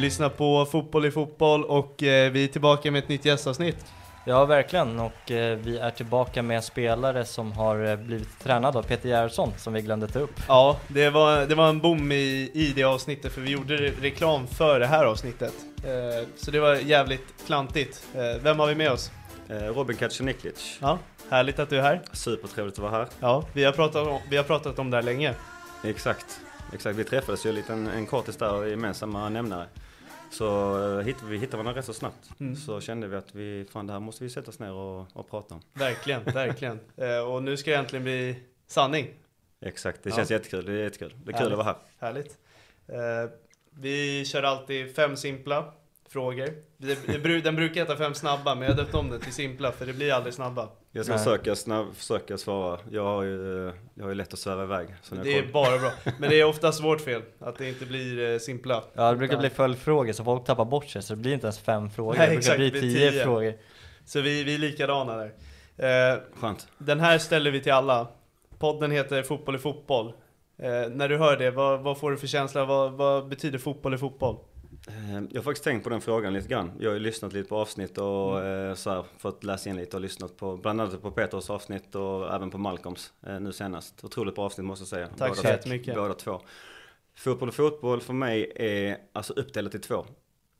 Lyssnar på Fotboll i fotboll och eh, vi är tillbaka med ett nytt gästavsnitt. Ja, verkligen. Och eh, vi är tillbaka med spelare som har eh, blivit tränade av Peter Gerhardsson, som vi glömde ta upp. Ja, det var, det var en bom i, i det avsnittet för vi gjorde re reklam för det här avsnittet. Eh, så det var jävligt klantigt. Eh, vem har vi med oss? Eh, Robin Kacaniklic. Ja, härligt att du är här. Supertrevligt att vara här. Ja, vi har pratat om, vi har pratat om det här länge. Exakt. Exakt. Vi träffades ju en liten en kortis där, gemensamma nämnare. Så eh, vi hittade varandra rätt så snabbt. Mm. Så kände vi att vi, fan det här måste vi sätta oss ner och, och prata om. Verkligen, verkligen. Eh, och nu ska det äntligen bli sanning. Exakt, det Ja. känns jättekul. Det är jättekul. Det är kul Härligt. att vara här. Härligt. Eh, vi kör alltid fem simpla frågor. Det, det, den brukar heta fem snabba, men jag har döpt om den till simpla för det blir aldrig snabba. Jag ska Nej. försöka, snabb, försöka svara. Jag har ju, eh, jag har ju lätt att sväva iväg. Det är bara bra. Men det är oftast vårt fel, att det inte blir eh, simpla. Ja, det brukar bli följdfrågor, så folk tappar bort sig, så det blir inte ens fem frågor. Nej, det brukar exakt, bli det tio, tio. frågor. Så vi, vi är likadana där. Eh, Skönt. den här ställer vi till alla. Podden heter Fotboll i fotboll. Eh, när du hör det, vad, vad får du för känsla? Vad, vad betyder fotboll i fotboll? Eh, Jag har faktiskt tänkt på den frågan lite grann. Jag har ju lyssnat lite på avsnitt och Mm. eh, så här, fått läsa in lite och lyssnat på bland annat på Peters avsnitt och även på Malcolms eh, nu senast. Otroligt bra avsnitt måste jag säga. Tack så båda, jättemycket. båda två. Fotboll och fotboll för mig är alltså uppdelat i två.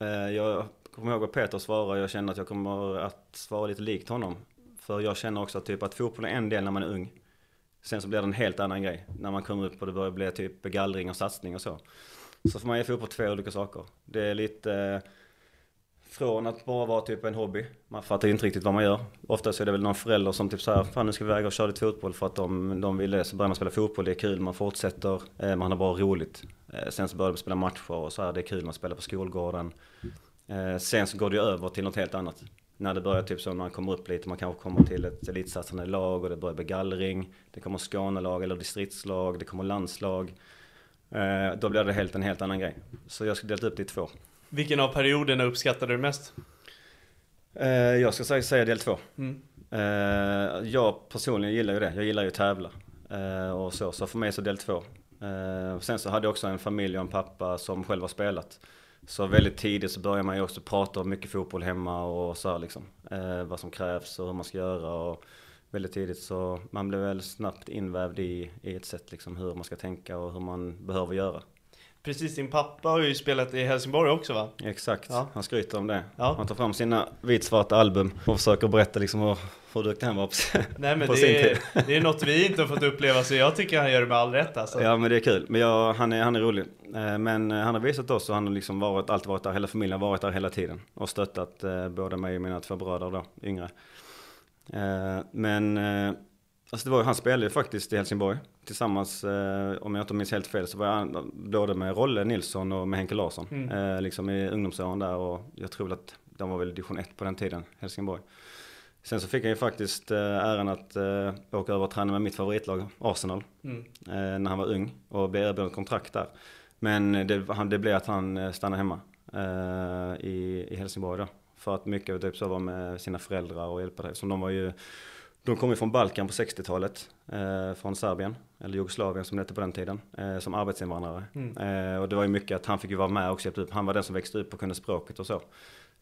Eh, Jag kommer ihåg vad Peter svarade, jag känner att jag kommer att svara lite likt honom. För jag känner också att, typ, att fotboll är en del när man är ung. Sen så blir det en helt annan grej när man kommer upp och det börjar bli typ gallring och satsning och så. Så för mig är fotboll två olika saker. Det är lite eh, från att bara vara typ en hobby. Man fattar ju inte riktigt vad man gör. Oftast är det väl någon förälder som typ säger fan nu ska vi iväg och köra lite fotboll för att de, de vill det. Så börjar man spela fotboll, det är kul, man fortsätter, eh, man har bara roligt. Eh, sen så börjar man spela matcher och så här, det är kul, man spelar på skolgården. Eh, sen så går det ju över till något helt annat. När det börjar typ så när man kommer upp lite, man kanske kommer till ett elitsatsande lag och det börjar bli gallring. Det kommer Skånelag eller distriktslag, det kommer landslag. Eh, då blir det helt en helt annan grej. Så jag ska dela upp det i två. Vilken av perioderna uppskattade du mest? Eh, jag ska säga, säga del två. Mm. Eh, jag personligen gillar ju det. Jag gillar ju att tävla. Och så, så för mig så del två. Sen så hade jag också en familj och en pappa som själv har spelat. Så väldigt tidigt så börjar man ju också prata om mycket fotboll hemma och så här liksom. Vad som krävs och hur man ska göra. Och väldigt tidigt så man blev väl snabbt invävd i, i ett sätt liksom hur man ska tänka och hur man behöver göra. Precis, din pappa har ju spelat i Helsingborg också va? Exakt, Ja. han skryter om det. Ja. Han tar fram sina vitsvarta album och försöker berätta liksom hur, hur duktig han var på, Nej men på det sin är, tid. det är något vi inte har fått uppleva så jag tycker han gör det med all rätt alltså. Ja men det är kul. Men jag, han, är, han är rolig. Eh, Men eh, han har visat oss och han har liksom varit, alltid varit där, hela familjen har varit där hela tiden. Och stöttat eh, både mig och mina två bröder då, yngre. Eh, Men eh, Alltså det var, han spelade ju faktiskt i Helsingborg tillsammans, eh, om jag inte minns helt fel, så var han både med Rolle Nilsson och med Henke Larsson. Mm. Liksom i ungdomsåren där och jag tror att de var väl division 1 på den tiden, Helsingborg. Sen så fick han ju faktiskt äran att åka över och träna med mitt favoritlag, Arsenal, Mm. när han var ung och blev erbjuden kontrakt där. Men det, det blev att han stannade hemma i, i Helsingborg då. För att mycket typ så var med sina föräldrar och hjälpa dig. Som de var ju, de kom ju från Balkan på 60-talet, eh, från Serbien, eller Jugoslavien som det hette på den tiden, eh, som arbetsinvandrare. Mm. Eh, och det var ju mycket att han fick ju vara med och hjälpa upp. Han var den som växte upp och kunde språket och så.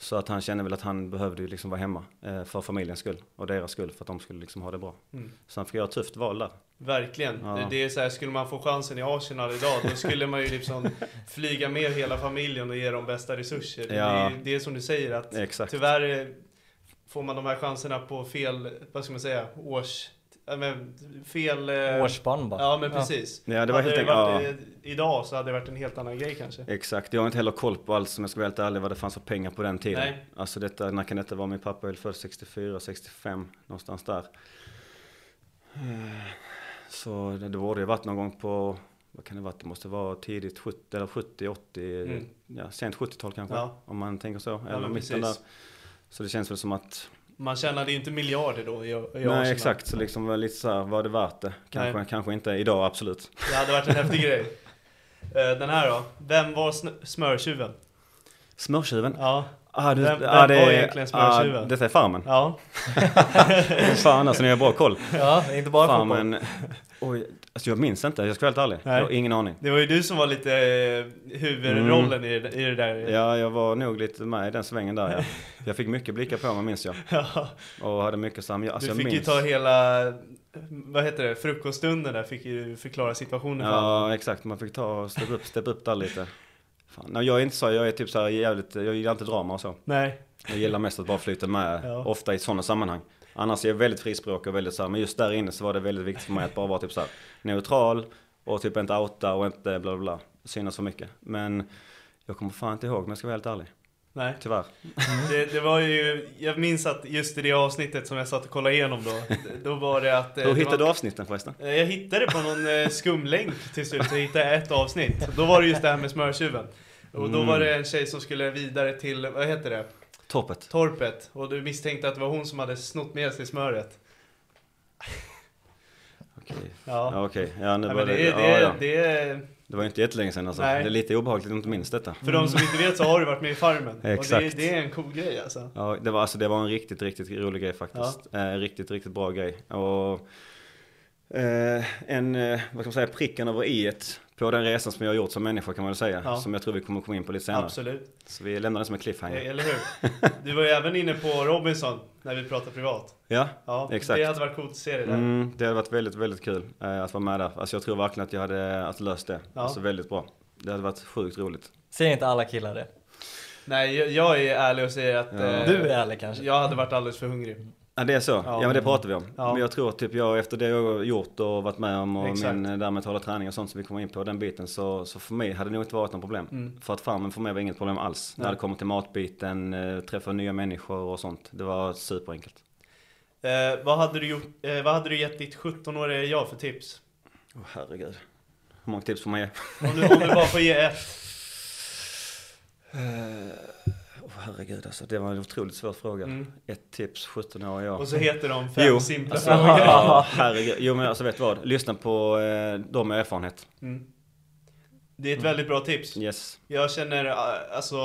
Så att han kände väl att han behövde liksom vara hemma eh, för familjens skull och deras skull för att de skulle liksom ha det bra. Mm. Så han fick göra ett tufft val där. Verkligen. Ja. Det, det är så här, skulle man få chansen i Arsenal idag, då skulle man ju liksom flyga med hela familjen och ge dem bästa resurser. Det Ja. är det är som du säger att Exakt. tyvärr får man de här chanserna på fel, vad ska man säga, års... ja, Men fel... eh, Årsspann bara. Ja men precis. Ja, det var hade helt det enkelt- varit, eh, Idag så hade det varit en helt annan grej kanske. Exakt, jag har inte heller koll på allt som jag ska vara helt ärlig vad det fanns för pengar på den tiden. Nej. Alltså detta, när kan detta vara? Min pappa är född 64, 65, någonstans där. Eh, Så det, det borde ju varit någon gång på, vad kan det vara? Det måste vara tidigt 70 eller 70, 80, Mm. ja sent 70-tal kanske. Ja. Om man tänker så, eller men mitten där. Så det känns väl som att, Man tjänade ju inte miljarder då i, i nej Arsenal. exakt, så liksom lite så här, var det värt det? Kanske, Nej. kanske inte idag, absolut. Det hade varit en häftig grej. Eh, Den här då? Vem var smörtjuven? Smörtjuven? Ja. Ah, du, ah, Vem- vem det var egentligen smörtjuven? Ah, detta är Farmen. Ja. Fan alltså, ni har bra koll. Ja, inte bara Fan fotboll. men, oj, alltså jag minns inte, jag ska vara helt ärlig. Nej. Jag har ingen aning. Det var ju du som var lite eh, huvudrollen i, det- i det där. Ja, jag var nog lite med i den svängen där ja. Jag fick mycket blickar på mig minns jag. Ja. Och hade mycket sam... Alltså, du fick ju minns. ta hela, vad heter det, frukoststunden där fick ju förklara situationen för alla. Ja, exakt. Man fick ta och steppa upp, steppa upp där lite. Fan. Nej, jag är inte så, jag är typ så här jävligt, jag gillar inte drama och så. Nej. Jag gillar mest att bara flyta med, Ja. ofta i sådana sammanhang. Annars är jag väldigt frispråkig och väldigt så här, men just där inne så var det väldigt viktigt för mig att bara vara typ så här neutral och typ inte outa och inte bla bla bla, synas för mycket. Men jag kommer fan inte ihåg om jag ska vara helt ärlig. Nej. Tyvärr. Det, det var ju, jag minns att just i det avsnittet som jag satt och kollade igenom då, då var det att... eh, Hur hittade var, du avsnitten förresten? Eh, Jag hittade på någon eh, skumlänk till slut, jag hittade ett avsnitt. Då var det just det här med smörtjuven. Och då var det en tjej som skulle vidare till, vad heter det? Torpet. Torpet. Och du misstänkte att det var hon som hade snott med sig smöret. Okej. Ja. Ja okej, ja nu men det, det, ja, ja. det det var ju inte jättelänge sedan alltså. Nej. Det är lite obehagligt att inte minns detta. för de som inte vet så har du varit med i Farmen. Och det, Exakt. det är en cool grej alltså. Ja, det var, alltså, det var en riktigt, riktigt rolig grej faktiskt. Eh, riktigt, riktigt bra grej. Och eh, en, eh, vad ska man säga, pricken över i ett på den resan som jag har gjort som människa kan man väl säga. Ja. Som jag tror vi kommer komma in på lite senare. Absolut. Så vi lämnar det som en cliffhanger. Eller hur? Du var ju även inne på Robinson när vi pratade privat. Ja, Ja, Exakt. det hade varit coolt att se det där. mm, det hade varit väldigt, väldigt kul eh, att vara med där. Alltså jag tror verkligen att jag hade att löst det. Ja. Alltså väldigt bra. Det hade varit sjukt roligt. Säger inte alla killar det? Nej, jag, jag är ärlig och säger att Ja. eh, Du är ärlig kanske? jag hade varit alldeles för hungrig. Ja det är så, ja, men det pratar vi om. Ja. Men jag tror typ jag efter det jag gjort och varit med om och Exakt. min eh, där mentala träning och sånt som vi kommer in på, den biten. Så, så för mig hade det nog inte varit något problem. Mm. För att farmen för mig var inget problem alls. När Nej. det kommer till matbiten, eh, träffa nya människor och sånt. Det var superenkelt. Eh, vad, hade du gjort, eh, vad hade du gett ditt 17-åriga jag för tips? Åh herregud. Hur många tips får man ge? Om du, om du bara får ge ett. Herregud alltså, det var en otroligt svår fråga. Mm. Ett tips, 17 år ja. Och så heter de fem Jo, simpla alltså, frågor. ja, herregud. Jo men alltså vet du vad? Lyssna på eh, de med erfarenhet. Mm. Det är ett väldigt bra tips. Yes. Jag känner, eh, alltså,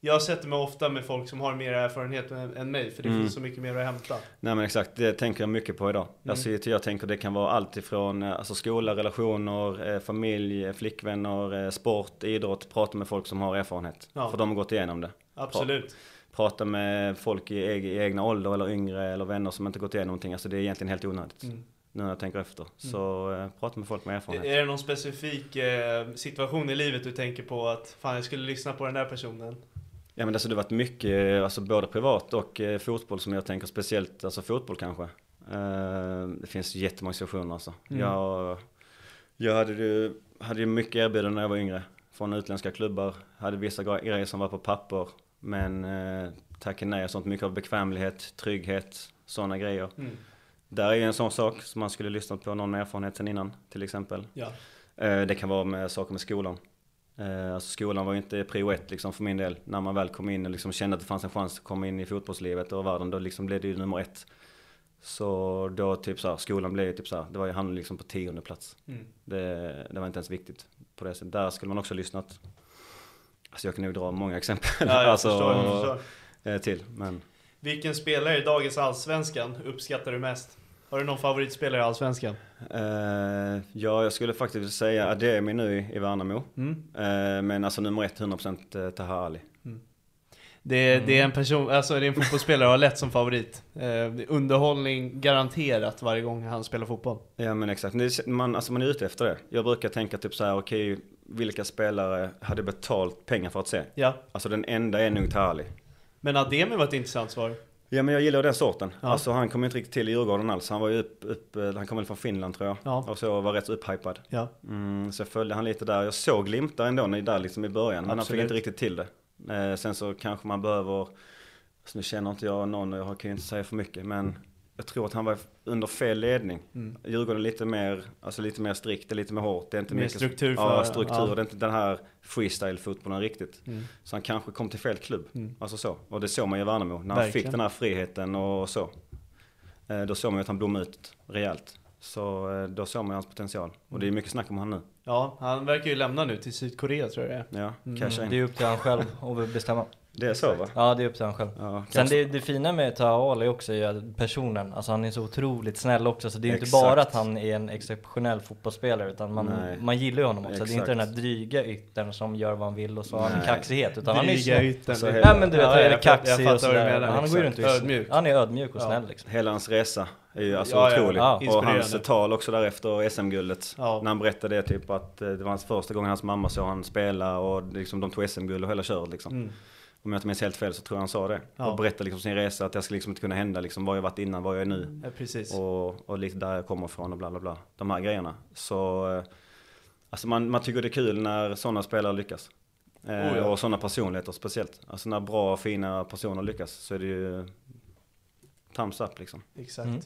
jag sätter mig ofta med folk som har mer erfarenhet än, mig, för det Mm. finns så mycket mer att hämta. Nej men exakt, det tänker jag mycket på idag. Mm. Alltså, jag tänker det kan vara allt ifrån eh, alltså, skola, relationer, eh, familj, flickvänner, sport, idrott. Prata med folk som har erfarenhet. Ja. För de har gått igenom det. Absolut. Prata med folk i, eg- i egna ålder eller yngre eller vänner som inte gått igenom någonting. Alltså det är egentligen helt onödigt. Mm. Nu när jag tänker efter. Så eh, prata med folk med erfarenhet. Är det någon specifik eh, situation i livet du tänker på att fan jag skulle lyssna på den där personen? Ja men alltså det har varit mycket, eh, alltså både privat och eh, fotboll som jag tänker speciellt, alltså fotboll kanske. Eh, det finns jättemånga situationer alltså. Mm. Jag, jag hade ju, hade ju mycket erbjudanden när jag var yngre. Från utländska klubbar. Hade vissa gre- grejer som var på papper. Men eh, tackade nej och sånt. Mycket av bekvämlighet, trygghet, sådana grejer. Mm. Där är ju en sån sak som man skulle lyssnat på någon med erfarenhet sen innan till exempel. Ja. Eh, Det kan vara med saker med skolan. Eh, Alltså skolan var ju inte prio ett liksom för min del. När man väl kom in och liksom kände att det fanns en chans att komma in i fotbollslivet och världen, då liksom blev det ju nummer ett. Så då typ så här, skolan blev ju typ så här, det var ju han liksom på tionde plats. Mm. Det, det var inte ens viktigt på det sättet. Där skulle man också lyssnat. Alltså jag kan nog dra många exempel. Ja, jag alltså, förstår, jag förstår. eh, till. Men Vilken spelare i dagens Allsvenskan uppskattar du mest? Har du någon favoritspelare i Allsvenskan? eh, ja, jag skulle faktiskt säga Ademi nu i, Värnamo. Mm. Eh, men alltså nummer ett, 100% eh, Taha Ali. Det, är- Mm. det är en person, alltså det är en fotbollsspelare jag har lätt som favorit. Eh, underhållning garanterat varje gång han spelar fotboll. Ja men exakt, Det man, alltså man är ute efter det. Jag brukar tänka typ så här: okej vilka spelare hade betalt pengar för att se? Ja. Alltså den enda är nog Tahali. Men Ademi var ett intressant svar. Ja men jag gillar den sorten. Ja. Alltså han kom inte riktigt till i Djurgården alls. Han var ju upp, upp eh, han kom väl från Finland tror jag. Ja. Och så var rätt så upphypad. Ja. Mm, så jag följde han lite där. Jag såg glimtar ändå där liksom i början. Men han fick Absolut. inte riktigt till det. Eh, sen så kanske man behöver, alltså nu känner inte jag någon och jag kan ju inte säga för mycket. Men jag tror att han var under fel ledning. Mm. Djurgården är lite mer, alltså lite mer strikt, det är lite mer hårt. Det är inte Mer mycket, struktur Ja, för- struktur. ja. Det är inte den här freestyle-fotbollen riktigt. Mm. Så han kanske kom till fel klubb. Mm. Alltså så. Och det såg man ju i Värnamo. När han Verkligen. fick den här friheten och så. Eh, då såg man ju att han blommade ut rejält. Så eh, då såg man ju hans potential. Och det är mycket snack om han nu. Ja, han verkar ju lämna nu till Sydkorea tror jag det är. Ja, Mm. casha in. Det är upp till han själv att bestämma. Det är så va? Ja, det är upp till han själv. Ja, Sen det, det fina med Taha Ali också är ju att personen, alltså han är så otroligt snäll också så det är ju inte Exakt. bara att han är en exceptionell fotbollsspelare utan man, Nej. man gillar ju honom också. Det är Exakt. inte den här dryga yttern som gör vad han vill och så har han en Nej. kaxighet utan han är Dryga snäll. yttern. Så Ja, hela- Ja men du vet, Ja, han jag är kaxig och sådär. Han går ju Exakt. runt och är Ödmjuk. Han är ödmjuk och Ja. snäll liksom. Hela hans resa är ju alltså Ja, ja. otrolig. Ja. Och Inspirerande. hans tal också där efter SM-guldet. Ja. När han berättade det typ att eh, det var hans första gången hans mamma såg han spela och liksom de tog SM-guld och hela köret liksom. Mm. Om jag inte minns helt fel så tror jag han sa det. Ja. Och berättade liksom sin resa, att jag ska liksom inte kunna hända liksom vad jag varit innan, vad jag är nu. Ja, precis. Och, och lite där jag kommer ifrån och bla bla bla. De här grejerna. Så, eh, alltså man, man tycker det är kul när sådana spelare lyckas. Eh, Oh ja. Och sådana personligheter speciellt. Alltså när bra, fina personer lyckas så är det ju thumbs up liksom. Exakt. Mm.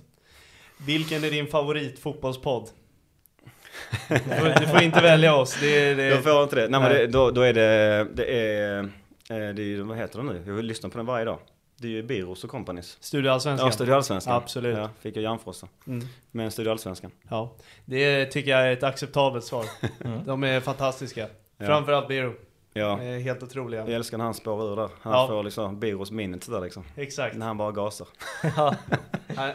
Vilken är din favoritfotbollspodd? Du får, du får inte välja oss. Det det Jag får inte det. Nej, men Nej. det, då, då är det, det är, det är ju, vad heter det nu? Jag lyssnar på den varje dag. Det är ju Biros och Companys. Studio Allsvenskan. Ja, Studio Allsvenskan. Absolut. Ja, fick jag Järnfrossa. Mm. Men Studio Allsvenskan. Ja, det tycker jag är ett acceptabelt svar. De är fantastiska. Ja. Framförallt Biro. Ja, helt otroliga. jag älskar när han spårar ur där. Han Ja. får liksom Biros minnet där liksom. Exakt. När han bara gasar. Han,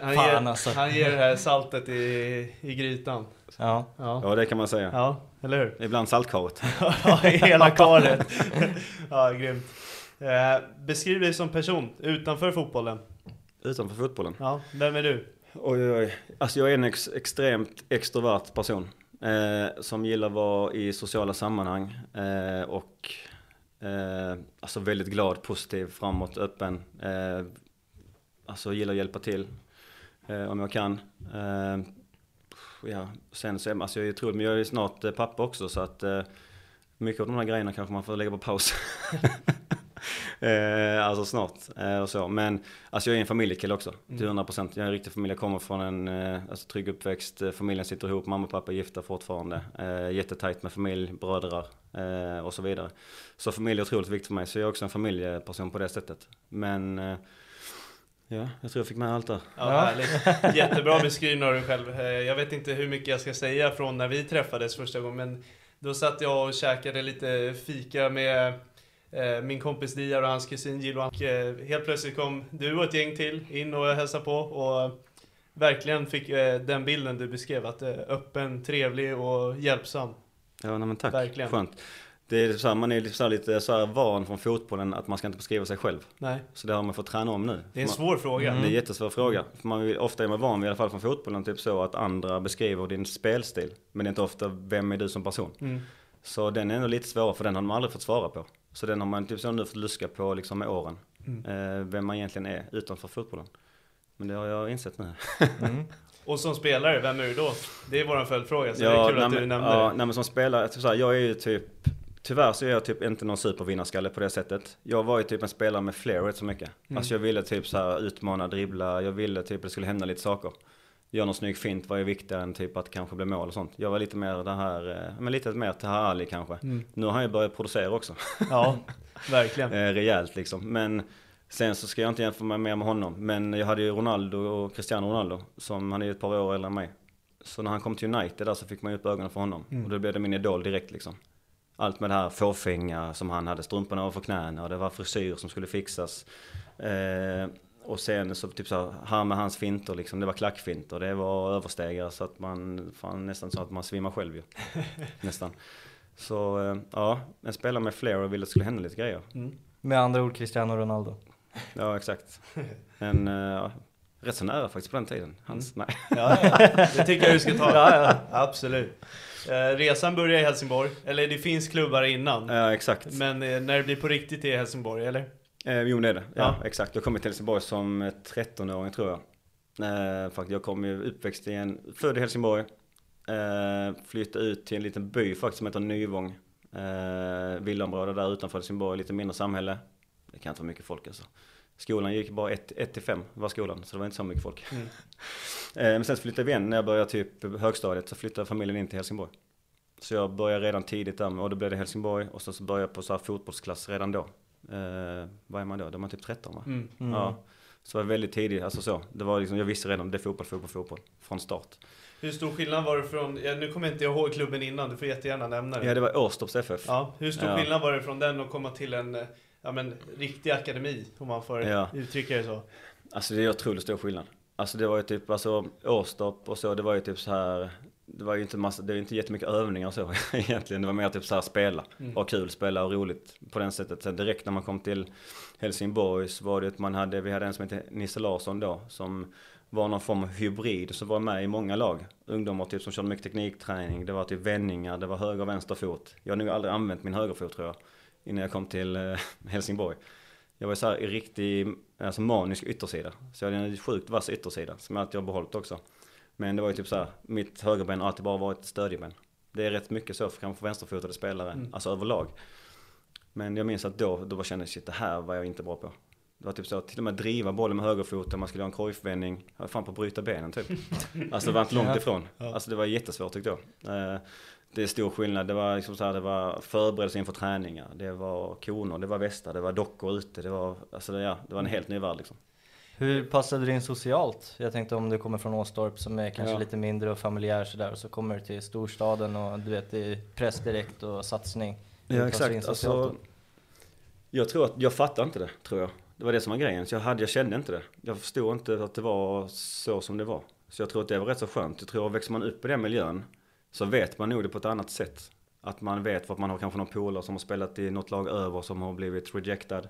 han, Fan, ger, alltså. han ger det här saltet i, i grytan. ja. Ja. Ja, det kan man säga. ja, eller hur? Ibland saltkaret. Ja, hela karet. ja, grymt. Eh, beskriv dig som person utanför fotbollen. Utanför fotbollen. Ja, vem är du? Oj, oj, oj. Alltså jag är en ex extremt extrovert person. Eh, som gillar att vara i sociala sammanhang. Eh, och eh, alltså väldigt glad, positiv, framåt, öppen. Eh, alltså gillar att hjälpa till. Eh, om jag kan. Ja, sen så alltså jag är otroligt, men jag är snart eh, pappa också så att eh, mycket av de här grejerna kanske man får lägga på paus. eh, alltså snart eh, och så. Men alltså jag är en familjekille också till 100%. Jag är en riktig familj. Jag kommer från en eh, alltså, trygg uppväxt. Eh, Familjen sitter ihop. Mamma och pappa är gifta fortfarande. Eh, jättetajt med familj, brödrar och så vidare. Så familj är otroligt viktigt för mig. Så jag är också en familjeperson på det sättet. Men ja, jag tror jag fick med allt där. Ja, härligt. Jättebra beskrivning av dig själv. Eh, Jag vet inte hur mycket jag ska säga från när vi träffades första gången, men då satt jag och käkade lite fika med eh, min kompis Diar och hans kusin Jill och eh, helt plötsligt kom du och ett gäng till in och hälsade på och verkligen fick den bilden du beskrev, att öppen, trevlig och hjälpsam. Ja, nej, men tack. Verkligen. Skönt. Det är så här, man är lite så lite så här van från fotbollen att man ska inte beskriva sig själv. Nej, Så det har man fått träna om nu. det är en svår fråga. Det är en jättesvår fråga. För man vill, ofta är man van vid, i alla fall från fotbollen, typ så att andra beskriver din spelstil. Men det är inte ofta, vem är du som person? Mm. Så den är ändå lite svårare, för den har man aldrig fått svara på. Så den har man typ så nu fått luska på liksom med åren. Mm. Eh, vem man egentligen är utanför fotbollen. Men det har jag insett nu. Och som spelare, vem är du då? Det är vår följdfråga, så det är kul nej, att du nämnde ja, det. nej, men som spelare, typ så här, jag är ju typ Tyvärr så är jag typ inte någon supervinnarskalle på det sättet. Jag var ju typ en spelare med flair rätt så mycket. Mm. Alltså jag ville typ så här utmana, dribbla, jag ville typ att det skulle hända lite saker. Gör någon snygg fint var ju viktigare än typ att kanske bli mål och sånt. Jag var lite mer det här, eh, men lite mer Taha Ali kanske. Mm. Nu har han ju börjat producera också. Ja, verkligen. eh, rejält liksom. Men sen så ska jag inte jämföra mig mer med honom. Men jag hade ju Ronaldo och Cristiano Ronaldo som han är ju ett par år äldre än mig. Så när han kom till United där så fick man ju upp ögonen för honom. Mm. Och då blev det min idol direkt liksom. Allt med det här fåfänga som han hade, strumporna över knäna och det var frisyr som skulle fixas. Eh, och sen så typ så här, här med hans finter liksom, det var klackfinter, det var överstegare så att man, fan nästan så att man svimmar själv ju. nästan. Så eh, ja, en spelare med flair och ville att det skulle hända lite grejer. Med andra ord Cristiano Ronaldo. Ja exakt. En, eh, rätt så nära faktiskt på den tiden. Hans, nej. Ja, ja. Det tycker jag du ska ta. Ja, ja. Absolut. Eh, resan börjar i Helsingborg, eller det finns klubbar innan. Ja exakt. Men eh, när det blir på riktigt i Helsingborg, eller? Eh, jo det är det. Ja, Ja. exakt. Jag kom till Helsingborg som eh, 13-åring tror jag. Eh, faktiskt, jag kom ju uppväxt i en, född i Helsingborg. Eh, flyttade ut till en liten by faktiskt som heter Nyvång. Eh, villaområde där utanför Helsingborg, lite mindre samhälle. Det kan inte vara mycket folk alltså. Skolan gick bara 1 till 5 var skolan, så det var inte så mycket folk. Mm. eh, men sen så flyttade vi igen när jag började typ högstadiet, så flyttade familjen in till Helsingborg. Så jag började redan tidigt där, och då blev det Helsingborg och så, så började jag på så här fotbollsklass redan då. Eh, vad är man då? Då är man typ 13 va? Mm. Mm. Ja. Så var väldigt tidigt, alltså så. Det var liksom, jag visste redan, det är fotboll, fotboll, fotboll. Från start. Hur stor skillnad var det från, ja, nu kommer inte jag ihåg klubben innan, du får jättegärna nämna det. Ja det var Åstorps FF. Ja, hur stor Ja. skillnad var det från den och komma till en eh, ja, men, riktig akademi, om man får Ja. uttrycka det så? Alltså det är otroligt stor skillnad. Alltså det var ju typ, alltså Åstorp och så, det var ju typ så här. Det var ju inte massa, det var inte jättemycket övningar och så egentligen. Det var mer typ så här spela. Mm. Och kul, spela och roligt på den sättet. Sen direkt när man kom till Helsingborg så var det att man hade, vi hade en som hette Nisse Larsson då. Som var någon form av hybrid som var med i många lag. Ungdomar typ som körde mycket teknikträning. Det var typ vändningar, det var höger och vänster fot. Jag har nog aldrig använt min högerfot tror jag. Innan jag kom till eh, Helsingborg. Jag var så här i riktig, alltså manisk yttersida. Så jag hade en sjukt vass yttersida som jag alltid har behållit också. Men det var ju typ så här, mitt högerben har alltid bara varit stödjeben. Det är rätt mycket så för kanske vänsterfotade spelare, Mm. alltså överlag. Men jag minns att då, då kände jag shit det här var jag inte bra på. Det var typ så, till och med driva bollen med högerfoten, man skulle göra en korgvändning. Jag var fan på att bryta benen typ. Alltså det var inte långt ifrån. Alltså det var jättesvårt tyckte jag. Det är stor skillnad. Det var liksom så här, det var förberedelse inför träningar. Det var koner, det var västar, det var dockor ute. Det var, alltså det, ja, det var en helt ny värld liksom. Hur passade du in socialt? Jag tänkte om du kommer från Åstorp som är kanske Ja. lite mindre och familjär sådär och så kommer du till storstaden och du vet det är press direkt och satsning. Hur Ja exakt. Alltså, jag tror att, jag fattade inte det tror jag. Det var det som var grejen. Så jag, hade, jag kände inte det. Jag förstod inte att det var så som det var. Så jag tror att det var rätt så skönt. Jag tror att växer man upp i den miljön så vet man nog det på ett annat sätt. Att man vet för att man har kanske någon polare som har spelat i något lag över som har blivit rejectad.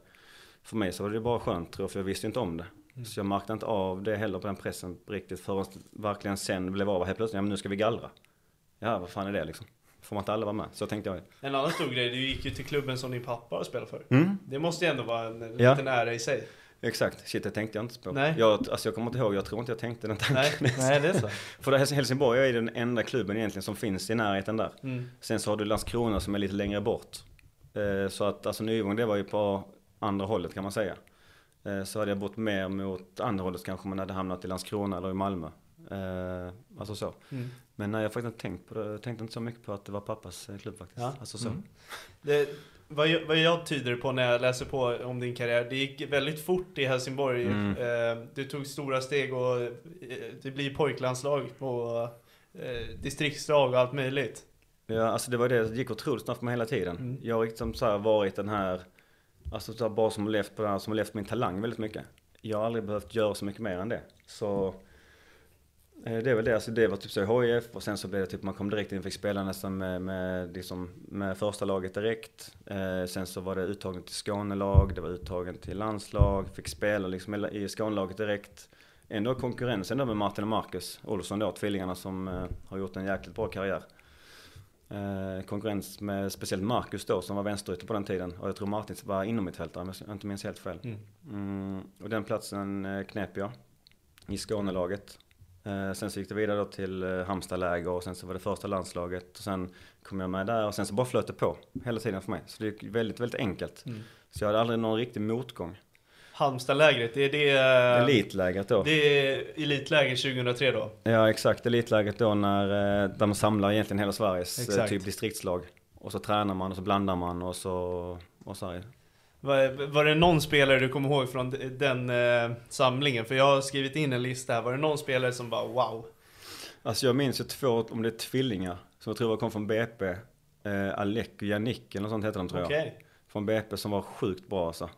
För mig så var det bara skönt tror jag, för jag visste inte om det. Så jag märkte inte av det heller på den pressen riktigt förrän verkligen sen blev av helt plötsligt, ja men nu ska vi gallra. Ja, vad fan är det liksom? Får man inte alla vara med? Så tänkte jag. En annan stor grej, du gick ju till klubben som din pappa spelat för. Mm. Det måste ju ändå vara en, en Ja. liten ära i sig. Exakt, shit det tänkte jag inte på. Nej. Jag, alltså jag kommer inte ihåg, jag tror inte jag tänkte den tanken. Nej. Nej det är så. För Helsingborg är den enda klubben egentligen som finns i närheten där. Mm. Sen så har du Landskrona som är lite längre bort. Eh, så att alltså Nyvång det var ju på andra hållet kan man säga. Eh, så hade jag bott mer mot andra hållet kanske man hade hamnat i Landskrona eller i Malmö. Eh, alltså så. Mm. Men nej, jag har faktiskt inte tänkt på det. Jag tänkte inte så mycket på att det var pappas klubb faktiskt. Ja. Alltså så. Mm. Det, vad, jag, vad jag tyder på när jag läser på om din karriär, det gick väldigt fort i Helsingborg. Mm. Eh, du tog stora steg och eh, det blir pojklandslag på eh, distriktslag och allt möjligt. Ja, alltså det var det, det gick otroligt snabbt mig hela tiden. Mm. Jag har liksom så varit den här, alltså så bara som har levt på det här, som har levt min talang väldigt mycket. Jag har aldrig behövt göra så mycket mer än det. Så det är väl det, alltså det var typ så i HIF och sen så blev det typ, man kom direkt in och fick spela nästan med, med, liksom, med första laget direkt. Eh, sen så var det uttagen till Skånelag, det var uttagen till landslag, fick spela liksom i- i Skånelaget direkt. Ändå konkurrensen då med Martin och Marcus Olsson då, tvillingarna som eh, har gjort en jäkligt bra karriär. Eh, konkurrens med speciellt Marcus då som var vänsterytter på den tiden. Och jag tror Martin var inomhittfältare om jag inte minns helt fel. Mm. Mm, och den platsen eh, knep jag i Skånelaget. Eh, sen så gick det vidare då till eh, Halmstadläger och sen så var det första landslaget. Och sen kom jag med där och sen så bara flöt det på hela tiden för mig. Så det gick väldigt, väldigt enkelt. Mm. Så jag hade aldrig någon riktig motgång. Halmstadlägret, det är det... Elitlägret då. Det är elitläger 2003 då? Ja exakt, elitläget då när, eh, där man samlar egentligen hela Sveriges eh, Exakt. typ distriktslag. Och så tränar man och så blandar man och så, och så här. Var, var det någon spelare du kommer ihåg från den eh, samlingen? För jag har skrivit in en lista här. Var det någon spelare som bara wow? Alltså jag minns ju två, om det är tvillingar, som jag tror kom från BP. Eh, Alec och Yannick eller något sånt heter de tror jag. Okej. Från BP som var sjukt bra alltså.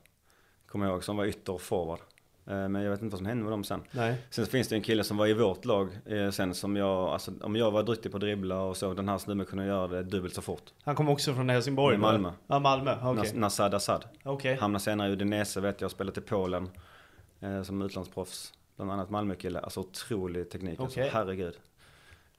Kommer jag ihåg, som var ytter och forward. Eh, men jag vet inte vad som hände med dem sen. Nej. Sen finns det en kille som var i vårt lag eh, sen som jag, alltså om jag var duktig på att dribbla och så, den här snubben kunde göra det dubbelt så fort. Han kom också från Helsingborg? Nej? Malmö. Ja, Malmö. Nas- Nasad Assad. Okej. Hamnade senare i Udinese vet jag, spelade till Polen eh, som utlandsproffs. Bland annat Malmö-kille. Alltså otrolig teknik. Okej. Alltså, herregud.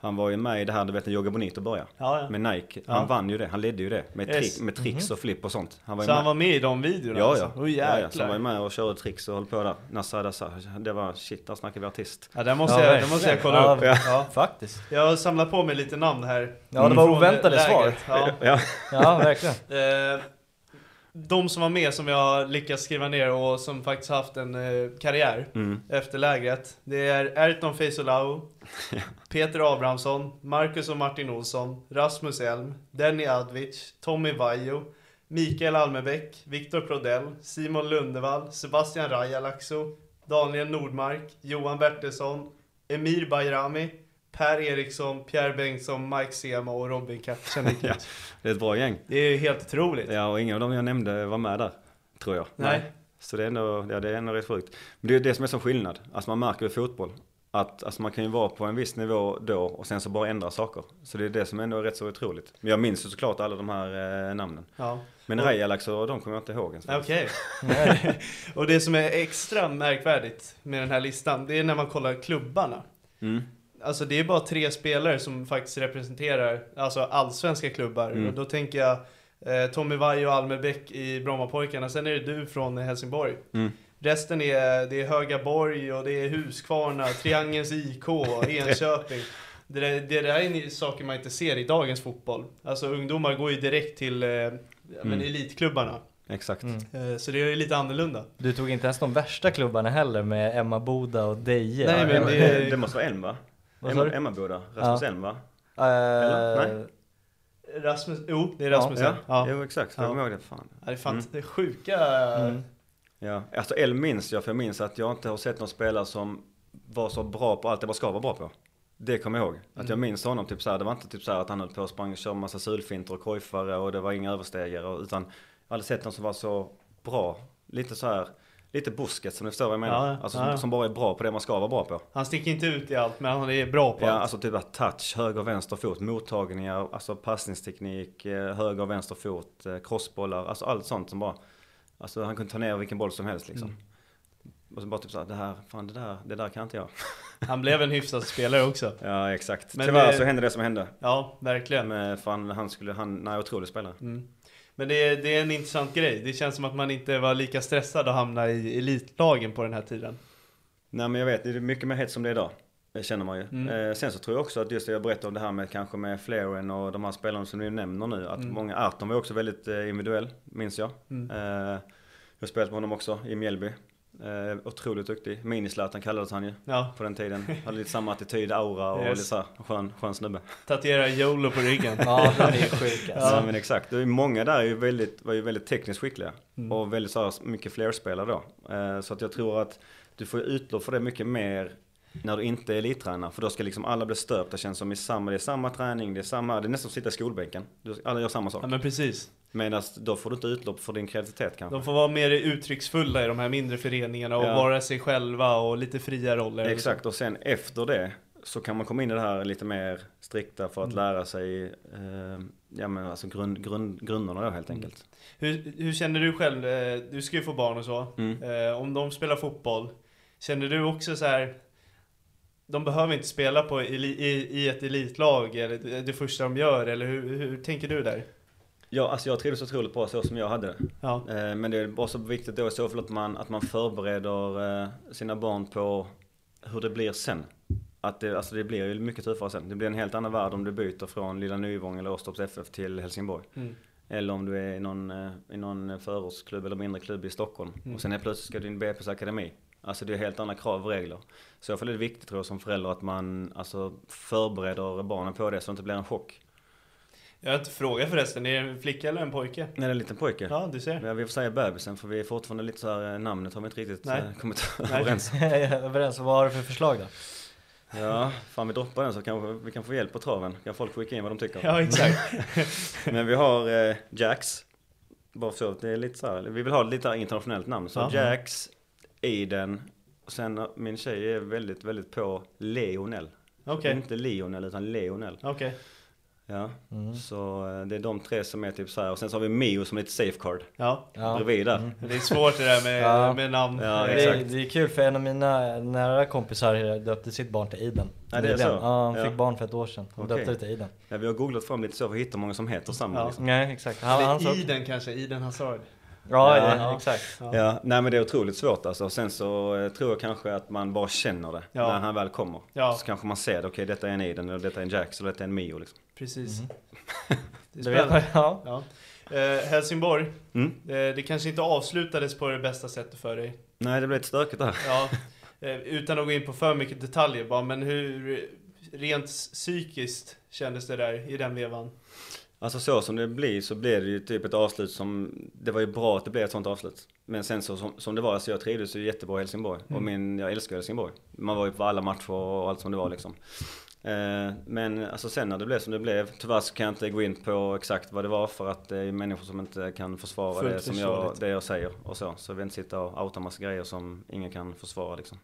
Han var ju med i det här, du vet när Joga Bonito började. Ja, ja. Med Nike. Ja. Han vann ju det. Han ledde ju det. Med, Yes. trick, med tricks och flipp och sånt. Han var ju Så med. han var med i de videorna? Ja, alltså? ja. Oj ja, ja. jäklar. Så han var ju med och körde tricks och höll på där. Nasad Assad. Det var shit, där snackar vi artist. Ja, det måste, Ja, jag, det måste jag kolla ja, upp. Ja, Ja. faktiskt. Jag har samlat på mig lite namn här. Ja, det var oväntade svar. Ja. Ja. Ja, verkligen. De som var med som jag har lyckats skriva ner och som faktiskt haft en eh, karriär Mm. efter lägret. Det är Erton Feisolau, Peter Abrahamsson, Marcus och Martin Olsson, Rasmus Elm, Denny Advic, Tommy Vaiho, Mikael Almebäck, Viktor Prodell, Simon Lundevall, Sebastian Rajalaxo, Daniel Nordmark, Johan Bertilsson, Emir Bayrami, Per Eriksson, Pierre Bengtsson, Mike Sema och Robin Kacanik. Ja. Det är ett bra gäng. Det är helt otroligt. Ja, och ingen av dem jag nämnde var med där. Tror jag. Nej. Så det är ändå, ja, det är ändå rätt sjukt. Men det är det som är som skillnad. Alltså man märker i fotboll. Att alltså man kan ju vara på en viss nivå då och sen så bara ändra saker. Så det är det som ändå är rätt så otroligt. Men jag minns ju såklart alla de här eh, namnen. Ja. Men Och- och de kommer jag inte ihåg ens. Okej. och det som är extra märkvärdigt med den här listan, det är när man kollar klubbarna. Mm. Alltså det är bara tre spelare som faktiskt representerar alltså allsvenska klubbar. Mm. Och då tänker jag eh, Tommy Vaiho och Almebäck i Brommapojkarna, sen är det du från Helsingborg. Mm. Resten är, det är Högaborg och det är Huskvarna, Triangelns IK, Enköping. Det där, det där är saker man inte ser i dagens fotboll. Alltså ungdomar går ju direkt till eh, men Mm. elitklubbarna. Exakt. Eh, så det är ju lite annorlunda. Du tog inte ens de värsta klubbarna heller med Emma Boda och Deje. Nej, men det- det... det måste vara Elm va? Vad sa Emma? Emmaboda, Rasmus Ja. Elm va? Eh, Eller? Nej. Rasmus, jo det är Rasmus Ja, ja. ja. jo exakt. Jag Ja. kommer ihåg det. Fan. Ja, det är fan Mm. det är sjuka... Mm. Ja, alltså Elm minns jag för jag minns att jag inte har sett någon spelare som var så bra på allt det bara ska vara bra på. Det kommer jag ihåg. Att Mm. jag minns honom typ såhär, det var inte typ såhär att han höll på och sprang och körde massa sulfinter och kojfare och det var inga överstegare utan jag har aldrig sett någon som var så bra. Lite så här, lite busket som ni förstår vad jag menar. Ja, alltså ja. Som, som bara är bra på det man ska vara bra på. Han sticker inte ut i allt, men han är bra på Ja, allt. alltså typ att touch, höger vänster fot, mottagningar, alltså passningsteknik, eh, höger vänster fot, eh, crossbollar, alltså allt sånt som bara, alltså han kunde ta ner vilken boll som helst liksom. Mm. Och så bara typ såhär, det här, fan det där, det där kan inte jag. Han blev en hyfsad spelare också. Ja exakt. Men Tyvärr det- så hände det som hände. Ja, verkligen. Men fan han skulle, han, nej otrolig spelare. Mm. Men det är, det är en intressant grej. Det känns som att man inte var lika stressad att hamna i elitlagen på den här tiden. Nej men jag vet, det är mycket mer hett som det är idag. Det känner man ju. Mm. Eh, sen så tror jag också att just det jag berättade om det här med kanske med Flaren och de här spelarna som ni nämner nu. Att Mm. många, Arton var också väldigt eh, individuell, minns jag. Mm. Eh, jag har spelat med honom också i Mjällby. Eh, otroligt duktig. Minislatan kallades han ju Ja, på den tiden. Hade lite samma attityd, aura och Yes. lite såhär skön, skön snubbe. tatuera YOLO på ryggen. Ja, den är ju sjuk alltså. Ja men exakt. Det är många där är ju väldigt, var ju väldigt tekniskt skickliga. Mm. Och väldigt så här, mycket fler-spelare då. Eh, så att jag tror att du får utlopp för det mycket mer när du inte är elittränare. För då ska liksom alla bli stöpta känns som i samma, det är samma träning, det är samma, det är nästan som att sitta i skolbänken. Du, alla gör samma sak. Ja men precis. Medan då får du inte utlopp för din kreativitet kanske. De får vara mer uttrycksfulla i de här mindre föreningarna och Ja. vara sig själva och lite fria roller. Exakt, och sen efter det så kan man komma in i det här lite mer strikta för att Mm. lära sig eh, ja, men alltså grund, grund, grunderna då helt Mm. enkelt. Hur, hur känner du själv? Eh, Du ska ju få barn och så. Mm. Eh, om de spelar fotboll, känner du också så här? De behöver inte spela på eli, i, i ett elitlag eller det- det första de gör eller hur, hur tänker du där? Ja, alltså jag trivdes otroligt bra så som jag hade det. Ja, Eh, Men det är också viktigt då i så fall att man, att man förbereder eh, sina barn på hur det blir sen. Att det, alltså det blir ju mycket tuffare sen. Det blir en helt annan värld om du byter från Lilla Nyvång eller Åstorps FF till Helsingborg. mm. Eller om du är i någon, eh, i någon förortsklubb eller mindre klubb i Stockholm. Mm. Och sen är plötsligt ska du in i BP's akademi. Alltså det är helt andra krav och regler. Så jag tror det är viktigt tror jag som förälder att man alltså, förbereder barnen på det så det inte blir en chock. Jag har inte frågat förresten, är det en flicka eller en pojke? När det är en liten pojke. Ja, du ser. Ja, vi får säga bebisen för vi är fortfarande lite så här, eh, namnet har vi inte riktigt Nej. eh, kommit Nej. överens. Överens, vad har du för förslag då? Ja, fan vi droppar den så kanske vi kan få hjälp på traven. Kan folk skicka in vad de tycker. Ja, exakt. Men vi har eh, Jax. Bara så, det är lite så här, vi vill ha lite internationellt namn. Så Ja. Jax, Aiden. Och sen eh, min tjej är väldigt, väldigt på Leonel. Okej. Inte Lionel utan Leonel. Okej. Ja, Mm. så eh, det är de tre som är typ så här. Och sen så har vi Mio som är ett safecard. Ja. Ja. Bredvid där. Det är svårt det där med, Ja. med namn. Ja, Det, är- exakt. det är kul för en av mina nära kompisar döpte sitt barn till Iden. Ja, det är så? Ja, han Ja. fick barn för ett år sedan. Han Okej. döpte det till Iden. Ja, vi har googlat fram lite så för att hitta många som heter samma Ja. liksom. Nej, exakt. Han, han sa, Iden kanske, Iden Hazard. ja, Ja. ja, exakt. Ja. Ja, nej men det är otroligt svårt alltså. Sen så eh, tror jag kanske att man bara känner det Ja. när han väl kommer. Ja. Så kanske man ser det, okej detta är en Iden, eller detta är en Jax, eller detta är en Mio liksom. Precis. Det är Det vet spännande. ja. Ja. Eh, Helsingborg, Mm. eh, det kanske inte avslutades på det bästa sättet för dig. Nej det blev lite stökigt där. Ja, eh, utan att gå in på för mycket detaljer bara, men hur rent psykiskt kändes det där i den vevan? Alltså så som det blir så blev det ju typ ett avslut som, det var ju bra att det blev ett sånt avslut. Men sen så som, som det var, alltså jag trivdes ju jättebra i Helsingborg. Och Mm. min, jag älskar Helsingborg. Man var ju på alla matcher och allt som det var liksom. Eh, men alltså sen när det blev som det blev, tyvärr så kan jag inte gå in på exakt vad det var för att det är människor som inte kan försvara Fullt det, som jag, det jag säger och så. Så vi vill inte sitta och outa massa grejer som ingen kan försvara liksom.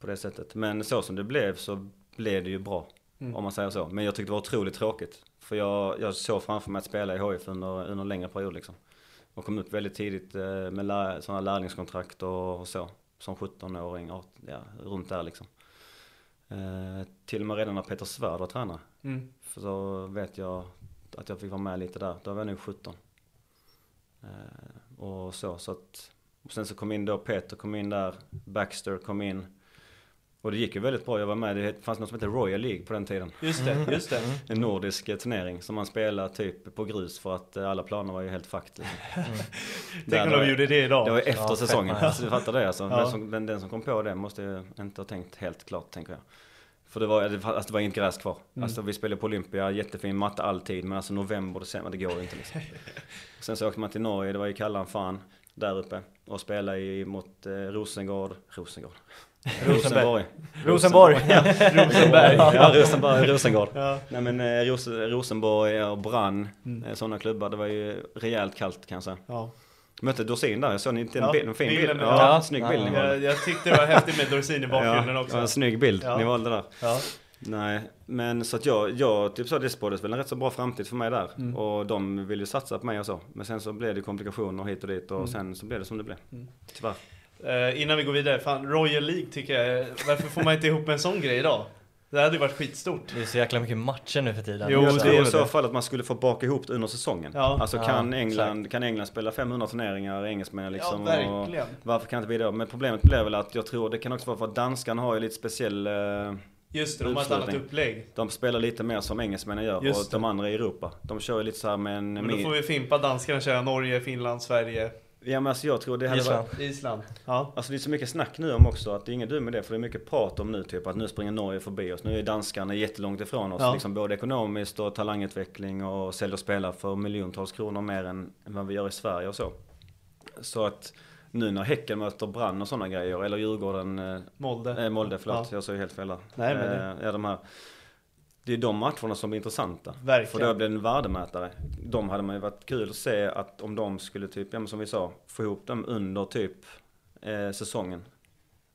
På det sättet. Men så som det blev så blev det ju bra. Mm. Om man säger så. Men jag tyckte det var otroligt tråkigt. För jag, jag såg framför mig att spela i HIF under, under en längre period liksom. Och kom upp väldigt tidigt eh, med lär, sådana lärlingskontrakt och, och så. Som 17-åring, ja, ja, runt där liksom. Eh, till och med redan när Peter Svärd var tränare. Mm. För så vet jag att jag fick vara med lite där. Då var jag nog 17. Eh, och så, så att. Och sen så kom in då Peter kom in där. Baxter kom in. Och det gick ju väldigt bra. Jag var med, det fanns något som hette Royal League på den tiden. Just det, just det. En nordisk eh, turnering som man spelar typ på grus för att eh, alla planer var ju helt fucked. Liksom. Tänk om de gjorde det idag. Det var efter Ja, säsongen. Alltså, du fattar det alltså. Ja. Den, som, den, den som kom på det måste ju inte ha tänkt helt klart tänker jag. För det var, det, var- alltså, det var inget gräs kvar. Mm. Alltså vi spelade på Olympia, jättefin matte alltid. Men alltså november, december, det går ju inte liksom. Sen så åkte man till Norge, det var ju kallare än fan där uppe. Och spelade i, mot eh, Rosengård, Rosengård. Rosenberg. Rosenborg. Rosenborg. Ja, Rosenberg. ja, Rosenborg, Rosengård. Ja. Nej men eh, Ros Rosenborg och Brann, Mm. eh, sådana klubbar. Det var ju rejält kallt kan jag säga. Ja. Mötte Dorsin där, jag såg inte en, Ja, bild, en fin bild. Ja, ja. snygg Ja, bild ni ja. valde. Jag, jag tyckte det var häftigt med Dorsin i bakgrunden ja, också. En snygg bild Ja. ni valde där. Ja. Nej, men så att jag, jag typ så det spåddes väl en rätt så bra framtid för mig där. Mm. Och de ville ju satsa på mig och så. Men sen så blev det komplikationer hit och dit och Mm. sen så blev det som det blev. Mm. Tyvärr. Eh, innan vi går vidare, fan Royal League tycker jag, varför får man inte ihop en sån grej idag? Det hade ju varit skitstort. Det är så jäkla mycket matcher nu för tiden. Jo, jag det tror är i så det. fall att man skulle få baka ihop det under säsongen. Ja. Alltså Ja, kan, England, kan England spela 500 turneringar, engelsmän liksom. ja, och, verkligen. varför kan inte vi då? Men problemet blir väl att jag tror det kan också vara för att danskarna har ju lite speciell eh, Just det, de har ett annat upplägg. De spelar lite mer som engelsmännen gör Just och de andra i Europa. De kör ju lite så här med en... Men då får vi fimpa danskarna köra Norge, Finland, Sverige, Ja men alltså jag tror det hade Island. varit... Island. Ja. Alltså det är så mycket snack nu om också att det är inget dumt med det för det är mycket prat om nu typ att nu springer Norge förbi oss. Nu är danskarna jättelångt ifrån oss Ja. liksom både ekonomiskt och talangutveckling och säljer spelare för miljontals kronor mer än, vad vi gör i Sverige och så. Så att nu när Häcken möter Brann och sådana grejer eller Djurgården, eh, Molde. eh, Molde förlåt, Ja. jag sa ju helt fel där. Nej, men det- Eh, ja, de här, det är de matcherna som blir intressanta. För Verkligen. då blir det en värdemätare. De hade man ju varit kul att se att om de skulle typ, ja men som vi sa, få ihop dem under typ eh, säsongen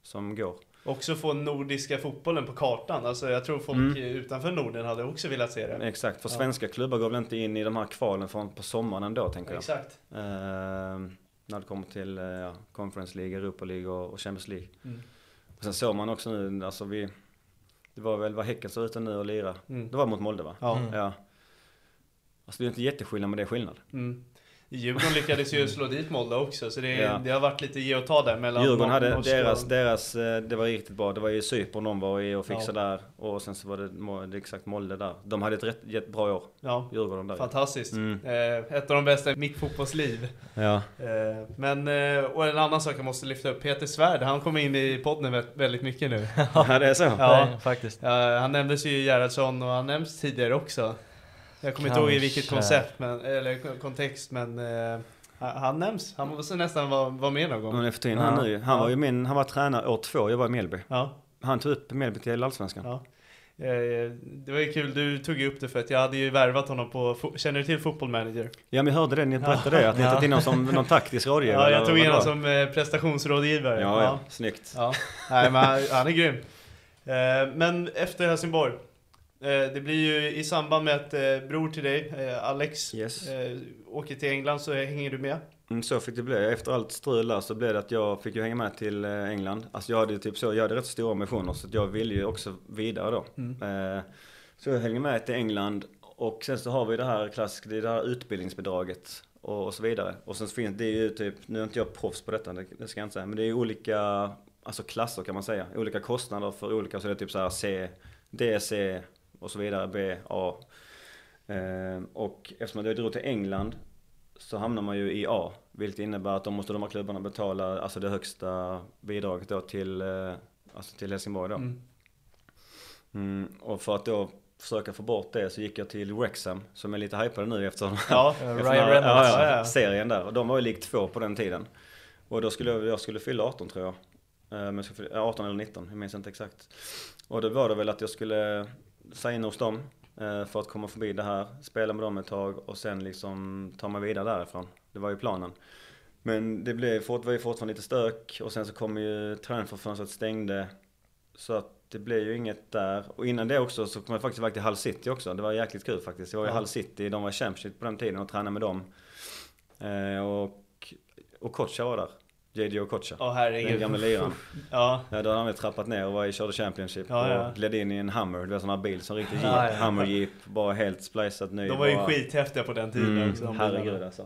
som går. Också få nordiska fotbollen på kartan. Alltså jag tror folk Mm. utanför Norden hade också velat se det. Exakt, för Ja. svenska klubbar går väl inte in i de här kvalen från på sommaren ändå tänker jag. Exakt. Eh, när det kommer till eh, ja, Conference League, Europa League och, och Champions League. Mm. Och sen såg man också nu, alltså vi, det var väl vad Häcken såg ut nu och lira. Mm. Det var mot Molde va? Ja. Mm. Ja. Alltså det är inte jätteskillnad men det är skillnad. Mm. Djurgården lyckades ju slå dit Molde också, så det, Ja. det har varit lite ge och ta där mellan Djurgården hade norska deras, och- deras, eh, det var riktigt bra. Det var ju Cypern de var i och Ja. fixade där. Och sen så var det, det exakt Molde där. De hade ett rätt, rätt bra år, Ja, Djurgården där. fantastiskt. Mm. Eh, ett av de bästa i mitt fotbollsliv. Ja. Eh, men, eh, och en annan sak jag måste lyfta upp, Peter Svärd, han kommer in i podden vä- väldigt mycket nu. ja, det är så. Ja. Nej, faktiskt. Ja, han nämndes ju i Gerhardsson och han nämns tidigare också. Jag kommer inte ihåg i vilket koncept, men, eller ko- kontext, men eh, han- nämns. Han måste nästan vara, vara med någon gång. Men tiden, Ja. han, nu, han Ja. var ju min, han var tränare år två, jag var i Mjällby. Ja, Han tog upp Mjällby till Allsvenskan. ja. Eh, Det var ju kul, du tog ju upp det för att jag hade ju värvat honom på, känner du till Football Manager? Ja men jag hörde det, ni berättade det, att ni Ja. tagit in honom som någon taktisk rådgivare. Ja, jag tog in honom som eh, prestationsrådgivare. Ja, ja, snyggt. Ja, nej men han, han är grym. Eh, men efter Helsingborg. Eh, det blir ju i samband med att eh, bror till dig, eh, Alex, Yes. åker till England så hänger du med. Mm, så fick det bli. Efter allt strul där så blev det att jag fick ju hänga med till England. Alltså jag hade ju typ så, jag hade rätt stora ambitioner så jag ville ju också vidare då. Mm. Så jag hänger med till England och sen så har vi det här klassiska, det är det här utbildningsbidraget och, och så vidare. Och sen så finns det ju typ, nu är inte jag proffs på detta, det, ska jag inte säga, men det är ju olika, alltså klasser kan man säga. Olika kostnader för olika, så det är typ så här C, D, C och så vidare, B, A. Eh, och eftersom jag drog till England så hamnar man ju i A. Vilket innebär att då måste de här klubbarna betala alltså det högsta bidraget då till, eh, alltså till Helsingborg då. Mm. Mm, och för att då försöka få bort det så gick jag till Wrexham som är lite hypade nu efter, Ja, Ryan efter här- ja, Ja, serien där. Och de var ju lik två på den tiden. Och då skulle jag, jag skulle fylla 18 tror jag. Eh, Men jag skulle fylla, ja, 18 eller 19, jag minns inte exakt. Och då var det väl att jag skulle signa hos dem eh, för att komma förbi det här, spela med dem ett tag och sen liksom ta mig vidare därifrån. Det var ju planen. Men det blev, fort- var ju fortfarande lite stök och sen så kom ju transferfönstret stängde. Så att det blev ju inget där. Och innan det också så kom jag faktiskt iväg till Hull City också. Det var jäkligt kul faktiskt. Jag var i Ja. Hull City, de var i Championship på den tiden och tränade med dem. Eh, och, och Kocha var där. JJ och Kocha. Åh Den herregud. gamla liraren. Ja, Ja, då hade han väl trappat ner och var i, körde Championship Ja, ja. och gled in i en Hummer. Det var en sån här bil som riktigt Ja, jeep, ja. Hummer Jeep. Bara helt splicat ny. de var ju bara, skithäftiga på den tiden Mm, också. herregud alltså.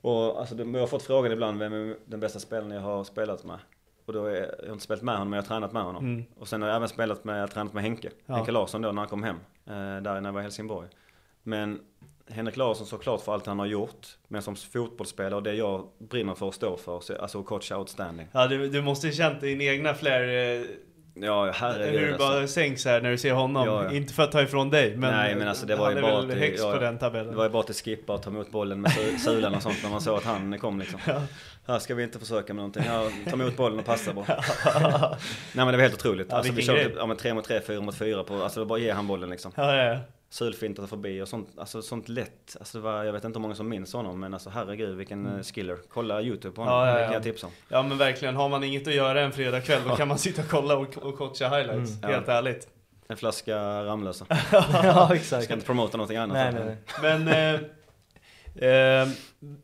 Och alltså, jag har fått frågan ibland vem är den bästa spelaren jag har spelat med. Och då är, jag har inte spelat med honom men jag har tränat med honom. Mm. Och sen har jag även spelat med, jag har tränat med Henke. Ja. Henke Larsson då när han kom hem. Eh, där när jag var i Helsingborg. Men Henrik Larsson såklart för allt han har gjort. Men som fotbollsspelare och det jag brinner för och står för. Så, alltså coach outstanding. Ja, du, du måste ju känt din egna flair, eh, Ja herregud hur du alltså. bara sänks här när du ser honom. Ja, ja. Inte för att ta ifrån dig, men, Nej, men alltså det var han ju är bara väl till- högst ja, på ja. den tabellen. Det var ju bara till skippa och ta emot bollen med su- sulan och sånt när man såg att han kom liksom. Här ska vi inte försöka med någonting. Ja, ta emot bollen och passa bara. Nej men det var helt otroligt. Ja, alltså vi körde typ, ja, men tre mot tre, fyra mot fyra på, alltså bara ge han bollen liksom. Ja, ja, ja. Sulfintar förbi och sånt, alltså sånt lätt. Alltså det var, jag vet inte hur många som minns honom men alltså herregud vilken mm. skiller. Kolla YouTube på honom, Ja, ja, det ja. kan jag tipsa om. ja men verkligen, har man inget att göra en fredagkväll då kan man sitta och kolla och, och coacha highlights. Mm. Helt ärligt. En flaska Ramlösa. ja, exakt. ska inte promota någonting annat. Nej, nej, nej. Men eh, eh,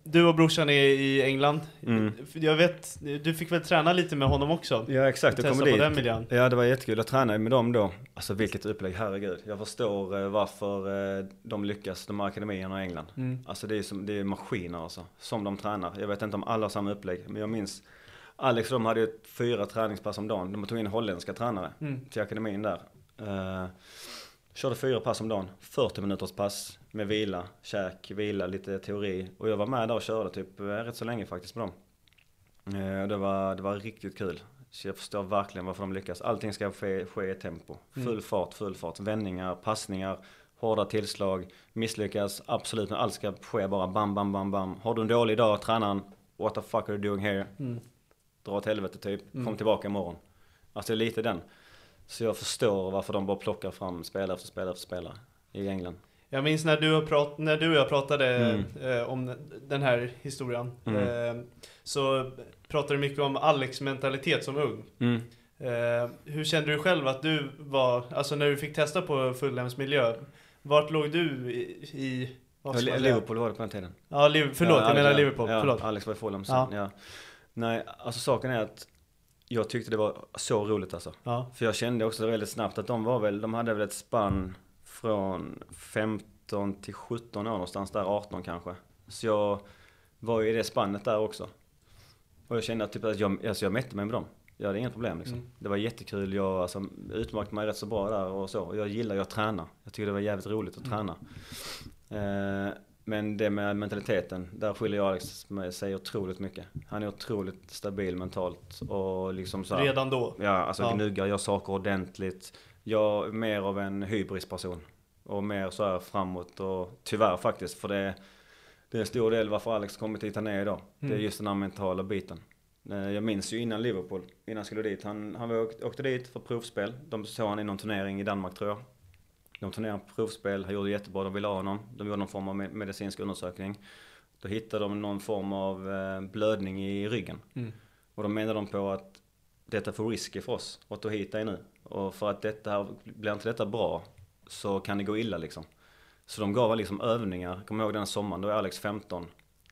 du och brorsan är i England. Mm. Jag vet, du fick väl träna lite med honom också? Ja exakt, jag på dit. den miljön. Ja det var jättekul, jag tränade med dem då. Alltså vilket upplägg, herregud. Jag förstår eh, varför eh, de lyckas, de här akademierna i England. Mm. Alltså det är, som, det är maskiner alltså, som de tränar. Jag vet inte om alla har samma upplägg, men jag minns Alex och de hade ju fyra träningspass om dagen. De tog in holländska tränare Mm. till akademin där. Eh, körde fyra pass om dagen, 40 minuters pass med vila, käk, vila, lite teori. Och jag var med där och körde typ eh, rätt så länge faktiskt med dem. Eh, det, var, det var riktigt kul. Så jag förstår verkligen varför de lyckas. Allting ska ske, ske i tempo. Full Mm. fart, full fart. Vändningar, passningar, hårda tillslag. Misslyckas, absolut. Men allt ska ske bara bam, bam, bam, bam. Har du en dålig dag, tränaren, what the fuck are you doing here? Mm. Dra åt helvete typ. Mm. Kom tillbaka imorgon. Alltså lite den. Så jag förstår varför de bara plockar fram spelare efter spelare efter spelare i England. Jag minns när du, har prat, när du och jag pratade Mm. eh, om den här historien. Mm. Eh, så pratade du mycket om Alex mentalitet som ung. Mm. Eh, hur kände du själv att du var, alltså när du fick testa på Fulhams-miljö, vart låg du i, i vad Ja? Liverpool var det på den tiden. Ja, Liv- förlåt, Ja, jag menar. Liverpool, ja, förlåt. Alex var i Fulham sen, Ja. ja. Nej, alltså saken är att jag tyckte det var så roligt alltså. Ja, För jag kände också väldigt snabbt att de var väl, de hade väl ett spann från 15 till 17 år någonstans där, 18 kanske. Så jag var ju i det spannet där också. Och jag kände att, typ, att jag, alltså jag mätte mig med dem. Jag hade inga problem liksom. Mm. Det var jättekul, jag alltså, utmärkte mig rätt så bra där och så. Jag gillar ju att träna. Jag tycker det var jävligt roligt att träna. Eh, men det med mentaliteten, där skiljer jag Alex med sig otroligt mycket. Han är otroligt stabil mentalt och liksom så här, Redan då? Ja, alltså Ja. gnuggar, gör saker ordentligt. Jag är mer av en hybrisperson. Och mer så här framåt och tyvärr faktiskt, för det, det är en stor del varför Alex kommit hit han är idag. Det är Mm. just den här mentala biten. Eh, Jag minns ju innan Liverpool, innan han skulle dit. Han, han var, åkte, åkte dit för provspel. De såg han i någon turnering i Danmark tror jag. De turnerade på provspel, han gjorde jättebra, de ville ha honom. De gjorde någon form av me- medicinsk undersökning. Då hittade de någon form av eh, blödning i ryggen. Mm. Och då menade de på att detta för risky för oss att ta hit dig nu. Och för att detta blir inte detta bra så kan det gå illa liksom. Så de gav liksom övningar, jag kommer ihåg den sommaren, då är Alex 15.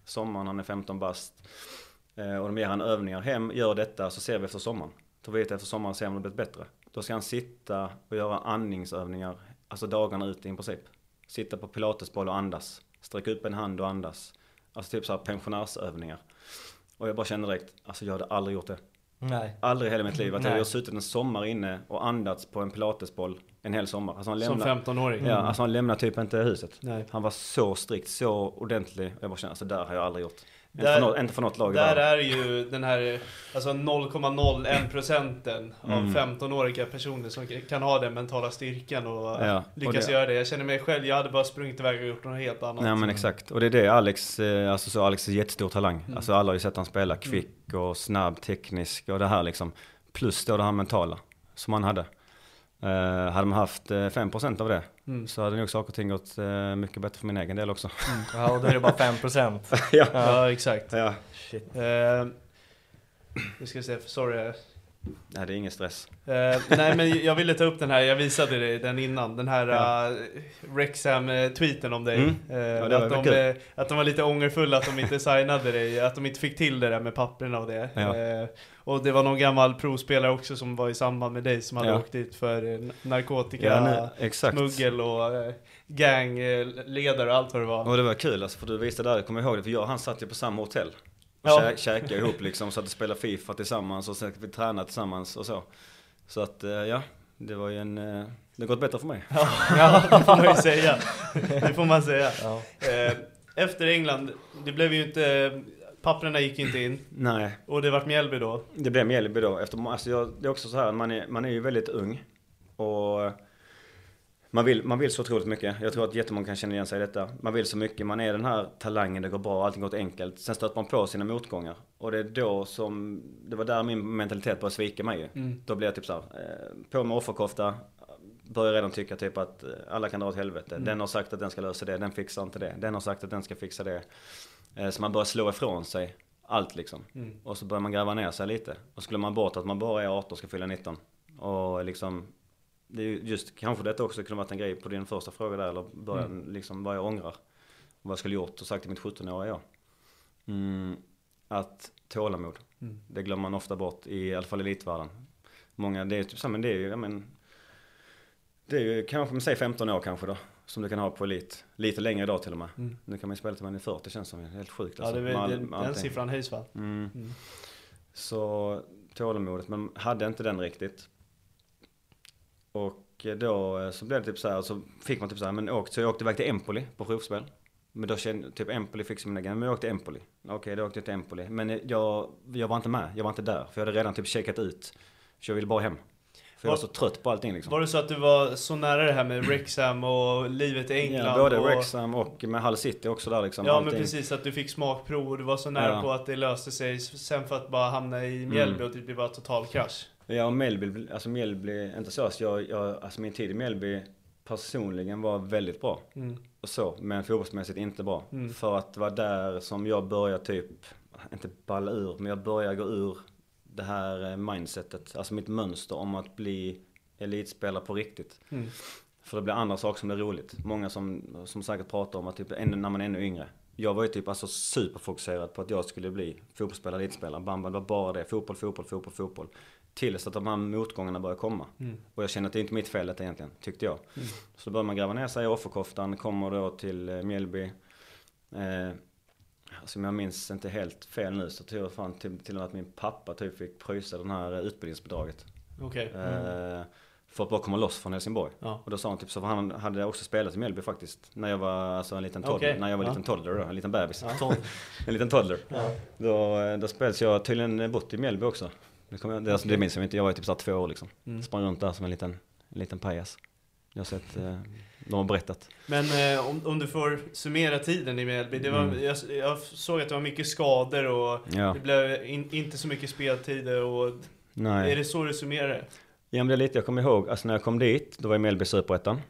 Sommaren, han är 15 bast. Eh, och de ger han övningar hem, gör detta så ser vi efter sommaren. Då vet jag efter sommaren ser om det blivit bättre. Då ska han sitta och göra andningsövningar, alltså dagarna ut i princip. Sitta på pilatesboll och andas. Sträcka upp en hand och andas. Alltså typ så här pensionärsövningar. Och jag bara kände direkt, alltså jag hade aldrig gjort det. Nej. Aldrig i hela mitt liv. Att jag har suttit en sommar inne och andats på en pilatesboll en hel sommar. Alltså han Som lämnar, 15-åring? ja, alltså han lämnar typ inte huset. Nej. Han var så strikt, så ordentlig. Jag bara kände, alltså där har jag aldrig gjort. Inte, Där- för, något, inte för något lag Där världen. är ju den här alltså 0,01 procenten av Mm. 15-åriga personer som kan ha den mentala styrkan och Ja, och lyckas det- göra det. Jag känner mig själv, jag hade bara sprungit iväg och gjort något helt annat. Nej men exakt. Och det är det Alex, eh, alltså så Alex är jättestor talang. Mm. Alltså alla har ju sett han spela kvick och snabb, teknisk och det här liksom. Plus då det här mentala som han hade. Eh, hade man haft eh, 5% av det Mm. så hade nog saker och ting gått eh, mycket bättre för min egen del också. Ja, och då är det bara 5%. ja. Ja, exakt. ja. Shit. Eh, nu ska vi se, sorry. Nej det är ingen stress. Eh, nej men jag ville ta upp den här, jag visade dig den innan, den här Ja. uh, Rexham-tweeten om dig. Mm. Eh, Ja, att, de, kul. eh, att de var lite ångerfulla att de inte signade dig, att de inte fick till det där med papperna och det. Ja. Eh, och det var någon gammal provspelare också som var i samband med dig som hade Ja. åkt dit för eh, narkotika, Ja, och eh, gangledare och allt vad det var. Och det var kul alltså, för du visade där, jag kommer ihåg det, för jag och han satt ju på samma hotell. Och Ja. kä- käkade ihop liksom, satt och spelade FIFA tillsammans och sen vi tränade tillsammans och så. Så att, eh, ja, det var ju en, eh, det har gått bättre för mig. Ja, det får man ju säga. Det får man säga. Ja. Eh, efter England, det blev ju inte, papperna gick inte in. Nej, Och det vart Mjällby då. det blev Mjällby då. Efter, alltså jag, det är också så här, man är, man är ju väldigt ung. Och man vill, man vill så otroligt mycket. Jag tror att jättemånga kan känna igen sig i detta. Man vill så mycket, man är den här talangen, det går bra, allting går enkelt. Sen stöter man på sina motgångar. Och det är då som, det var där min mentalitet började svika mig ju. Mm. Då blev jag typ såhär, eh, på med offerkofta. Börjar redan tycka typ att eh, alla kan dra åt helvete. Den har sagt att den ska lösa det, den fixar inte det. Den har sagt att den ska fixa det. Eh, så man börjar slå ifrån sig allt liksom. Mm. Och så börjar man gräva ner sig lite. Och så glömmer man bort att man bara är 18 och ska fylla 19. Och liksom, det är ju just kanske detta också kunde varit en grej på din första fråga där. Eller börja, liksom vad jag ångrar. Vad jag skulle gjort och sagt till mitt 17-åriga jag. Mm, att tålamod. Mm. Det glömmer man ofta bort i alla fall i elitvärlden. Många, det är typ så, men det är ju, ja, men, det är ju kanske, säg 15 år kanske då. Som du kan ha på elit. Lite längre idag till och med. Mm. Nu kan man ju spela till man är 40 känns som. Helt sjukt Ja, alltså. det, all- det, med den allting. siffran höjs va? Mm. Mm. Så tålamodet, men hade inte den riktigt. Och då eh, så blev det typ så här, så fick man typ så här, men åkt, så jag åkte iväg till Empoli på provspel. Men då kände, typ Empoli fick en egen, men jag åkte Empoli. Okej, då åkte jag till Empoli. Men jag, jag var inte med, jag var inte där. För jag hade redan typ checkat ut. Så jag ville bara hem. För jag var Var- så trött på allting liksom. Var det så att du var så nära det här med Rexham och livet i England? Ja, både och, Wrexham och med Hull City också där liksom. Ja allting. men precis, att du fick smakprov och du var så nära Ja. på att det löste sig sen för att bara hamna i Mjällby Mm. och det blev bara total krasch. Ja, och Mjällby, alltså Mjällby, inte så att jag, jag, alltså min tid i Mjällby personligen var väldigt bra. Mm. och så, men fotbollsmässigt inte bra. Mm. För att det var där som jag började typ, inte balla ur, men jag började gå ur det här eh, mindsetet, alltså mitt mönster om att bli elitspelare på riktigt. Mm. För det blir andra saker som blir roligt. Många som, som säkert pratar om att typ, ännu, när man är ännu yngre. Jag var ju typ alltså superfokuserad på att jag skulle bli fotbollsspelare, elitspelare. Bamba, det var bara det. Fotboll, fotboll, fotboll, fotboll. Tills att de här motgångarna började komma. Mm. Och jag kände att det är inte mitt fel egentligen, tyckte jag. Så då börjar man gräva ner sig i offerkoftan, kommer då till eh, Mjällby. Eh, alltså om jag minns inte helt fel nu så tror jag fan till, till och med att min pappa typ fick pröjsa den här utbildningsbidraget. Okej. Eh, för att bara komma loss från Helsingborg. Ja. Och då sa han typ så, för han hade också spelat i Mjällby faktiskt. När jag var alltså en liten toddler, Okej. när jag var en Ja. liten toddler då, en liten bebis. Tolv. En liten toddler. Då, eh, då spelade jag har tydligen bott i Mjällby också. Det, jag, det, alltså, det minns jag inte, jag var typ så här två år liksom. Mm. Sprang runt där som en liten, en liten pajas. Jag har sett, eh, de har berättat. Men eh, om, om du får summera tiden i Mjällby. Det var, Mm. jag, jag såg att det var mycket skador och Ja, det blev in, inte så mycket speltider. Och, nej. Är det så du summerar det? Ja men det är lite, jag kommer ihåg, alltså när jag kom dit, då var Mjällby Superettan.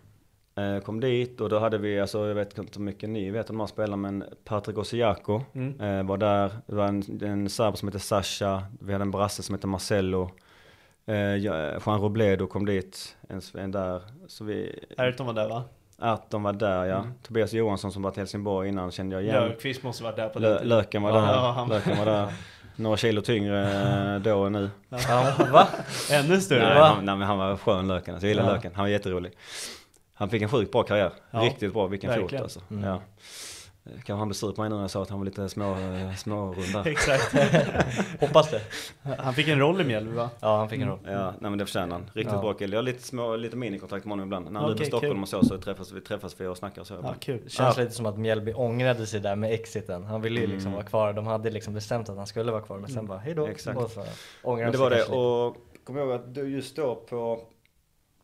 Eh, kom dit och då hade vi, alltså jag vet inte hur mycket ni vet om de här spelarna, men Patrik Osiako Mm. eh, var där. Det var en, en serb som hette Sasha, vi hade en brasse som hette Marcello. Eh, ja, Juan Robledo kom dit, en, en där. Så vi, Ayrton var där va? Arton var där ja. Mm. Tobias Johansson som var till Helsingborg innan kände jag igen. Löfqvist måste varit där på Lö. Löken var Ja, där, ja, Löken var där. Några kilo tyngre eh, då än nu. Ja, va? Ännu större? Nej, va? han, nej men han var skön Löken, alltså, jag gillar Ja. Löken. Han var jätterolig. Han fick en sjukt bra karriär. Ja. Riktigt bra, vilken fot Verkligen. alltså. Mm. Ja. Kanske han på mig nu när jag sa att han var lite små, eh, smårund. Exakt. Hoppas det. Han fick en roll i Mjällby va? Ja, han fick en roll. Ja, nej men det förtjänar han. Riktigt Ja. bra kille. Jag har lite små, lite minikontakt med honom ibland. När han är Okej, i Stockholm kul. och så, så träffas vi, träffas vi och snackar så. Ja, kul. Det känns Ja. lite som att Mjällby ångrade sig där med exiten. Han ville ju liksom Mm. vara kvar. De hade liksom bestämt att han skulle vara kvar men sen bara hejdå. Exakt. Och så ångrar Men de det var det. lite. Och kom ihåg att du just då på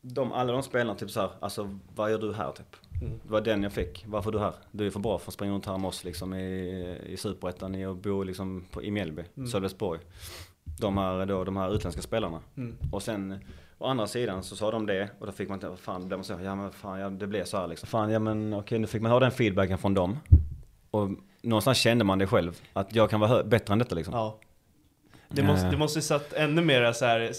de, alla de spelarna typ så här, alltså vad gör du här typ? Mm. Det var den jag fick. Varför är du här? Du är för bra för att springa runt här med oss liksom i, i Superettan och bo liksom på, i Mjällby, Mm. Sölvesborg. De här då, de här utländska spelarna. Mm. Och sen å andra sidan så sa de det och då fick man inte, fan, blev man så, ja men fan, ja, det blev så här liksom. Fan, ja men okej, nu fick man ha den feedbacken från dem. Och någonstans kände man det själv, att jag kan vara bättre än detta liksom. Ja. Det måste, Eh. det måste satt ännu mer så här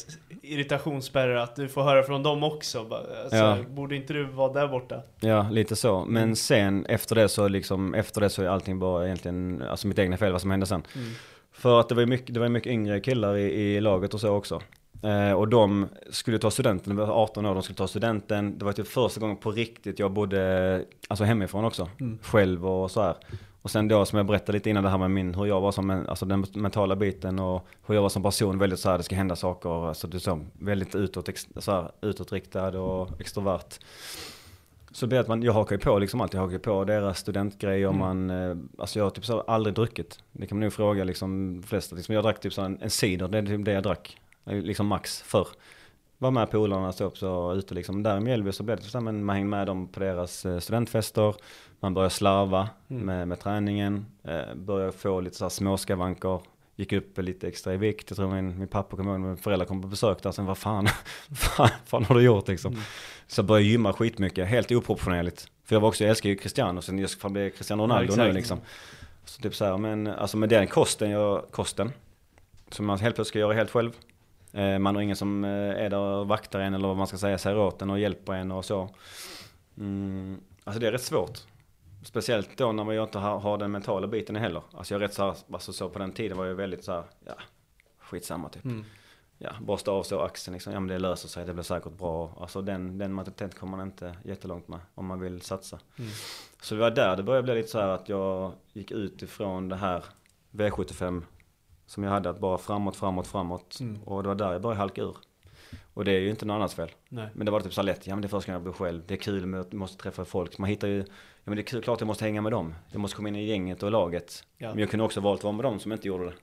irritationsspärrar att du får höra från dem också. Alltså, Ja. Borde inte du vara där borta? Ja, lite så. Men sen efter det så liksom, efter det så är allting bara egentligen, alltså mitt egna fel vad som hände sen. Mm. För att det var ju mycket, det var mycket yngre killar i, i laget och så också. Eh, och de skulle ta studenten, de var 18 år, de skulle ta studenten. Det var typ första gången på riktigt jag bodde, alltså hemifrån också. Mm. Själv och så här. Och sen då som jag berättade lite innan det här med min, hur jag var som, en, alltså den mentala biten och hur jag var som person, väldigt så här, det ska hända saker, alltså du så, väldigt utåt, ex, så här, utåtriktad och extrovert. Så det blir att man, jag hakar ju på liksom allt, jag hakar ju på deras studentgrejer, Mm. man, eh, alltså jag har typ så här aldrig druckit. Det kan man nog fråga liksom de flesta, liksom, jag drack typ så här en, en cider, det är typ det jag drack. Eh, Liksom max förr. Var med polarna, så ute liksom. Där i Mjällby så blev det så här, men man hängde med dem på deras eh, studentfester. Man började slarva Mm. med, med träningen. Eh, började få lite så här småskavanker. Gick upp lite extra i vikt. Jag tror min, min pappa kom ihåg, mina föräldrar kom på besök där. Sen vad fan, fan, fan har du gjort liksom? Mm. Så jag började gymma skitmycket, helt oproportionerligt. För jag var också, jag älskar ju Cristiano, sen jag ska bli Cristiano Ronaldo exakt. nu liksom. Så typ så här, men alltså med den kosten, jag, kosten, som man helt plötsligt ska göra helt själv. Eh, man har ingen som eh, är där och vaktar en eller vad man ska säga, säger åt en och hjälper en och så. Mm, alltså det är rätt svårt. Speciellt då när ju inte har, har den mentala biten heller. Alltså jag är rätt så här, alltså så på den tiden var jag väldigt så här, ja, skitsamma typ. Mm. Ja, borsta av så axeln liksom, ja men det löser sig, det blir säkert bra. Alltså den, den mentaliteten kommer man inte jättelångt med om man vill satsa. Mm. Så det var där det började bli lite så här att jag gick ut ifrån det här V75 som jag hade, att bara framåt, framåt, framåt. Mm. Och det var där jag började halka ur. Och det är ju inte någon annans fel. Nej. Men det var typ så lätt, ja men det är första gången jag blir själv, det är kul med att måste träffa folk. Man hittar ju, ja men det är kul, klart jag måste hänga med dem. Jag måste komma in i gänget och laget. Ja. Men jag kunde också valt att vara med dem som inte gjorde det.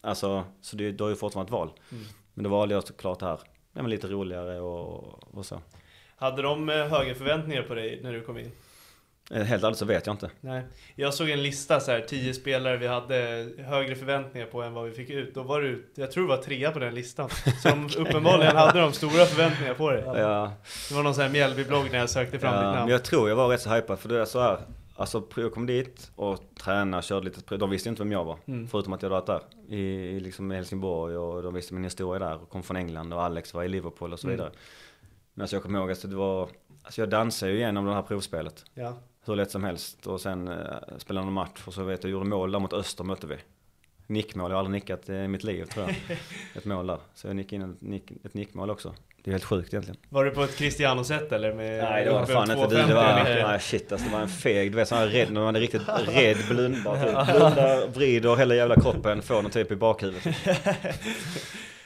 Alltså, så det, då är ju fortfarande ett val. Mm. Men då valde jag såklart det här, ja men lite roligare och, och så. Hade de eh, höga förväntningar på dig när du kom in? Eh, Helt ärligt så vet jag inte. Nej. Jag såg en lista så här, tio spelare vi hade högre förväntningar på än vad vi fick ut. Då var du, jag tror du var trea på den listan. Som uppenbarligen hade de stora förväntningar på dig. Ja, Det var någon sån här Mjällby-blogg när jag sökte fram ja, ditt men namn. jag tror jag var rätt så hypad för det är så här. Alltså jag kom dit och tränade, körde lite, de visste inte vem jag var. Mm. Förutom att jag hade varit där i, i liksom Helsingborg och de visste min historia där och kom från England och Alex var i Liverpool och så Mm. vidare. Men alltså jag kommer ihåg att det var, alltså jag dansade ju igenom det här provspelet. Ja. Hur lätt som helst och sen eh, spelade någon match och så vet jag, gjorde mål där mot Öster mötte vi. Nickmål, jag har aldrig nickat i mitt liv tror jag. Ett mål där. Så jag nickade in ett, nick, ett nickmål också. Det är helt sjukt egentligen. Var det på ett Cristiano-sätt eller? Med Nej det var uppe fan inte du. 250 Det var, nej shit alltså, det var en feg, du vet sån här rädd, när man är riktigt rädd blundar typ. Blundar, vrider hela jävla kroppen, får den typ i bakhuvudet.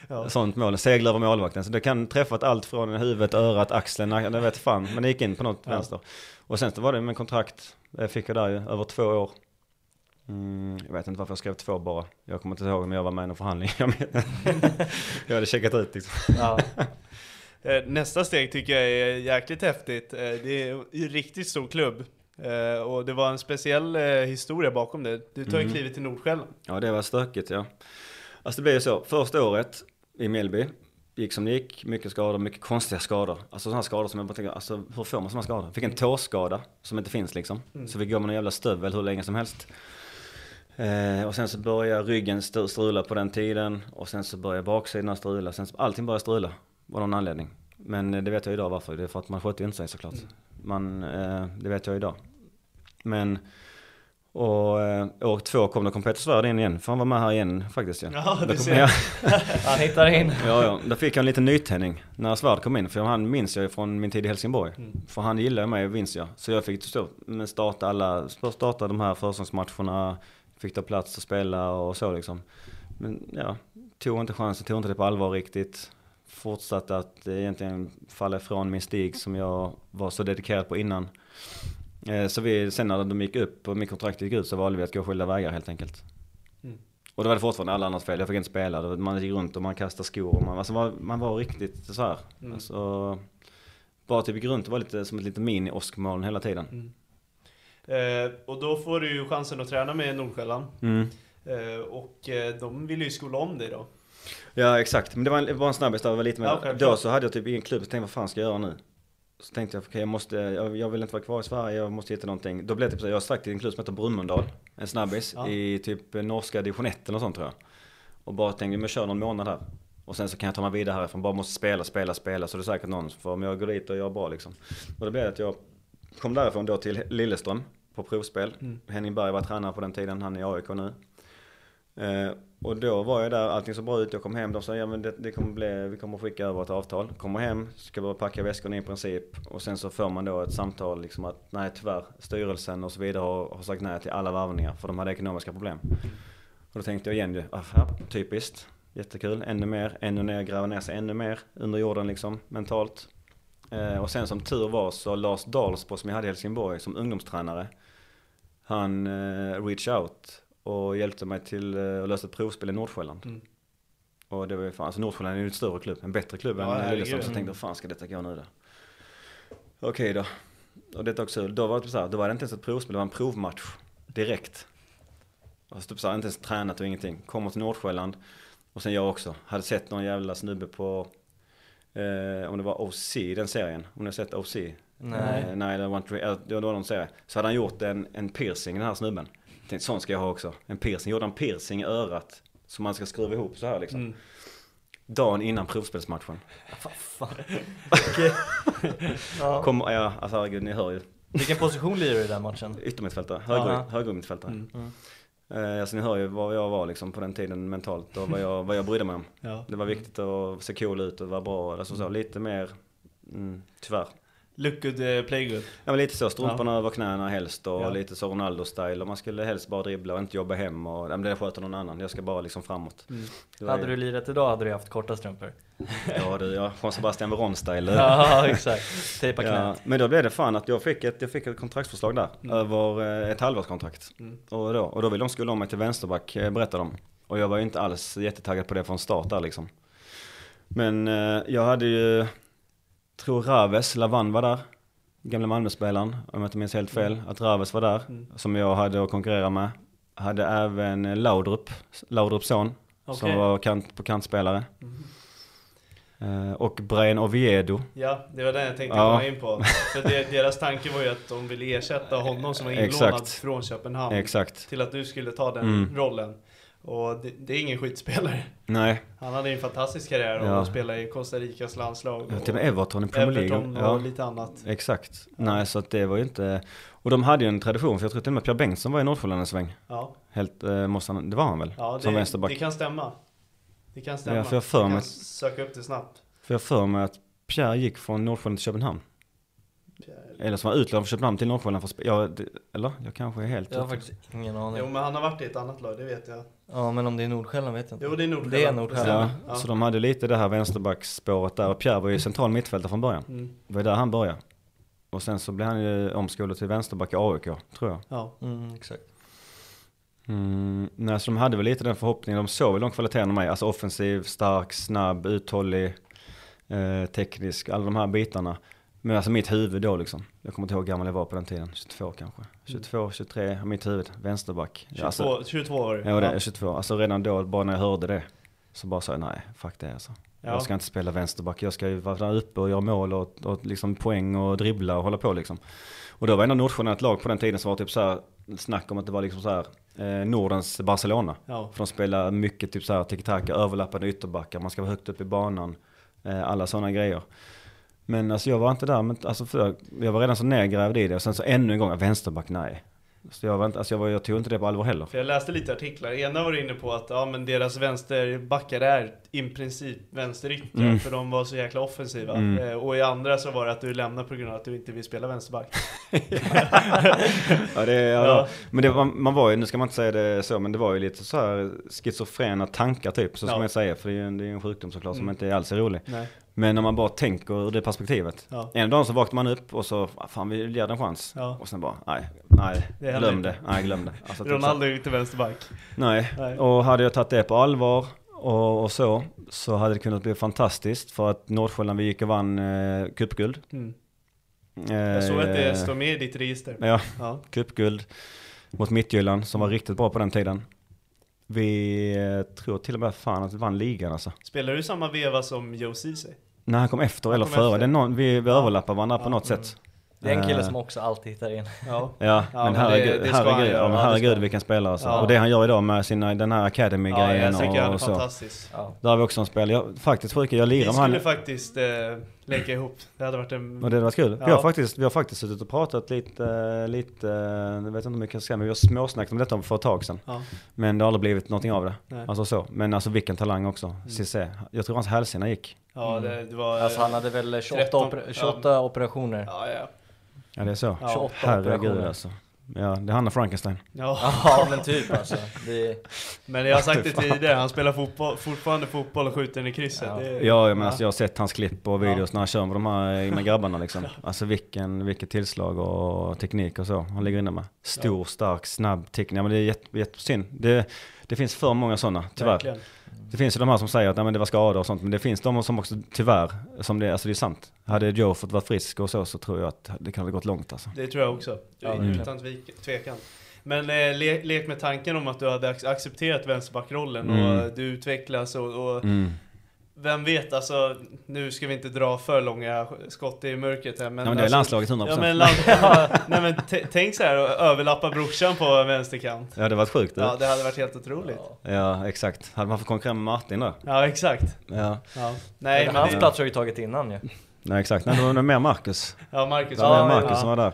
Sånt mål, seglar över målvakten. Så det kan träffat allt från huvudet, örat, axeln, jag vet fan. Men det gick in på något vänster. Och sen så var det med kontrakt, jag fick jag där ju, över två år. Mm, jag vet inte varför jag skrev två bara. Jag kommer inte ihåg om jag var med i någon förhandling. Jag, hade checkat ut liksom. Ja. Eh, Nästa steg tycker jag är jäkligt häftigt. Eh, Det är en riktigt stor klubb. Eh, Och det var en speciell historia bakom det. Du tar ju Mhm. klivet till Nordsjälland. Ja, det var stökigt ja. Alltså det blev ju så, första året i Mjällby, gick som det gick, mycket skador, mycket konstiga skador. Alltså sådana skador som jag bara tänker, alltså hur får man sådana skador? Fick en tåskada som inte finns liksom. Så vi går med någon jävla stövel hur länge som helst. Eh, och sen så började ryggen strula på den tiden och sen så började baksidan strula. Sen så, allting började strula av någon anledning. Men eh, det vet jag idag varför. Det är för att man skötte inte sig såklart. Man, eh, det vet jag idag. Men och eh, år två kom det kom Peter Svärd in igen, för han var med här igen faktiskt. Ja, Ja, Då du ser. ja, Han hittar in. ja, ja, då fick jag en liten nytändning när Svärd kom in, för han minns jag ju från min tid i Helsingborg. För han gillar mig, minns jag. Så jag fick stå, starta alla, starta de här försäsongsmatcherna, fick ta plats och spela och så liksom. Men ja, tog inte chansen, tog inte det på allvar riktigt. Fortsatte att egentligen falla ifrån min stig som jag var så dedikerad på innan. Eh, Så vi, sen när de gick upp och mitt kontrakt gick ut så valde vi att gå skilda vägar helt enkelt. Mm. Och då var det fortfarande alla andras fel, jag fick inte spela. Man gick runt och man kastade skor och man, alltså man, man var riktigt så här. Mm. Alltså, bara typ gick runt och var lite som ett litet mini-åskmoln hela tiden. Eh, Och då får du ju chansen att träna med Nordsjälland. Mm. Eh, Och eh, de vill ju skola om dig då. Ja exakt, men det var en, en snabbis där, det var lite mer. Ja, då så hade jag typ ingen klubb, så tänkte vad fan ska jag göra nu? Så tänkte jag, okej jag måste, jag, jag vill inte vara kvar i Sverige, jag måste hitta någonting. Då blev det typ så, jag stack till en klubb som heter Brumunddal, en snabbis, Ja. i typ norska division 1 eller sånt tror jag. Och bara tänkte, men jag kör någon månad här. Och sen så kan jag ta mig vidare härifrån, bara måste spela, spela, spela, så det är säkert någon får, om jag går dit och gör bra liksom. Och det blev att jag kom därifrån då till Lilleström på provspel. Henning Berg var tränare på den tiden, han är i AIK nu. Eh, och då var jag där, allting så bra ut, jag kom hem, de sa ja men det, det kommer bli, vi kommer skicka över ett avtal. Kommer hem, ska bara packa väskorna i princip. Och sen så får man då ett samtal liksom att nej tyvärr, styrelsen och så vidare har, har sagt nej till alla varvningar för de hade ekonomiska problem. Och då tänkte jag igen ju, ah, ja, typiskt, jättekul, ännu mer, ännu ner, gräva ner sig ännu mer under jorden liksom, mentalt. Eh, och sen som tur var så Lars Dahlsbo som jag hade i Helsingborg som ungdomstränare, han eh, reach out och hjälpte mig till eh, att lösa ett provspel i Nordsjälland. Mm. Och det var ju fan, alltså Nordsjälland är ju en större klubb, en bättre klubb Ja, än. Lilleström. Så jag tänkte, vad fan ska detta gå nu då? Okej då. Och detta också, då var det så här, då var det inte ens ett provspel, det var en provmatch. Direkt. Alltså typ så här, inte ens tränat och ingenting. Kommer till Nordsjälland. Och sen jag också. Hade sett någon jävla snubbe på, eh, om det var OC, den serien. Om ni har sett OC? Nej. Eh, nej, det var, inte, det var någon serie. Så hade han gjort en, en piercing, den här snubben. Tänkte, sån ska jag ha också. En piercing. Gjorde en piercing i örat. Som man ska skruva ihop så här liksom. Mm. Dagen innan provspelsmatchen. Ja. Kom, ja, alltså herregud, ni hör ju. Vilken position lirar du i den matchen? Yttermittfältare, högermittfältare. Mm. Eh, alltså ni hör ju vad jag var liksom på den tiden mentalt och vad jag, vad jag brydde mig om. Ja. Det var viktigt att se cool ut och vara bra. Alltså så, lite mer, mm, tyvärr. Look good, eh, play good. Ja men lite så, strumporna över knäna helst och Ja. lite så Ronaldo-style. Och man skulle helst bara dribbla och inte jobba hem och, ja, men det sköter någon annan. Jag ska bara liksom framåt. Var Hade ju- du lirat idag hade du haft korta strumpor. Ja du, ja, Juan Sebastian Veron-style. Ja, exakt. Tejpa Ja, knät. men då blev det fan att jag fick ett, jag fick ett kontraktsförslag där. Över eh, ett halvårskontrakt. Och, då, och då ville de skulle om mig till vänsterback, eh, berättade de. Och jag var ju inte alls jättetaggad på det från start där liksom. Men jag hade ju, tror Raves, Lavan var där. Gamla Malmöspelaren, om jag inte minns helt fel. Att Raves var där, som jag hade att konkurrera med. Hade även Laudrup, Laudrups son. Som Okej. var kant, på kantspelare. Eh, och Brian Oviedo. Ja, det var den jag tänkte Ja. komma in på. För det, deras tanke var ju att de ville ersätta honom som var inlånad Exakt. från Köpenhamn. Exakt. Till att du skulle ta den Mm. rollen. Och det, det är ingen skitspelare. Nej, Han hade en fantastisk karriär och Ja. spelade i Costa Ricas landslag. Ja, till och med Everton i Premier League. Everton och Ja, lite annat. exakt. Nej, så att det var ju inte... Och de hade ju en tradition, för jag tror till och med Pierre Bengtsson var i Nordsjälland en sväng. Ja, Helt, eh, måste han, det var han väl? ja Som det, vänsterback. det kan stämma. Det kan stämma. Ja, för jag för Du mig- kan söka upp det snabbt. För jag för mig att Pierre gick från Nordsjälland till Köpenhamn. Eller som var utlånad från Köpenhamn till spe- ja, Eller? Jag kanske är helt Jag har faktiskt ingen aning. Jo men han har varit i ett annat lag, det vet jag. Ja men om det är Nordsjälland vet jag inte. Jo det är Nordsjälland. Det är Nordsjälland. Ja, Ja. Så de hade lite det här vänsterbacksspåret där. Och Pierre var ju central mittfältare från början. Mm. Det var där han började. Och sen så blev han ju omskolad till vänsterback i AIK, tror jag. Ja. Mm, exakt. Mm, nej, så de hade väl lite den förhoppningen. De såg väl de kvaliteterna med. Alltså offensiv, stark, snabb, uthållig, eh, teknisk, alla de här bitarna. Men alltså mitt huvud då liksom. Jag kommer inte ihåg hur gammal jag var på den tiden. 22 kanske. 22, 23, mitt huvud. Vänsterback. 22, Alltså, 22 år. ja, det är 22. Alltså redan då, bara när jag hörde det. Så bara sa jag nej, fuck det alltså. Ja. Jag ska inte spela vänsterback. Jag ska ju vara där uppe och göra mål och, och liksom poäng och dribbla och hålla på liksom. Och då var ändå Nordsjön ett lag på den tiden som var typ så här snack om att det var liksom så här eh, Nordens Barcelona. Ja. För de spelar mycket typ så här tiki-taka, överlappande ytterbackar, man ska vara högt upp i banan. Eh, alla sådana grejer. Men alltså jag var inte där, men alltså för, jag var redan så nedgrävd i det. Och sen så ännu en gång, vänsterback, nej. Så jag, var inte, alltså jag, var, jag tog inte det på allvar heller. För jag läste lite artiklar, ena var inne på att ja, men deras vänsterbackar är i princip vänsteryttrar Mm. för de var så jäkla offensiva. Mm. Eh, och i andra så var det att du lämnar på grund av att du inte vill spela vänsterback. Ja, det, ja, Ja. Men det var, man var ju, nu ska man inte säga det så, men det var ju lite så här schizofrena tankar typ. Så Ja. man säga, för det är ju en, det är en sjukdom såklart som Mm. inte alls är rolig. Nej. Men när man bara tänker ur det perspektivet. Ja. En dag så vaknar man upp och så, "Ah, fan vi ger det en chans. Ja. Och sen bara, nej, nej, Det glöm det, nej glöm det. Alltså, typ Ronaldo är inte vänsterback. Nej. Nej. och hade jag tagit det på allvar och, och så, så hade det kunnat bli fantastiskt. För att Nordsjälland, vi gick och vann eh, cupguld. Mm. Eh, Jag såg att det står med i ditt register. Ja, Ja. cupguld mot Midtjylland som var riktigt bra på den tiden. Vi eh, tror till och med fan att vi vann ligan alltså. Spelar du samma veva som Joe Ceesay? När han kom efter Han eller kom före. efter. Det är någon, vi, vi Ja. överlappar varandra på Ja. något Mm. sätt. Det är en kille Eh, som också alltid hittar in. Ja. Ja, Ja, men men det- herregud, det han herregud, ja, men Ja, det herregud vilken spelare alltså. Ja. Och det han gör idag med sina, den här Ja, academy-grejen jag tycker han är och så. fantastisk. Ja. Där har vi också en spelare, jag, faktiskt sjuka, jag Vi lirar med skulle han. faktiskt eh, länka ihop. Det hade varit en... Och det hade varit kul. Vi, Ja. har faktiskt, vi har faktiskt suttit och pratat lite, lite, jag vet inte hur mycket jag ska säga, men vi har småsnackat om detta för ett tag sedan. Ja. Men det har aldrig blivit någonting av det. Nej. Alltså så. Men alltså vilken talang också. Cissé. Jag tror hans hälsena gick. Ja, det, det var... Alltså han hade väl 28, 13, oper- 28 operationer. Ja, ja. Ja det är så. Ja. 28 Herregud operationer. alltså. Ja, det är han och Frankenstein. ja. Ja men typ alltså. Det, Men jag har sagt det tidigare, han spelar fotboll, fortfarande fotboll och skjuter den i krysset. Ja. Det, Ja, jag, men alltså, jag har sett hans klipp och videos Ja. när han kör med de här med grabbarna liksom. Alltså vilken, vilket tillslag och teknik och så han ligger inne med. Stor, stark, snabb teknik. Ja, men det är jätte, jättesynd. Det, det finns för många sådana, tyvärr. Verkligen. Det finns ju de här som säger att nej, men det var skador och sånt, men det finns de som också tyvärr, som det, alltså det är sant. Hade Joe fått vara frisk och så, så tror jag att det kan ha gått långt alltså. Det tror jag också. Ja, Utan tvekan. Men eh, le, lek med tanken om att du hade ac- accepterat vänsterbackrollen Mm. och du utvecklas och, och Mm. Vem vet, alltså nu ska vi inte dra för långa skott i mörkret här men... Ja, men det är alltså, landslaget 100%. Ja men, land, ja, nej, men tänk så här att överlappa brorsan på vänsterkant. Ja, det var varit sjukt. Ja, Ja, det hade varit helt otroligt. ja exakt. Hade man fått konkurrera med Martin då? Ja, exakt. Ja, Ja. Nej, men hans det, plats har ju tagit innan ju. nej exakt. Nej, det var mer Marcus. Ja, Marcus. Det var Ja, mer ja, Marcus som var där.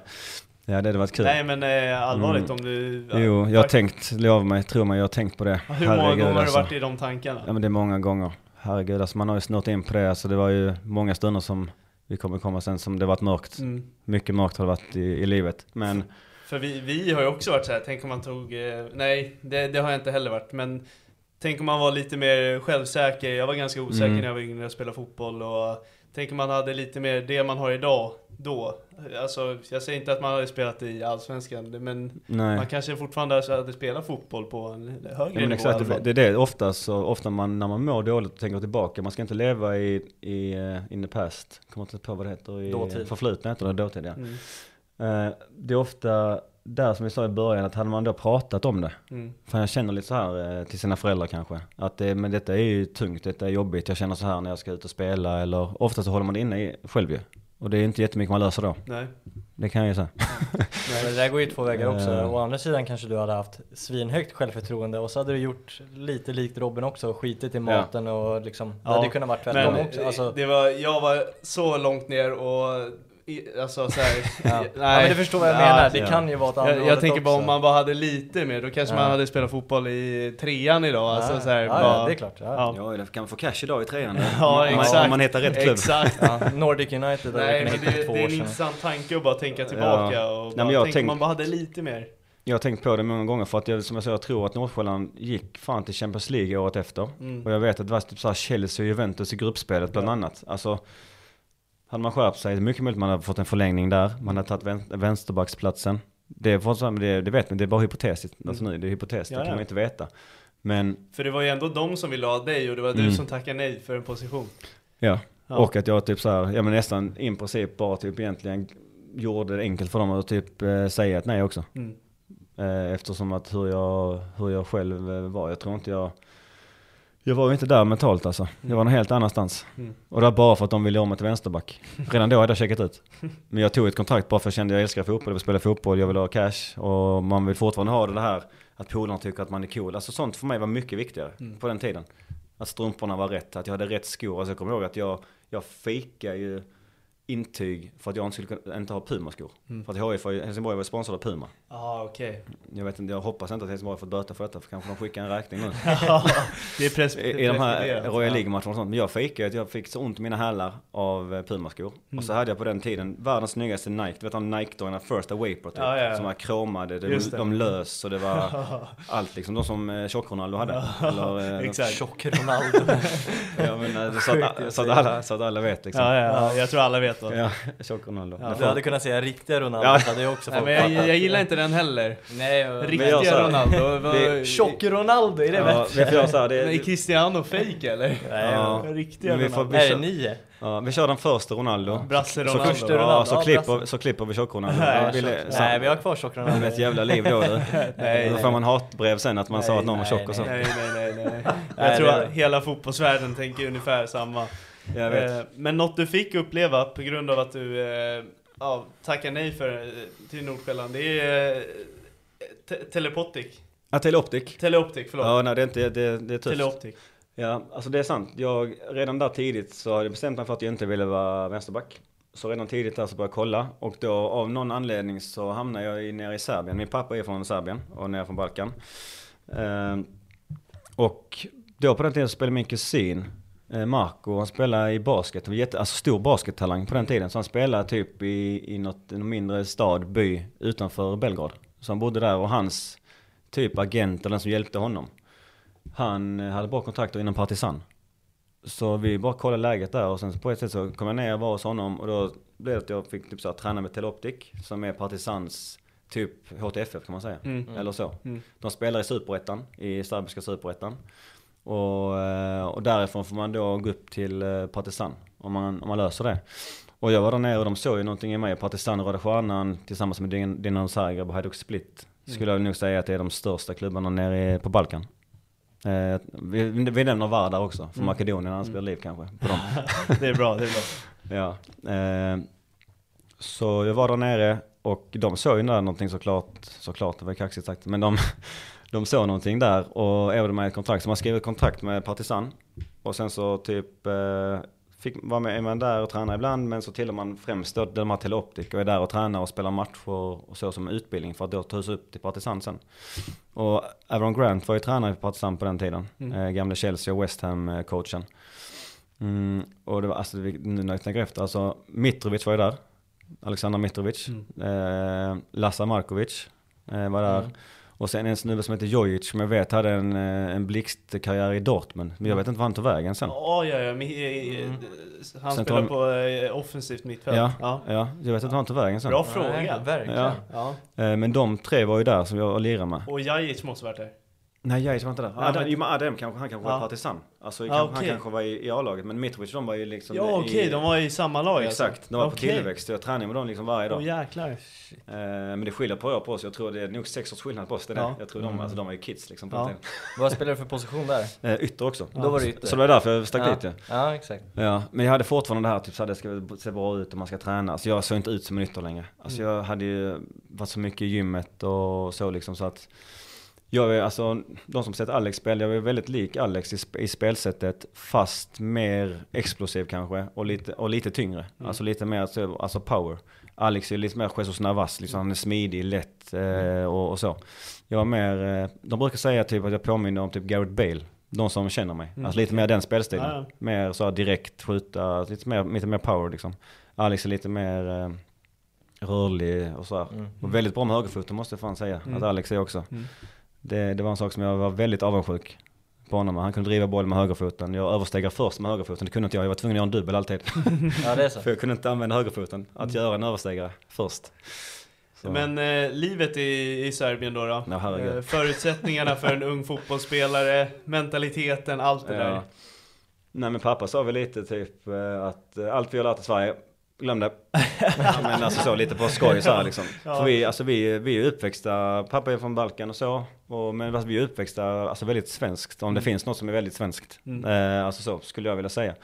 Ja, det hade varit kul. Nej men eh, allvarligt Mm. om du... Jo, jag har tänkt, lov mig, tro mig, jag har tänkt på det. Hur många Herregud, gånger har du alltså. varit i de tankarna? Ja men det är många gånger. Herregud, alltså man har ju snurrat in på det. Alltså det var ju många stunder som vi kommer komma sen som det varit mörkt. Mm. Mycket mörkt har det varit i, i livet. Men För vi, vi har ju också varit så här, tänk om man tog, eh, nej det, det har jag inte heller varit, men tänk om man var lite mer självsäker, jag var ganska osäker Mm. när jag var yngre och spelade fotboll och tänk om man hade lite mer det man har idag, då. Alltså jag säger inte att man hade spelat i Allsvenskan, men nej. man kanske fortfarande hade spelat fotboll på en högre Ja, men nivå exakt, det, är det ofta så, ofta man, när man mår dåligt och tänker tillbaka, man ska inte leva i, i uh, in the past, kommer inte på vad det heter, i Dåtid. förflutna heter det, dåtid ja. Mm, Eh, det är ofta där som vi sa i början, att hade man då pratat om det, mm, för jag känner lite så här eh, till sina föräldrar kanske, att det, men detta är ju tungt, detta är jobbigt, jag känner så här när jag ska ut och spela, eller ofta så håller man det inne i, själv ju. Och det är inte jättemycket man löser då, nej. det kan jag ju säga. Men det där går ju två vägar också. Eh. Å andra sidan kanske du hade haft svinhögt självförtroende och så hade du gjort lite likt Robin också, skitit i maten och liksom, det Ja, hade kunnat vara tvärtom också. Alltså, det var, jag var så långt ner och i- alltså så här, Ja. nej. ja, men du förstår vad jag Ja, menar, det ja. kan ju vara andra Jag, jag tänker bara om man bara hade lite mer, då kanske Ja. man hade spelat fotboll i trean idag. Alltså, ja, så här, ja, bara, ja, det är klart. Ja. Ja. Det kan man få cash idag i trean. Ja, om, man, exakt. om man hittar rätt klubb. Exakt. Ja, Nordic United Nej men det, två det är en intressant tanke att bara tänka tillbaka och men bara jag tänk tänk- om man bara hade lite mer. Jag har tänkt på det många gånger för att jag, som jag sa, jag tror att Nordsjälland gick fan till Champions League året efter. Mm. Och jag vet att det var typ så här Chelsea och Juventus i gruppspelet bland annat. Alltså, hade man skärpt sig, det är mycket möjligt man hade fått en förlängning där. Man hade tagit vän- vänsterbacksplatsen. Det, är det, det vet man, det är bara hypotetiskt. Alltså nu, det är hypotetiskt, Mm. Ja, det kan man inte veta. Men, För det var ju ändå de som ville ha dig och det var du Mm. som tackade nej för en position. ja. Ja. Och att jag typ så här, ja men nästan i princip bara typ egentligen gjorde det enkelt för dem att typ eh, säga ett nej också. Mm. Eh, eftersom att hur jag, hur jag själv eh, var, jag tror inte jag jag var ju inte där mentalt alltså. Jag var någon helt annanstans. Mm. Och det var bara för att de ville om mig till vänsterback. Redan då hade jag checkat ut. Men jag tog ett kontrakt bara för att jag kände att jag älskar fotboll, jag vill spela fotboll, jag vill ha cash. Och man vill fortfarande ha det här att polarna tycker att man är cool. Alltså sånt för mig var mycket viktigare Mm. på den tiden. Att strumporna var rätt, att jag hade rätt skor. Alltså jag kommer ihåg att jag, jag fikade ju intyg för att jag inte skulle kunna, inte ha Puma-skor. Mm. För att HIF Helsingborg var sponsrad av Puma. Ja okej. Jag vet inte, jag hoppas inte att Helsingborg har fått böter för detta, för kanske de skickar en räkning nu. det är pres- I, I de här. Royal. League-matcherna och sånt. Men jag fikade att jag fick så ont i mina hälar av eh, Puma-skor. Mm. Och så hade jag på den tiden världens snyggaste Nike. Du vet de Nike-dojorna, First Away-Pro typ. Ja, ja, ja. Som var kromade, de, det. de lös och det var allt liksom. De som eh, Tjock-Ronaldo hade. Eller, eh, Exakt. Tjock Ronaldo. Ja, men, så, att, så, att alla, så att alla vet liksom. Ja, ja, ja, jag tror alla vet vad. Ja, Tjock-Ronaldo. Ja, Men Du hade kunnat säga riktiga Ronaldo, Ja. hade ju också Nej, men jag, jag gillar inte den heller. Nej, jag Riktiga sa- Ronaldo. det- Tjock Ronaldo, är det Ja, bättre? vi så här, det, Men är Cristiano fake eller? Nej, Ja. Riktiga vi får- Ronaldo. Är det kör- nio? ja, vi kör den första Ronaldo. Brasse Så, Ronaldo. ja, Ronaldo, så, ja, klipper, så klipper vi Tjock-Ronaldo. Nej, Jag ville- så- Nej, vi har kvar Tjock Det Ronaldo. är ett jävla liv då du. Nej, Då får man hatbrev sen att man sa Nej, att någon var nej, tjock och så. Nej, nej, nej, nej. Nej, Jag tror det- att hela fotbollsvärlden tänker ungefär samma. Jag vet. Eh, Men något du fick uppleva på grund av att du eh, ja, tackar nej för, eh, till Nordsjälland, det är eh, te- Telepotic. Ja, Teleoptic. Teleoptic, förlåt. Ja, nej det är inte, det, det är tufft. Teleoptic. Ja, alltså det är sant. Jag, redan där tidigt så hade jag bestämt mig för att jag inte ville vara vänsterback. Så redan tidigt där så började jag kolla och då av någon anledning så hamnade jag nere i Serbien. Min pappa är från Serbien och nere från Balkan. Ehm, och då på den tiden så spelade min kusin eh, Marco, han spelade i basket, han var jätte, alltså stor baskettalang på den tiden. Så han spelade typ i, i något, en mindre stad, by utanför Belgrad. Så han bodde där och hans typ agent eller den som hjälpte honom. Han eh, hade bra kontakter inom Partisan. Så vi bara kollade läget där och sen på ett sätt så kom jag ner och var hos honom och då blev det att jag fick typ så här, träna med Teloptic som är Partisans typ HTFF kan man säga. Mm. Eller så. Mm. De spelar i superettan, i serbiska superettan. Och, eh, och därifrån får man då gå upp till eh, Partisan om man, om man löser det. Och jag var där nere och de såg ju någonting i mig. Partisan och Röda Stjärnan tillsammans med Din- Dinamo Zagreb och Hajduk Split. Skulle jag nog säga att det är de största klubbarna nere på Balkan. Eh, vi, vi nämner Vardar också, från Makedonien, han spelar liv kanske. På dem. Det är bra, det är bra. Ja. Eh, så jag var där nere och de såg ju där någonting såklart, såklart, det var kaxigt sagt, men de, de såg någonting där och erbjöd mig ett kontrakt. Så man skrev ett kontrakt med Partisan och sen så typ eh, fick vara med, man där och träna ibland men så tillhör man främst då Delmar Teleoptic och är där och tränar och spelar matcher och så som utbildning för att då tas upp till Partisan sen. Och Avron Grant var ju tränare för Partisan på den tiden, eh, gamla Chelsea och West Ham eh, coachen. Mm, och det var, alltså, nu när jag tänker efter, alltså Mitrovic var ju där. Alexander Mitrovic. Eh, Lassa Markovic eh, var där. Och sen en snubbe som heter Jojic som jag vet hade en, eh, en blixtkarriär i Dortmund. Men jag vet inte var han tog vägen sen. Ja, ja, ja. eh, eh, Han Sen spelar tar- på eh, offensivt mittfält. Ja, ja. ja, jag vet inte var han tog vägen sen. Bra fråga. verkligen. Ja. Ja. Eh, men de tre var ju där som jag lirade med. Och Jajic måste varit där. Nej, Jajic var inte där. Ja, Adam, men- Adem kanske, han kanske Ja. var partisan. Alltså Ja, kanske, okej. han kanske var i, i A-laget. Men Mitrovic de var ju liksom Ja, i, okej, de var i samma lag Exakt, alltså. de var på Okej. tillväxt. Jag tränade med dem liksom varje dag. Åh jäklar. Eh, men det skiljer på år på oss. Jag tror det är nog sex års skillnad på oss. Det. Ja. Jag tror de, alltså, de var ju kids liksom på Ja. Vad spelar du för position där? Eh, ytter också. Då var det ytter. Så det var därför jag stack ja. dit ja. Ja, exakt. ja. Men jag hade fortfarande det här typ så här, det ska se bra ut och man ska träna. Alltså jag såg inte ut som en ytter längre. Alltså Mm. jag hade ju varit så mycket i gymmet och så liksom så att Jag är alltså, de som sett Alex spela, jag är väldigt lik Alex i, i spelsättet fast mer explosiv kanske och lite, och lite tyngre. Alltså lite mer alltså, power. Alex är lite mer Jesus Navas, liksom, han är smidig, lätt eh, och, och så. Jag är mer, eh, de brukar säga typ att jag påminner om typ Gareth Bale. De som känner mig. Alltså lite mer den spelstilen. Ja, ja. Mer så direkt skjuta, lite mer, lite mer power liksom. Alex är lite mer eh, rörlig och så här. Och väldigt bra med högerfoten måste jag fan säga. Att Alex är också. Det, det var en sak som jag var väldigt avundsjuk på honom. Han kunde driva bollen med högerfoten. Jag överstegrar först med högerfoten. Det kunde inte jag. Jag var tvungen att göra en dubbel alltid. Ja det är så. För jag kunde inte använda högerfoten. Att göra en överstegare först. Så. Men eh, livet i, i Serbien då? då? Ja. Eh, förutsättningarna för en ung fotbollsspelare, mentaliteten, allt det där. Ja. Nej men pappa sa väl lite typ eh, att eh, allt vi har lärt i Sverige, glöm det. men alltså så lite på skoj så här liksom. För vi, alltså vi, vi är uppväxta, pappa är från Balkan och så. Och, men alltså, vi är uppväxta alltså väldigt svenskt, om det finns något som är väldigt svenskt. Eh, alltså så skulle jag vilja säga.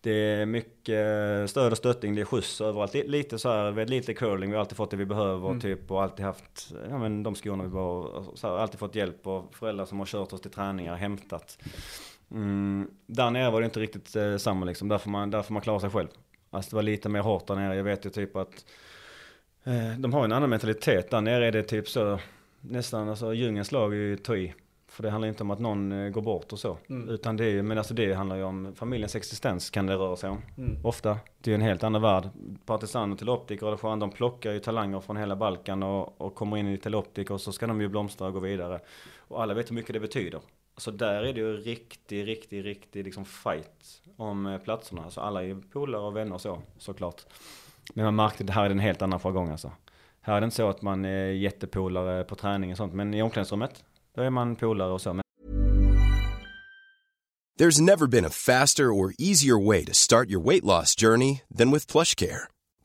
Det är mycket stöd och stöttning, det är skjuts överallt. Li- Lite så här, lite curling, vi har alltid fått det vi behöver typ och alltid haft, ja men de skorna vi behöver. Så här, alltid fått hjälp och föräldrar som har kört oss till träningar, hämtat. Mm, där nere var det inte riktigt eh, samma liksom, där får, man, där får man klara sig själv. Alltså det var lite mer hårt där nere, jag vet ju typ att eh, de har en annan mentalitet. Där nere är det typ så, nästan alltså djungelns lag är ju ta i. För det handlar inte om att någon eh, går bort och så. Utan det är men alltså det handlar ju om familjens existens kan det röra sig om. Ofta. Det är ju en helt annan värld. Partisaner till optiker och de plockar ju talanger från hela Balkan och, och kommer in i till optiker och så ska de ju blomstra och gå vidare. Och alla vet hur mycket det betyder. Så där är det ju riktig, riktig, riktig liksom fight om eh, platserna. Alltså alla är ju polare och vänner och så, såklart. Men man märkte att det här är en helt annan jargong alltså. Här är det inte så att man är jättepolare på träning och sånt. Men i omklädningsrummet, då är man polare och så. Men There's never been a faster or easier way to start your weight loss journey than with plush care.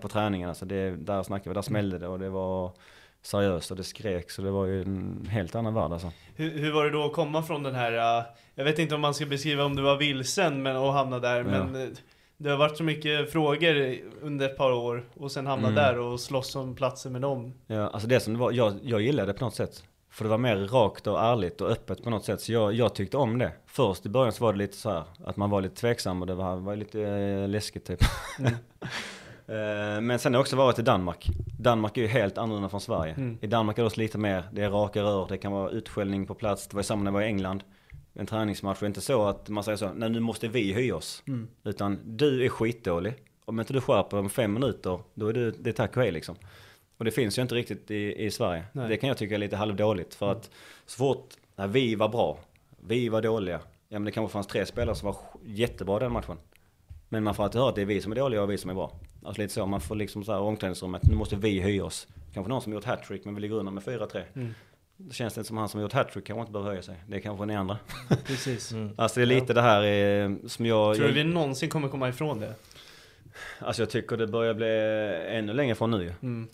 På träningen, alltså det, där snackade vi, där smällde det och det var seriöst och det skrek. Så det var ju en helt annan värld alltså. Hur, hur var det då att komma från den här, uh, jag vet inte om man ska beskriva om du var vilsen men, och hamna där, men uh, det har varit så mycket frågor under ett par år och sen hamna Mm. där och slåss om platser med dem. Ja, alltså det som det var, jag, jag gillade det på något sätt. För det var mer rakt och ärligt och öppet på något sätt. Så jag, jag tyckte om det. Först i början så var det lite så här att man var lite tveksam och det var, var lite eh, läskigt typ. Eh, Men sen har jag också varit i Danmark. Danmark är ju helt annorlunda från Sverige. I Danmark är det också lite mer, det är raka rör, det kan vara utskällning på plats. Det var ju samma när jag var i England. En träningsmatch är inte så att man säger så, nej nu måste vi höja oss. Utan du är skitdålig. Om inte du skärper om fem minuter, då är det, det är tack och hej liksom. Och det finns ju inte riktigt i, i Sverige. Nej. Det kan jag tycka är lite halvdåligt. För att så fort nej, vi var bra, vi var dåliga. Ja men det kanske fanns tre spelare som var jättebra den matchen. Men man får alltid höra att det är vi som är dåliga och vi som är bra. Alltså lite så, man får liksom så här omklädningsrummet, nu måste vi höja oss. Kanske någon som gjort hattrick men vi ligger under med 4-3. Det känns inte som han som gjort hattrick kanske inte behöver höja sig. Det är kanske ni andra. Precis. Alltså det är lite det här eh, som jag... Tror du vi någonsin kommer komma ifrån det? Alltså jag tycker det börjar bli ännu längre från nu. Mm.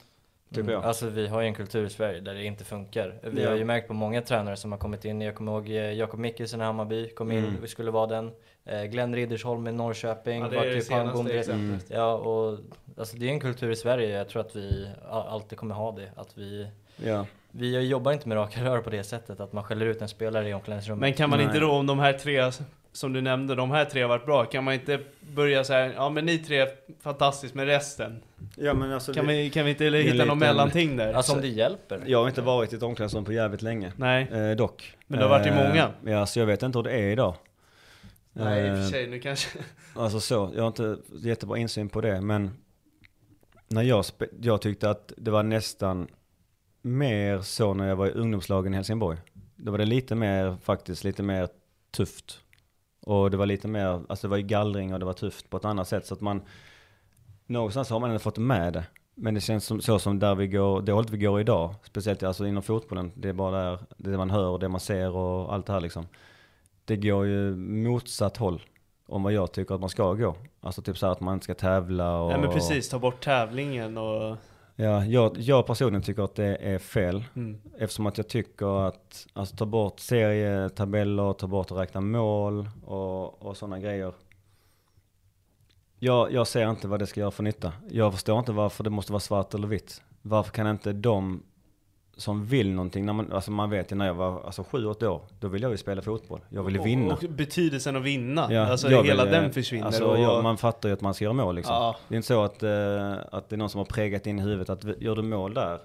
Tycker jag. Alltså vi har ju en kultur i Sverige där det inte funkar. Vi Ja. har ju märkt på många tränare som har kommit in. Jag kommer ihåg eh, Jakob Mikkelsen i Hammarby, kom in, Mm. vi skulle vara den. Eh, Glenn Riddersholm i Norrköping, Ja, det är det senaste exemplet. Ja, och alltså det är en kultur i Sverige. Jag tror att vi alltid kommer ha det. Att vi, Ja. vi jobbar inte med raka rör på det sättet, att man skäller ut en spelare i omklädningsrummet. Men kan man Nej. inte då, om de här tre som du nämnde, de här tre har varit bra, kan man inte börja här, ja men ni tre är fantastiskt med resten? ja men alltså Kan det, vi, kan vi inte hitta lite- någon mellanting där? Alltså om det hjälper. Jag har inte varit i ett omklädningsrum på jävligt länge. Nej. Eh, dock. Men det har varit i Eh, många. Ja, så jag vet inte hur det är idag. Nej, i och Eh, för sig, nu kanske... Alltså så, jag har inte jättebra insyn på det, men när jag, jag tyckte att det var nästan mer så när jag var i ungdomslagen i Helsingborg. Då var det lite mer, faktiskt lite mer tufft. Och det var lite mer, alltså det var ju gallring och det var tufft på ett annat sätt. Så att man, någonstans har man ändå fått med det. Men det känns som, så som där vi går, det hållet vi går idag, speciellt alltså inom fotbollen, det är bara där, det man hör och det man ser och allt det här liksom. Det går ju motsatt håll om vad jag tycker att man ska gå. Alltså typ så här att man inte ska tävla och... Ja men precis, ta bort tävlingen och... Ja, jag, jag personligen tycker att det är fel. Mm. Eftersom att jag tycker att, alltså ta bort serietabeller, ta bort att räkna mål och, och sådana grejer. Jag, jag ser inte vad det ska göra för nytta. Jag förstår inte varför det måste vara svart eller vitt. Varför kan inte de som vill någonting, när man, alltså man vet ju när jag var alltså sju, åtta år, då ville jag ju spela fotboll. Jag ville vinna. Och, och betydelsen att vinna, Ja, alltså jag hela vill, den försvinner. Alltså, och, ja, man fattar ju att man ska göra mål liksom. Ja. Det är inte så att, eh, att det är någon som har prägat in i huvudet att gör du mål där,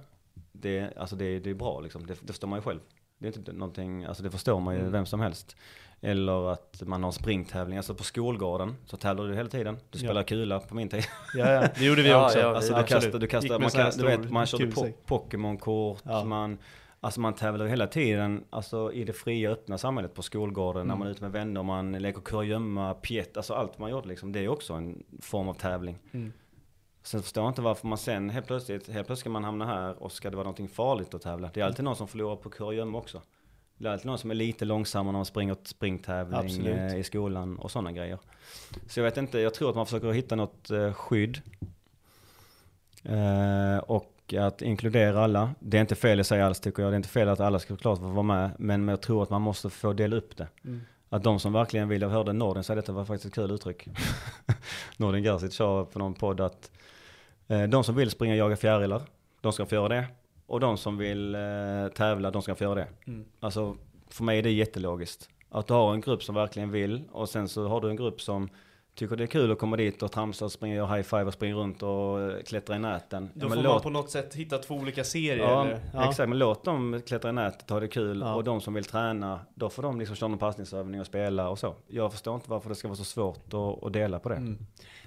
det, alltså det, det är bra liksom. Det, det förstår man ju själv. Det är inte någonting, alltså det förstår man ju Mm. vem som helst. Eller att man har springtävling, alltså på skolgården så tävlar du hela tiden. Du spelar kula på min tid. ja, ja, det gjorde vi Ja, också. ja, Alltså du kastar, du kastar, man, kan, du vet, man körde po. Pokémon-kort, Ja. man, alltså man tävlar hela tiden, alltså i det fria öppna samhället på skolgården, när Mm. man är ute med vänner, man leker kurragömma, pjätt, alltså allt man gjorde liksom, det är också en form av tävling. Mm. Sen förstår jag inte varför man sen helt plötsligt, helt plötsligt ska man hamna här och ska det vara någonting farligt att tävla. Det är alltid någon som förlorar på kurragömma också. Det är alltid någon som är lite långsammare när man springer springtävling Absolut. eh, i skolan och sådana grejer. Så jag vet inte, jag tror att man försöker hitta något eh, skydd. Eh, och att inkludera alla. Det är inte fel i sig alls tycker jag. Det är inte fel att alla ska klart få vara med. Men jag tror att man måste få dela upp det. Mm. Att de som verkligen vill, jag hörde Nordin säga detta var faktiskt ett kul uttryck. Nordin Gerzic sa på någon podd att de som vill springa och jaga fjärilar, de ska få göra det. Och de som vill eh, tävla, de ska få göra det. Mm. Alltså för mig är det jättelogiskt. Att du har en grupp som verkligen vill och sen så har du en grupp som tycker det är kul att komma dit och tramsa och springa och high five och springa runt och eh, klättra i näten. Då Ja, får men man låt- på något sätt hitta två olika serier Ja, eller? exakt. Men låt dem klättra i nätet, ha det kul. Ja. Och de som vill träna, då får de liksom köra någon passningsövning och spela och så. Jag förstår inte varför det ska vara så svårt att, att dela på det. Mm.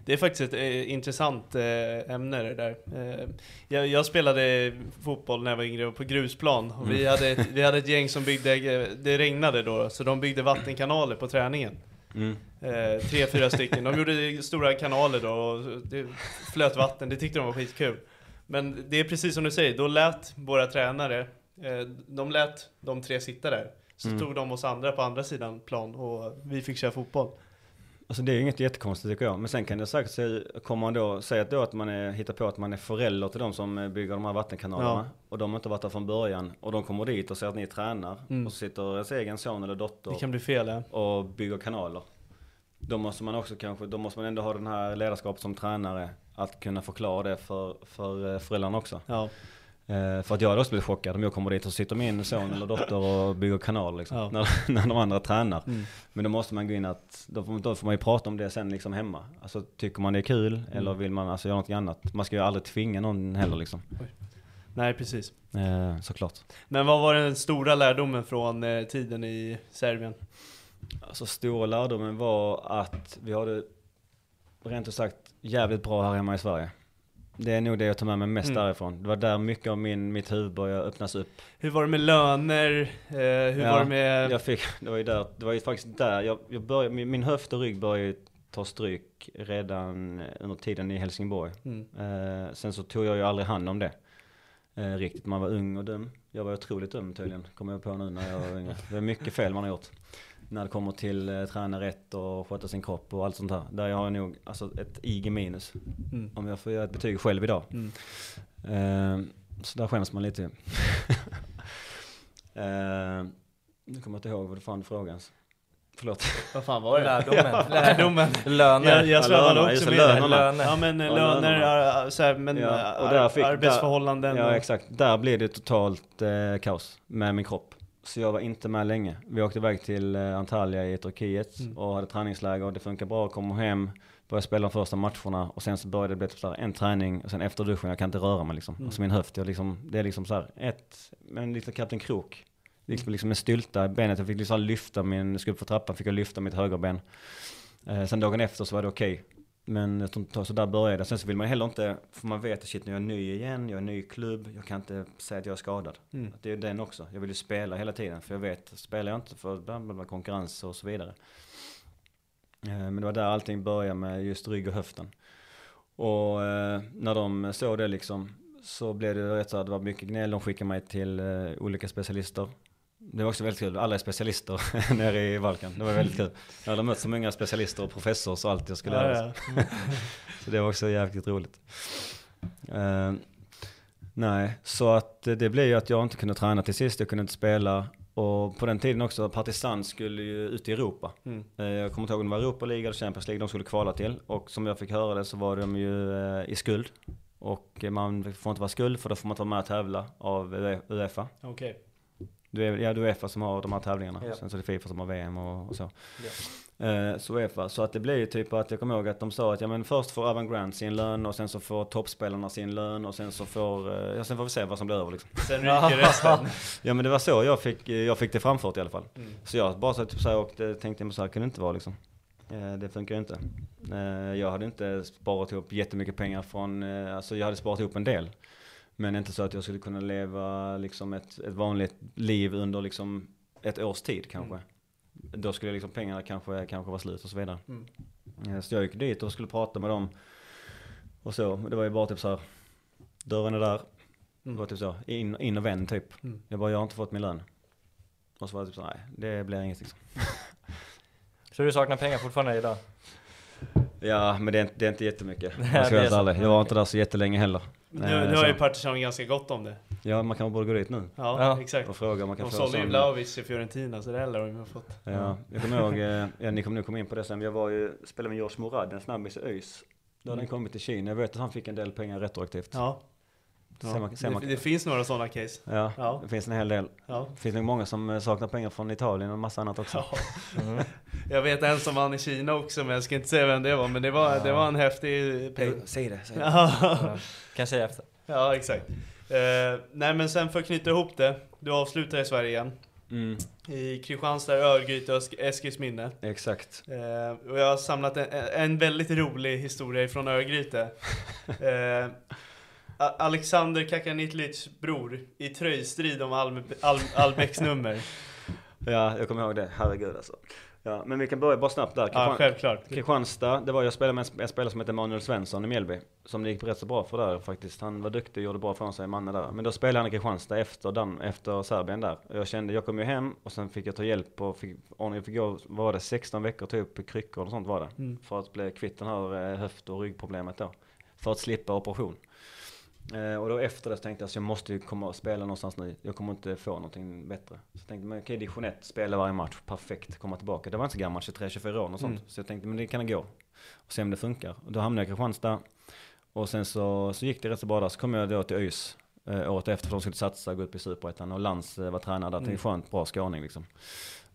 Det är faktiskt ett eh, intressant eh, ämne det där. Eh, jag, jag spelade fotboll när jag var yngre på grusplan och vi, Mm. hade ett, vi hade ett gäng som byggde, det regnade då, så de byggde vattenkanaler på träningen. Mm. Eh, tre, fyra stycken. De gjorde stora kanaler då och det flöt vatten, det tyckte de var skitkul. Men det är precis som du säger, då lät våra tränare, eh, de lät de tre sitta där. Så Mm. tog de oss andra på andra sidan plan och vi fick köra fotboll. Alltså det är inget jättekonstigt tycker jag. Men sen kan det säkert se, kommer man då, säga att då att man är, hittar på att man är förälder till de som eh, bygger de här vattenkanalerna. Ja. Och de har inte varit där från början. Och de kommer dit och ser att ni tränar. Mm. Och så sitter ens egen son eller dotter Det kan bli fel ja. och bygger kanaler. Då måste man också kanske, då måste man ändå ha den här ledarskapet som tränare. Att kunna förklara det för, för eh, föräldrarna också. ja. Eh, för att jag hade också blivit chockad om jag kommer dit och sitter min son eller dotter och bygger kanal liksom. Ja. När, när de andra tränar. Mm. Men då måste man gå in att, då får, då får man ju prata om det sen liksom hemma. Alltså tycker man det är kul Mm. eller vill man alltså göra något annat. Man ska ju aldrig tvinga någon heller liksom. Nej precis. Eh, såklart. Men vad var den stora lärdomen från eh, tiden i Serbien? Alltså stora lärdomen var att vi hade rent ut sagt jävligt bra här hemma i Sverige. Det är nog det jag tar med mig mest Mm. därifrån. Det var där mycket av min, mitt huvud började öppnas upp. Hur var det med löner? Eh, hur Ja, var det med... Jag fick, det var ju där, det var ju faktiskt där, jag, jag började, min, min höft och rygg började ju ta stryk redan under tiden i Helsingborg. Mm. Eh, sen så tog jag ju aldrig hand om det. Eh, riktigt, man var ung och dum. Jag var otroligt dum tydligen, kommer jag på nu när jag var yngre. Det är mycket fel man har gjort. När det kommer till eh, träna rätt och sköta sin kropp och allt sånt här. Där jag har nog alltså, ett IG minus. Mm. Om jag får göra ett betyg själv idag. Mm. Eh, så där skäms man lite eh, nu kommer jag inte ihåg vad det fan frågan ens. Förlåt. Vad fan var det? Lärdomen. Lärdomen. Löner. Jag, jag svävade lönerna, också med lönerna. Löner. Ja men Ja, löner, lönerna. ar- så här, men Ja, och där fick- arbetsförhållanden. Ja och- exakt, där blev det totalt eh, kaos med min kropp. Så jag var inte med länge. Vi åkte iväg till eh, Antalya i Turkiet Mm. och hade träningsläger och det funkar bra. Kom hem, började spela de första matcherna och sen så började det bli typ så en träning och sen efter duschen, jag kan inte röra mig liksom. Mm. Alltså min höft, jag liksom, det är liksom så här ett, en liten Kapten Krok. Liksom, liksom en stylta i benet. Jag fick liksom lyfta min, skulle upp för trappan fick jag lyfta mitt högerben. Eh, sen dagen efter så var det okej. Men jag tror inte- så där började. Sen så vill man heller inte, för man vet att shit nu är jag ny igen, jag är ny i klubb, jag kan inte säga att jag är skadad. Mm. Att det är den också. Jag vill ju spela hela tiden, för jag vet, spelar jag inte för bla bla bla, konkurrens och så vidare. Eh, Men det var där allting började med just rygg och höften. Och eh, när de såg det liksom så blev det rätt så här, det var mycket gnäll. De skickade mig till eh, olika specialister. Det var också väldigt kul. Alla är specialister nere i Balkan. Det var väldigt kul. Jag hade mött så många specialister och professor och allt jag skulle lära Ja. Så det var också jävligt roligt. Eh, nej, så att det blev ju att jag inte kunde träna till sist. Jag kunde inte spela. Och på den tiden också, Partisan skulle ju ut i Europa. Mm. Eh, Jag kommer inte ihåg om det var Europa League eller Champions League de skulle kvala till. Och som jag fick höra det så var de ju eh, i skuld. Och man får inte vara skuld för då får man inte vara med och tävla av UE- Uefa. Okej. Du är, ja, det är Uefa som har de här tävlingarna. Ja. Sen så är det Fifa som har VM och, och så. Eh, så Uefa. Så att det blir ju typ att jag kommer ihåg att de sa att ja men först får Avan Grant sin lön och sen så får toppspelarna sin lön och sen så får, eh, ja sen får vi se vad som blir över liksom. Sen ryker resten. Ja men det var så jag fick, jag fick det framfört i alla fall. Mm. Så jag bara så typ så här och det tänkte jag så här kan det inte vara liksom. Eh, Det funkar ju inte. Eh, Jag hade inte sparat ihop jättemycket pengar från, eh, alltså jag hade sparat ihop en del. Men inte så att jag skulle kunna leva liksom ett, ett vanligt liv under liksom ett års tid kanske. Då skulle liksom pengarna kanske, kanske vara slut och så vidare. Mm. Eh, Så jag gick dit och skulle prata med dem. Och så, det var ju bara typ så här. Dörren är där. Det var typ så, in, in och vänd typ. Mm. Jag bara, jag har inte fått min lön. Och så var det typ så, nej det blir inget liksom. Så du saknar pengar fortfarande idag? Ja men det är, inte- det är inte jättemycket. Nej, Jag ska ärlig. Jag var inte där så jättelänge heller. Nu, Eh, nu har ju Partizan ganska gott om det. Ja man kanske borde gå dit nu. Ja, Ja. exakt. Och fråga man kan De sålde ju Vlahovic till Fiorentina, så det lär de ha fått. Ja, jag kommer ihåg, eh, ja, ni kommer nog komma in på det sen. Jag var ju, spelade med George Morad, en snabbis i ÖIS. Då hade han kommit till Kina. Jag vet att han fick en del pengar retroaktivt. Ja. Ser man- ser det, man- det finns några sådana case. Ja, Ja. det finns en hel del. Ja. Det finns nog många som eh, saknar pengar från Italien och massa annat också. Ja. Jag vet en som vann i Kina också, men jag ska inte säga vem det var. Men det var, det var en häftig peng. Säg det, säg det. Ja, Ja. Kan säga efter. ja exakt. Eh, nej men sen för att knyta ihop det. Du avslutar i Sverige igen. Mm, I Kristianstad, Örgryte och Esk- Eskilsminne. exakt. Eh, och jag har samlat en, en väldigt rolig historia från Örgryte. Eh, Alexander Kakanitlic bror i tröjstrid om Al Al Albecks nummer. Ja, jag kommer ihåg det. Herregud alltså. Ja, men vi kan börja bara snabbt där. Ja, Kristian- självklart. Kristianstad, det var jag spelade med en, spelare som heter Manuel Svensson i Mjällby. Som det gick rätt så bra för där faktiskt. Han var duktig och gjorde bra från sig, mannen där. Men då spelade han i Kristianstad efter, Dan, efter Serbien där. Och jag kände, jag kom ju hem och sen fick jag ta hjälp och fick, och jag fick gå, vad var det, 16 veckor typ kryckor och sånt var det. Mm. För att bli kvitt den här eh, höft och ryggproblemet då. För att slippa operation. Eh, och då efter det så tänkte jag att jag måste ju komma och spela någonstans nu. Jag kommer inte få någonting bättre. Så jag tänkte, men okej, division 1, spela varje match, perfekt, komma tillbaka. Det var inte så gammalt, 23-24 år och sånt. Mm. Så jag tänkte, men det kan gå. Och se om det funkar. Och då hamnade jag i Kristianstad. Och sen så, så gick det rätt så bra där. Så kom jag då till ÖIS eh, året efter för de skulle satsa, gå upp i Superettan. Och Lans eh, var tränare där. Mm. Tänkte skönt, bra skåning liksom.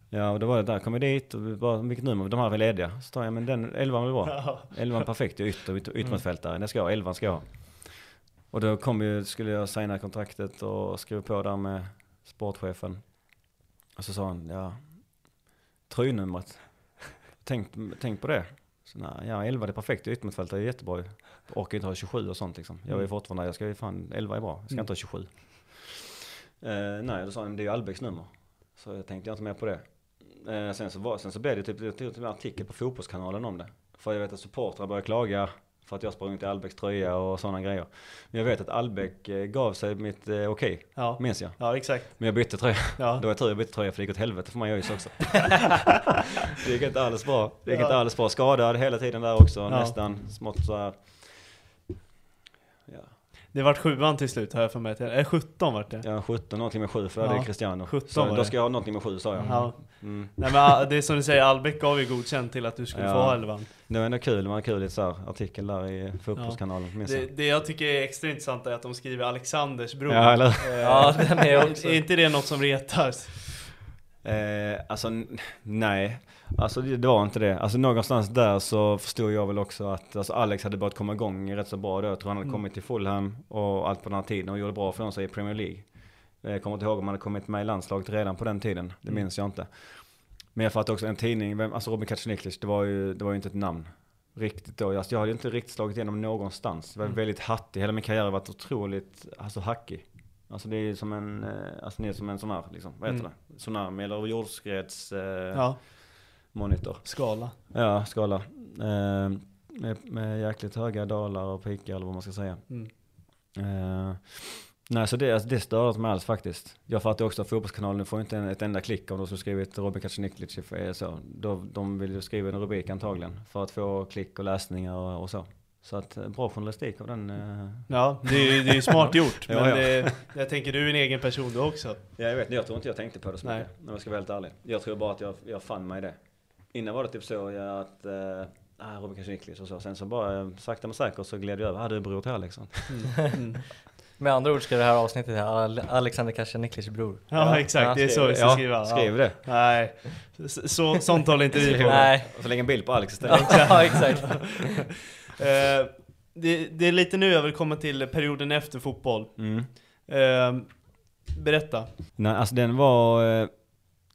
Ja, och då var det där, kom jag dit och bara, vilket nummer, de här är lediga. Så tar jag, men den, 11 var bra. 11 perfekt, jag är ytter, ytter, yttermittfältare. Det ska jag ha, 11 ska jag ha. Och då kom ju, skulle jag signa kontraktet och skriva på där med sportchefen. Och så sa han, ja, tröjnumret, tänk, tänk på det. Så nej, ja 11 det är perfekt, yttermittfältare är jättebra ju. Orkar inte ha 27 och sånt liksom. Jag är ju fortfarande, jag ska ju fan, 11 är bra, jag ska inte ha 27. Eh, nej, då sa han, det är ju Albecks nummer. Så jag tänkte jag inte mer på det. Eh, sen, så var, sen så blev det typ, typ, typ en artikel på fotbollskanalen om det. För jag vet att supportrar började klaga för att jag sprang ut i Albecks tröja och sådana grejer. Men jag vet att Albeck eh, gav sig mitt eh, okej, Ja. minns jag. ja, exakt. Men jag bytte tröja. Ja. Då var tur jag bytte tröja för det gick åt helvete för mig i ÖIS också. det gick inte alls bra. Det gick Ja. inte alls bra. Skadad hela tiden där också. Ja. Nästan smått så här. Ja, Det vart sjuan till slut har jag för mig. Äh, 17 vart det. ja 17, någonting med 7 för det Ja. är Cristiano. 17 så, var då ska jag ha någonting med 7 sa jag. Ja. Mm. Nej men det är som du säger, Albeck gav ju godkänt till att du skulle Ja. få ha elvan. Det var ändå kul, det var en kul så här, artikel där i fotbollskanalen. minns Det, jag. det jag tycker är extra intressant är att de skriver Alexanders bror. Ja, eller Eh, Ja, den är också. Är inte det något som retar? Eh, alltså nej, alltså det, det var inte det. Alltså någonstans där så förstod jag väl också att alltså, Alex hade börjat komma igång rätt så bra då. Jag tror han hade Mm. kommit till Fulham och allt på den här tiden och gjorde bra från sig i Premier League. Jag kommer inte ihåg om han hade kommit med i landslaget redan på den tiden. Det Mm. minns jag inte. Men jag fattar också en tidning, vem, alltså Robin Kacaniklic, det var ju, det var ju inte ett namn. Riktigt då. Alltså jag hade ju inte riktigt slagit igenom någonstans. Det var Mm. väldigt hattig. Hela min karriär har varit otroligt, alltså hackig. Alltså det är som en, eh, alltså ni är som en sån här, liksom, vad heter Mm. det? Tsunami eller jordskreds eh, Ja, monitor. skala. Ja, skala. Eh, med, med jäkligt höga dalar och pikar eller vad man ska säga. Mm. Eh, nej, så det, alltså, det stör inte mig alls faktiskt. Jag fattar också att Fotbollskanalen får inte en, ett enda klick om de skulle skrivit Robin Kacaniklic. eh, Så. Då, de vill ju skriva en rubrik antagligen för att få klick och läsningar och, och så. Så att eh, bra journalistik av den. Eh. Ja, det är det är smart gjort. Ja, men ja. Det, jag tänker du är en egen person du också. Ja, jag vet, jag tror inte jag tänkte på det så Nej. mycket. Om jag ska vara helt ärlig. Jag tror bara att jag, jag fann mig i det. Innan var det typ så att, eh, ah, Robin Kacaniklic och så. Sen så bara eh, sakta men säkert så gled jag över, ah du är bror till Alex. Mm. Med andra ord ska det här avsnittet Ale- Alexander Kacaniklic bror. Ja, exakt, det är så vi ska ja, skriva. Skriv det. Nej, så, så, sånt håller inte vi på. Nej. Och så lägg en bild på Alex istället. ja exakt. Eh, det, det är lite nu jag vill komma till perioden efter fotboll. Mm. Eh, berätta. Nej, alltså den var, eh,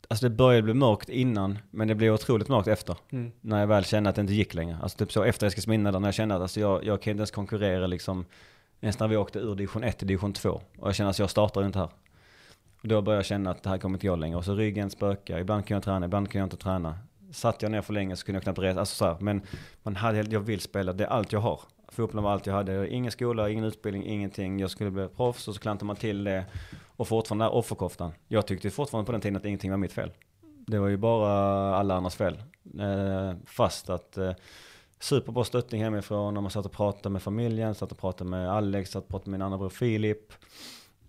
alltså det började bli mörkt innan, men det blev otroligt mörkt efter. Mm. När jag väl kände att det inte gick längre. Alltså typ så efter Eskilsminne där när jag kände att alltså jag, jag kan inte ens konkurrera liksom, ens när vi åkte ur division 1 till division 2. Och jag kände att jag startar inte här. Och då började jag känna att det här kommer inte gå längre. Och så ryggen spökar, ibland kan jag träna, ibland kan jag inte träna. Satt jag ner för länge så kunde jag knappt resa, alltså så här. Men man hade, jag vill spela, det är allt jag har. Fotbollen var allt jag hade, ingen skola, ingen utbildning, ingenting. Jag skulle bli proffs och så klantar man till det. Och fortfarande den här offerkoftan. Jag tyckte fortfarande på den tiden att ingenting var mitt fel. Det var ju bara alla andras fel. Eh, fast att eh, superbra stöttning hemifrån. När man satt och pratade med familjen, satt och pratade med Alex, satt och pratade med min andra bror Filip.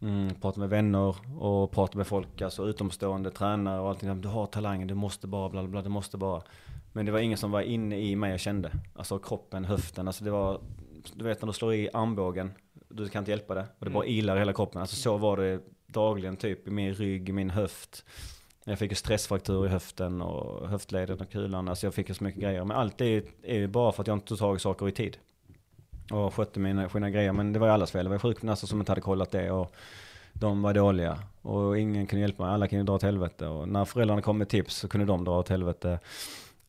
Mm, pratade med vänner och pratade med folk, alltså utomstående tränare och allting. Du har talangen, du måste bara, bla bla bla, du måste bara. Men det var ingen som var inne i mig och kände. Alltså kroppen, höften, alltså det var, du vet när du slår i armbågen, du kan inte hjälpa det. Och det bara ilar i hela kroppen. Alltså så var det dagligen typ i min rygg, i min höft. Jag fick ju stressfraktur i höften och höftleden och kulan. Alltså jag fick ju så mycket grejer. Men allt det är ju bara för att jag inte tog tag i saker i tid. Och skötte mina, sina grejer. Men det var ju allas fel. Det var sjukgymnaster som inte hade kollat det. Och de var dåliga. Och ingen kunde hjälpa mig. Alla kunde dra åt helvete. Och när föräldrarna kom med tips så kunde de dra åt helvete.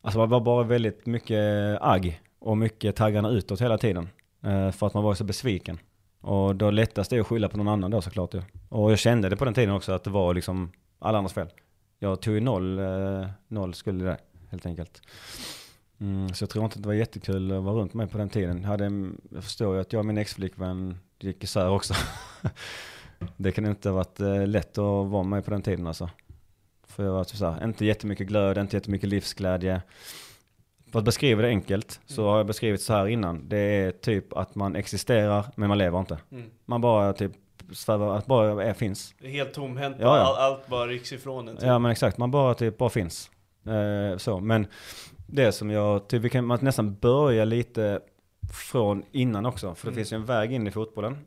Alltså det var bara väldigt mycket agg. Och mycket taggarna utåt hela tiden. Eh, för att man var så besviken. Och då lättast är att skylla på någon annan då såklart ju. Och jag kände det på den tiden också att det var liksom alla andras fel. Jag tog ju noll, eh, noll skuld i det helt enkelt. Mm, så jag tror inte det var jättekul att vara runt mig på den tiden. Jag, hade, en- jag förstår ju att jag och min ex-flickvän gick isär också. det kan inte ha varit eh, lätt att vara med på den tiden alltså. För jag var typ så här, inte jättemycket glöd, inte jättemycket livsglädje. För att beskriva det enkelt så har jag beskrivit så här innan. Det är typ att man existerar men man lever inte. Mm. Man bara typ svävar, att bara är, finns. Helt tomhänt, Ja, ja. All, allt bara rycks ifrån en. typ. Ja men exakt, man bara typ bara finns. Eh, så, men det som jag, typ, vi kan man nästan börja lite från innan också. För det Mm. finns ju en väg in i fotbollen.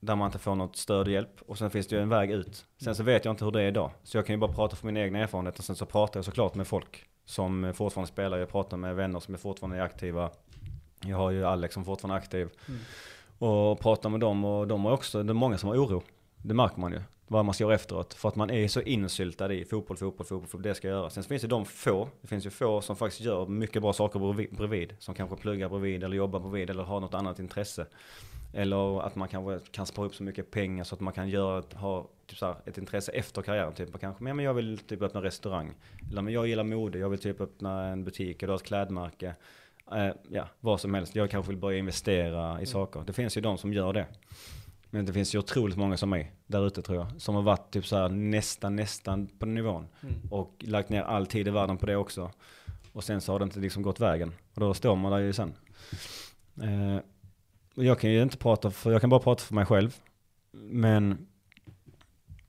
Där man inte får något stöd och hjälp. Och sen finns det ju en väg ut. Sen så vet jag inte hur det är idag. Så jag kan ju bara prata från min egna erfarenhet. Och sen så pratar jag såklart med folk som fortfarande spelar. Jag pratar med vänner som är fortfarande är aktiva. Jag har ju Alex som fortfarande är aktiv. Mm. Och pratar med dem och de har också, det är många som har oro. Det märker man ju. Vad man ska göra efteråt. För att man är så insyltad i fotboll, fotboll, fotboll, fotboll. Det ska jag göra. Sen finns det de få. Det finns ju få som faktiskt gör mycket bra saker bredvid. Som kanske pluggar bredvid eller jobbar bredvid eller har något annat intresse. Eller att man kanske kan spara upp så mycket pengar så att man kan göra, ha typ så här, ett intresse efter karriären. Typ kanske, men jag vill typ öppna restaurang. Eller men jag gillar mode, jag vill typ öppna en butik eller ett klädmärke. Eh, ja, vad som helst. Jag kanske vill börja investera i saker. Det finns ju de som gör det. Men det finns ju otroligt många som mig där ute tror jag. Som har varit typ så här nästan, nästan på den nivån. Mm. Och lagt ner all tid i världen på det också. Och sen så har det inte liksom gått vägen. Och då står man där ju sen. Eh, jag kan ju inte prata för, jag kan bara prata för mig själv. Men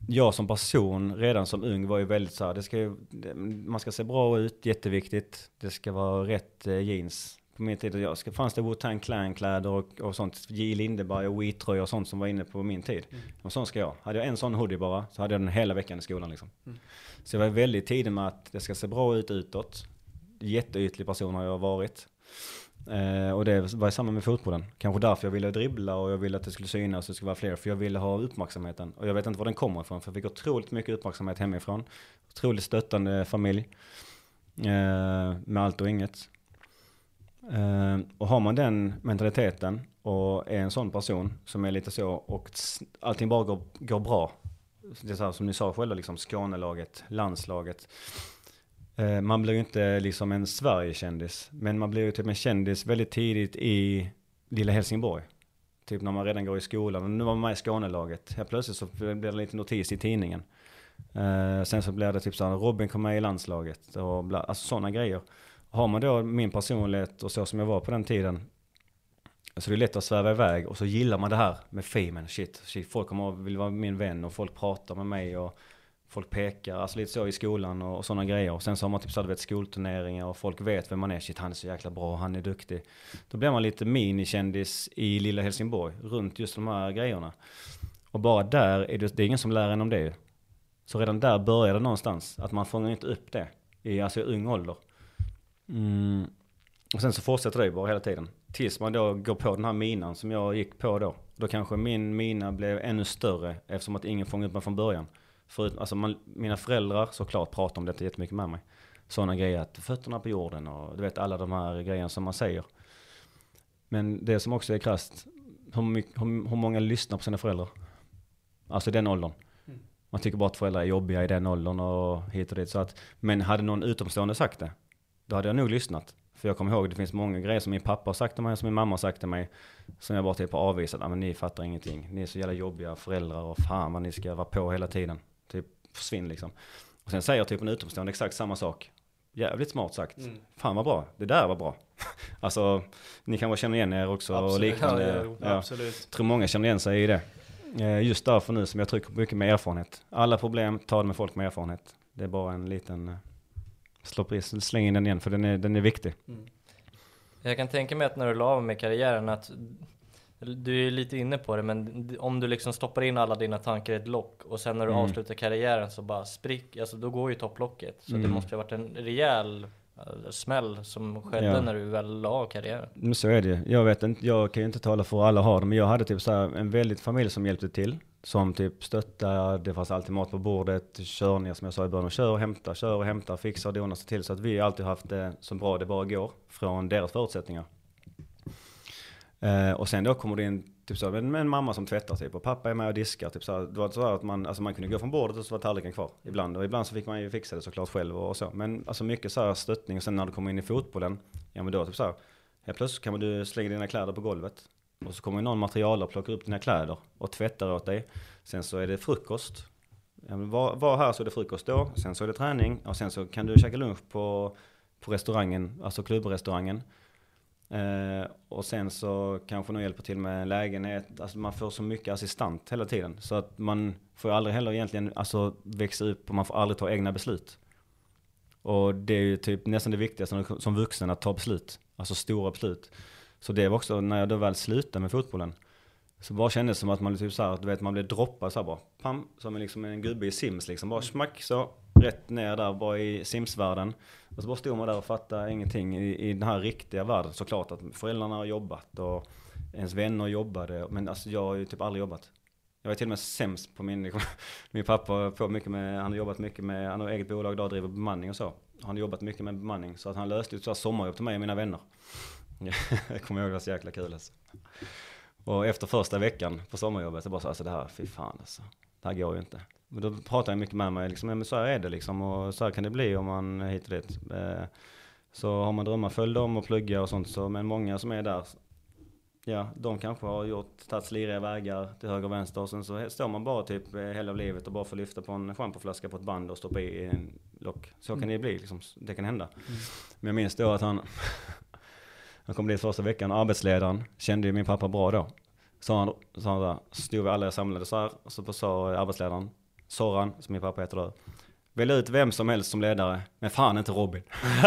jag som person redan som ung var ju väldigt så här, det ska ju, man ska se bra ut, jätteviktigt. Det ska vara rätt eh, jeans. På min tid, jag ska, fanns det Wu-Tang Clan-kläder och, och sånt, J. Lindeberg och Wheat-tröjor och sånt som var inne på min tid. Och sånt ska jag. Hade jag en sån hoodie bara, så hade jag den hela veckan i skolan liksom. Så jag var väldigt tidig med att det ska se bra ut utåt. Jätteytlig person har jag varit. Eh, och det var samma med fotbollen. Kanske därför jag ville dribbla och jag ville att det skulle synas och det skulle vara fler. För jag ville ha uppmärksamheten. Och jag vet inte var den kommer ifrån. För jag fick otroligt mycket uppmärksamhet hemifrån. Otroligt stöttande familj. Eh, med allt och inget. Eh, och har man den mentaliteten och är en sån person som är lite så och allting bara går, går bra. Det är så här, som ni sa själva, liksom Skånelaget, landslaget. Eh, man blir ju inte liksom en Sverigekändis, men man blir ju typ en kändis väldigt tidigt i lilla Helsingborg. Typ när man redan går i skolan, och nu var man med i Skånelaget. Helt plötsligt så blir det lite notis i tidningen. Eh, sen så blir det typ så här, Robin kom med i landslaget och bla, alltså sådana grejer. Har man då min personlighet och så som jag var på den tiden, så det är lätt att sväva iväg och så gillar man det här med femen. shit, shit folk kommer och vill vara min vän och folk pratar med mig och folk pekar, alltså lite så i skolan och, och sådana grejer. Och sen så har man typ såhär, vet, skolturneringar och folk vet vem man är. Shit, han är så jäkla bra, han är duktig. Då blir man lite minikändis i lilla Helsingborg, runt just de här grejerna. Och bara där är det, det är ingen som lär en om det Så redan där börjar det någonstans, att man fångar inte upp det i alltså, ung ålder. Mm. Och sen så fortsätter det bara hela tiden. Tills man då går på den här minan som jag gick på då. Då kanske min mina blev ännu större eftersom att ingen fångade upp mig från början. Förut, alltså man, mina föräldrar såklart pratar om detta jättemycket med mig. Sådana grejer, att fötterna på jorden och du vet alla de här grejerna som man säger. Men det som också är krasst, hur, mycket, hur, hur många lyssnar på sina föräldrar? Alltså i den åldern. Mm. Man tycker bara att föräldrar är jobbiga i den åldern och hit och dit. Så att, men hade någon utomstående sagt det, då hade jag nog lyssnat. För jag kommer ihåg, det finns många grejer som min pappa har sagt till mig, som min mamma har sagt till mig, som jag bara typ har avvisat. men ni fattar ingenting. Ni är så jävla jobbiga föräldrar och fan vad ni ska vara på hela tiden. Typ försvinn liksom. Och sen säger typ en utomstående exakt samma sak. Jävligt smart sagt. Mm. Fan vad bra. Det där var bra. alltså, ni kan väl känna igen er också absolut. och liknande. Ja, ja, ja. Absolut. tror många känner igen sig i det. Eh, just därför nu som jag trycker mycket med erfarenhet. Alla problem, ta det med folk med erfarenhet. Det är bara en liten släng in den igen för den är, den är viktig. Mm. Jag kan tänka mig att när du la av med karriären att du är lite inne på det, men om du liksom stoppar in alla dina tankar i ett lock och sen när du mm. avslutar karriären så bara sprick, alltså då går ju topplocket. Så mm. det måste ju ha varit en rejäl smäll som skedde ja. när du väl la av karriären. Men så är det Jag vet inte, jag kan ju inte tala för alla har det, men jag hade typ så här en väldigt familj som hjälpte till. Som typ stöttade, det fanns alltid mat på bordet, körningar som jag sa i början, kör och hämta, kör och hämta, fixa och dona sig till. Så att vi alltid haft det så bra det bara går från deras förutsättningar. Eh, och sen då kommer det in typ så, med en mamma som tvättar typ och pappa är med och diskar. Typ så, det var så att man, alltså man kunde gå från bordet och så var tallriken kvar ibland. Och ibland så fick man ju fixa det såklart själv och, och så. Men alltså mycket så här stöttning och sen när du kommer in i fotbollen, ja men då typ så här, helt plötsligt kan du slänga dina kläder på golvet. Och så kommer någon materialare och plockar upp dina kläder och tvättar åt dig. Sen så är det frukost. Ja, var, var här så är det frukost då, sen så är det träning och sen så kan du käka lunch på, på restaurangen, alltså klubbrestaurangen. Eh, och sen så kanske någon hjälper till med lägenhet. Alltså man får så mycket assistent hela tiden. Så att man får aldrig heller egentligen alltså, växa upp och man får aldrig ta egna beslut. Och det är ju typ nästan det viktigaste som vuxen att ta beslut. Alltså stora beslut. Så det var också när jag då väl slutade med fotbollen. Så bara kändes det som att man typ så här, du vet man blev droppad så här bara. Pam, som liksom en gubbe i Sims liksom. Bara smack så, rätt ner där bara i Sims-världen. Och så bara stod man där och fattade ingenting i, i den här riktiga världen. Såklart att föräldrarna har jobbat och ens vänner jobbade. Men alltså jag har ju typ aldrig jobbat. Jag var till och med sämst på min, min pappa på mycket med, han har jobbat mycket med, han har eget bolag idag, driver bemanning och så. Han har jobbat mycket med bemanning. Så att han löste ett sommarjobb till mig och mina vänner. jag kommer ihåg det var så jäkla kul alltså. Och efter första veckan på sommarjobbet, så bara så alltså det här, fy fan alltså. Det här går ju inte. Då pratar jag mycket med mig, liksom, men så här är det liksom och så här kan det bli om man hit och dit. Eh, så har man drömmar, följ dem och plugga och sånt. Så, men många som är där, ja, de kanske har gjort, tagit sliriga vägar till höger och vänster och sen så står man bara typ eh, hela livet och bara får lyfta på en schampoflaska på ett band och stoppa i en lock. Så kan mm. det bli, liksom, det kan hända. Mm. Men jag minns då att han, han kom dit första veckan, arbetsledaren kände ju min pappa bra då. Så han, så han där, stod vi alla samlade så här, och så sa arbetsledaren, Soran, som min pappa heter då, Välja ut vem som helst som ledare, men fan inte Robin.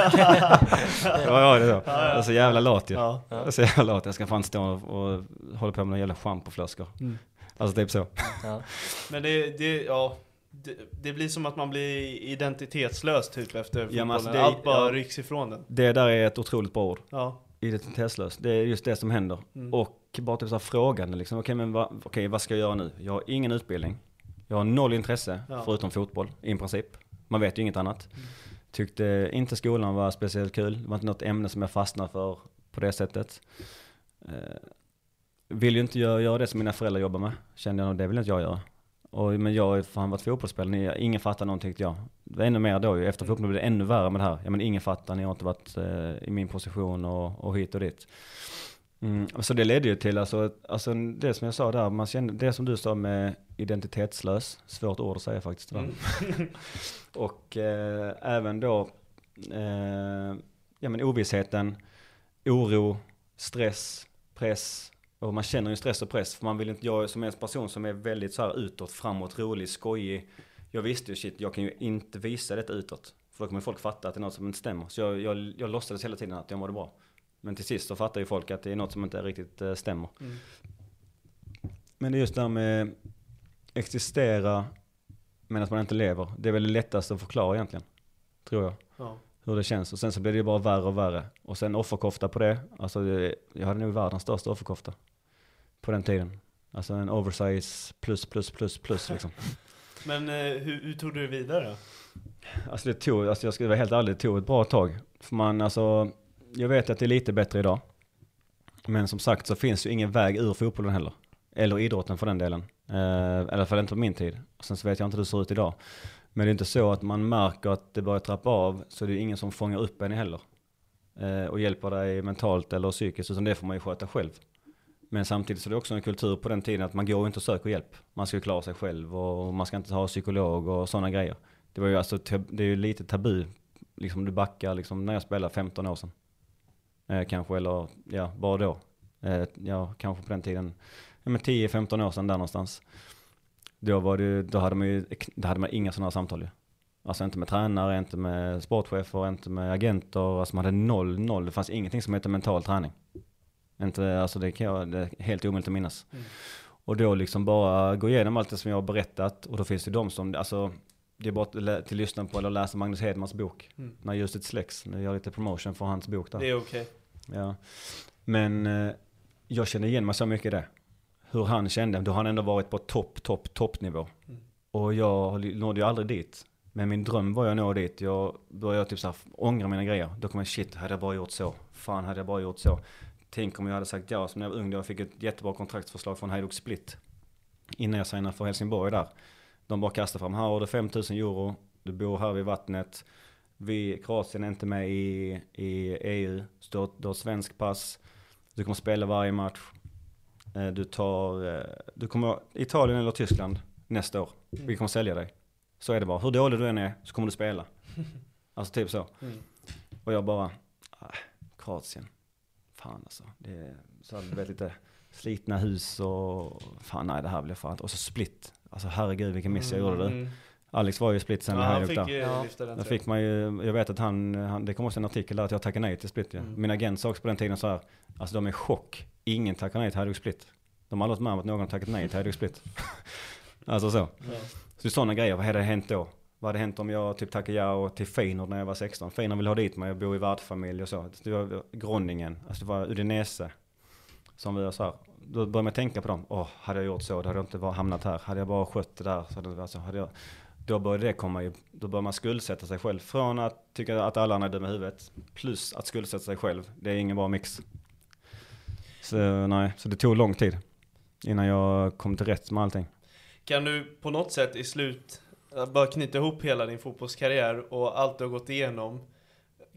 det var jag det då. Jag är så jävla lat ju. Ja, ja. Jag är så jävla lat, jag ska fan stå och, och hålla på med några jävla schampoflaskor. Mm. Alltså typ så. Ja. Men det, det, ja, det, det, blir som att man blir identitetslös typ efter fotbollen. Ja, alltså det, Allt bara ja, rycks ifrån den. Det där är ett otroligt bra ord. Ja identitetslös. Det är just det som händer. Mm. Och bara typ så här frågande liksom. Okej, men va, okej, vad ska jag göra nu? Jag har ingen utbildning. Jag har noll intresse, Ja. förutom fotboll i princip. Man vet ju inget annat. Mm. Tyckte inte skolan var speciellt kul. Det var inte något ämne som jag fastnade för på det sättet. Eh, vill ju inte göra, göra det som mina föräldrar jobbar med. Kände jag det vill inte jag göra. Och, men jag har ju fan varit fotbollsspelare, ingen fattar någonting tyckte jag. Det var ännu mer då ju, efter fotbollen blev det ännu värre med det här. Ja men ingen fattar, ni har inte varit eh, i min position och, och hit och dit. Mm, så det ledde ju till, alltså, alltså det som jag sa där, man kände, det som du sa med identitetslös, svårt ord att säga faktiskt. Mm. och eh, även då, eh, ja men ovissheten, oro, stress, press. Och man känner ju stress och press, för man vill inte, jag som en person som är väldigt så här utåt, framåt, rolig, skojig. Jag visste ju shit, jag kan ju inte visa detta utåt. För då kommer folk fatta att det är något som inte stämmer. Så jag, jag, jag låtsades hela tiden att jag mådde bra. Men till sist så fattar ju folk att det är något som inte riktigt eh, stämmer. Mm. Men det är just det här med existera medan man inte lever. Det är väl det lättaste att förklara egentligen. Tror jag. Ja. Hur det känns. Och sen så blir det ju bara värre och värre. Och sen offerkofta på det. Alltså det- jag hade nog världens största offerkofta. På den tiden. Alltså en oversize plus plus plus plus liksom. Men eh, hur, hur tog du det vidare? Alltså det tog, alltså jag ska vara helt ärlig, det tog ett bra tag. För man, alltså, jag vet att det är lite bättre idag. Men som sagt så finns ju ingen väg ur fotbollen heller. Eller idrotten för den delen. Eh, I alla fall inte på min tid. Sen så vet jag inte hur det ser ut idag. Men det är inte så att man märker att det börjar trappa av så det är ingen som fångar upp en heller. Eh, och hjälper dig mentalt eller psykiskt utan det får man ju sköta själv. Men samtidigt så är det också en kultur på den tiden att man går inte och söker hjälp. Man ska klara sig själv och man ska inte ha psykolog och sådana grejer. Det var ju alltså, det är ju lite tabu. Liksom du backar liksom när jag spelade 15 år sedan. Eh, kanske eller ja, bara då. Eh, ja, kanske på den tiden. Ja men 10-15 år sedan där någonstans. Då var det då hade man ju, då hade man inga sådana samtal ju. Alltså inte med tränare, inte med sportchefer, inte med agenter. Alltså man hade noll, noll. Det fanns ingenting som hette mental träning. Inte, alltså det kan jag, det är helt omöjligt att minnas. Mm. Och då liksom bara gå igenom allt det som jag har berättat. Och då finns det de som, alltså det är bara att till lyssna på eller läsa Magnus Hedmans bok. Mm. När ljuset släcks. Nu gör jag lite promotion för hans bok där. Det är okej. Ja. Men eh, jag känner igen mig så mycket i det. Hur han kände. Då har han ändå varit på topp, topp, toppnivå. Mm. Och jag nådde ju aldrig dit. Men min dröm var att nå dit. Jag började typ så här ångra mina grejer. Då kom jag shit, hade jag bara gjort så? Fan, hade jag bara gjort så? Tänk om jag hade sagt ja som när jag var ung. Då jag fick ett jättebra kontraktsförslag från Hajduk Split. Innan jag signade för Helsingborg där. De bara kastade fram, här har du 5000 euro. Du bor här vid vattnet. Vi, Kroatien är inte med i, i EU. Så du har, svensk pass. Du kommer spela varje match. Eh, Du tar, eh, du kommer Italien eller Tyskland nästa år. Vi kommer sälja dig. Så är det bara. Hur dålig du än är så kommer du spela. Alltså typ så. Mm. Och jag bara, ah, Kroatien. Fan alltså. Det är så hade vet lite slitna hus och fan nej det här jag fan. Och så split. Alltså herregud vilken miss jag gjorde du. Mm. Alex var ju i split sen Ja, med han fick där. Ja. Där fick man ju, jag vet att han, han, det kom också en artikel där att jag tackade nej till Split ju. Mm. Min agent sa också på den tiden så här, alltså de är i chock. Ingen tackar nej till Hajduk Split. De har aldrig varit med om att någon har tackat nej till Hajduk Split. alltså så. Ja. Så det är sådana grejer, vad hade hänt då? Vad hade hänt om jag typ tackade ja och till Feyenoord när jag var 16? Feyenoord ville ha dit mig, jag bor i värdfamilj och så. Det var Groningen, alltså det var Udinese. Som vi var så här. Då börjar man tänka på dem. Åh, hade jag gjort så, då hade jag inte hamnat här. Hade jag bara skött det där, så hade, alltså, hade jag... Då började det komma ju, då börjar man skuldsätta sig själv. Från att tycka att alla andra är dumma i huvudet, plus att skuldsätta sig själv. Det är ingen bra mix. Så nej, så det tog lång tid. Innan jag kom till rätt med allting. Kan du på något sätt i slut eh, bara knyta ihop hela din fotbollskarriär och allt du har gått igenom?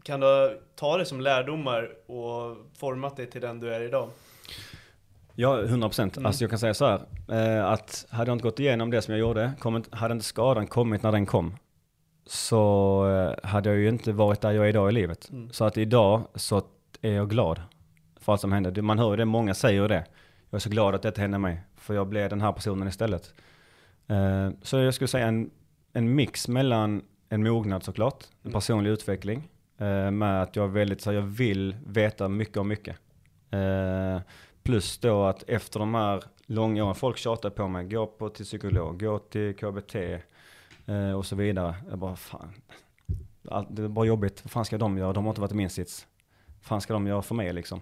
Kan du ta det som lärdomar och format dig till den du är idag? Ja, 100 procent. Mm. Alltså jag kan säga så här. Eh, att hade jag inte gått igenom det som jag gjorde, hade inte skadan kommit när den kom, så eh, hade jag ju inte varit där jag är idag i livet. Mm. Så att idag så är jag glad för allt som hände. Man hör ju det, många säger det. Jag är så glad att detta hände mig, för jag blev den här personen istället. Eh, så jag skulle säga en, en mix mellan en mognad såklart, en Mm. personlig utveckling, med att jag är väldigt, så jag vill veta mycket om mycket. Plus då att efter de här långa åren, folk tjatar på mig, gå på till psykolog, gå till KBT eh, och så vidare. Jag bara, fan, allt, det är bara jobbigt, vad fan ska de göra? De har inte varit i min sits. Vad fan ska de göra för mig liksom?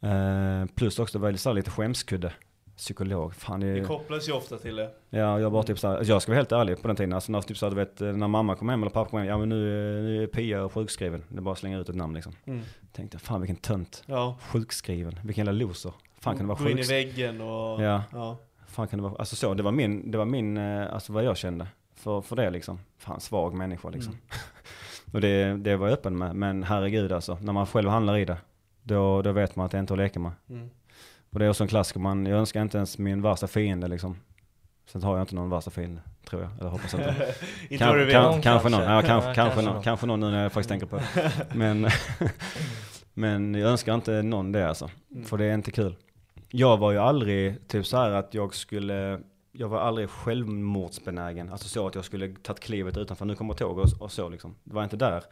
Eh, plus också var det så lite skämskudde. Psykolog, fan det Det kopplas ju ofta till det. Ja, jag bara typ såhär, jag ska vara helt ärlig på den tiden. Alltså när, typ såhär, du vet, när mamma kom hem eller pappa kom hem, ja men nu, nu är Pia sjukskriven. Det är bara att slänga ut ett namn liksom. Mm. Tänkte, fan vilken tönt. Ja. Sjukskriven, vilken jävla loser. Fan kan det vara Gå in i sjukskriven? väggen och... Ja. ja. Fan kan det vara, alltså så, det var min, det var min, eh, alltså vad jag kände. För, för det liksom. Fan, svag människa liksom. Mm. Och det, det var jag öppen med. Men herregud alltså, när man själv handlar i det, då, då vet man att det inte är att leka med. Mm. Och det är också en klassiker, man, jag önskar inte ens min värsta fiende liksom. Sen har jag inte någon värsta fiende, tror jag. Eller hoppas inte. Inte kan, kanske någon, kanske. ja, kanske, Ja, kanske, kanske någon, någon. kanske någon nu när jag faktiskt tänker på det. Men, men jag önskar inte någon det alltså. Mm. För det är inte kul. Jag var ju aldrig typ så här att jag skulle, jag var aldrig självmordsbenägen. Alltså så att jag skulle tagit klivet utanför, nu kommer tåg och, och så liksom. Det var inte där.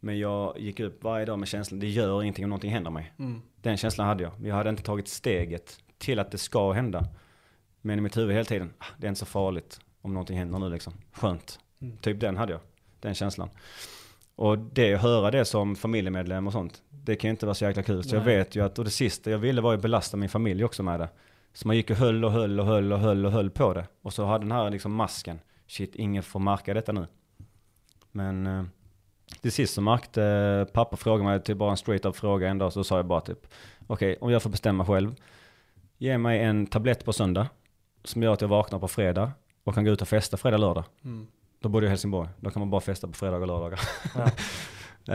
Men jag gick upp varje dag med känslan, det gör ingenting om någonting händer mig. Mm. Den känslan hade jag. Jag hade inte tagit steget till att det ska hända. Men i mitt huvud hela tiden, "Ah, det är inte så farligt om någonting händer nu liksom. Skönt. Mm. Typ den hade jag. Den känslan. Och det, höra det som familjemedlem och sånt, det kan ju inte vara så jäkla kul. Så jag Nej. vet ju att, och det sista jag ville var ju belasta min familj också med det. Så man gick och höll och höll och höll och höll och höll på det. Och så hade den här liksom masken, shit, ingen får märka detta nu. Men eh, till sist så märkte eh, pappa frågade mig till bara en straight up fråga en dag, så sa jag bara typ, okej, om jag får bestämma själv, ge mig en tablett på söndag som gör att jag vaknar på fredag och kan gå ut och festa fredag, lördag. Mm. Då bor jag i Helsingborg. Då kan man bara festa på fredagar och lördagar. Ja.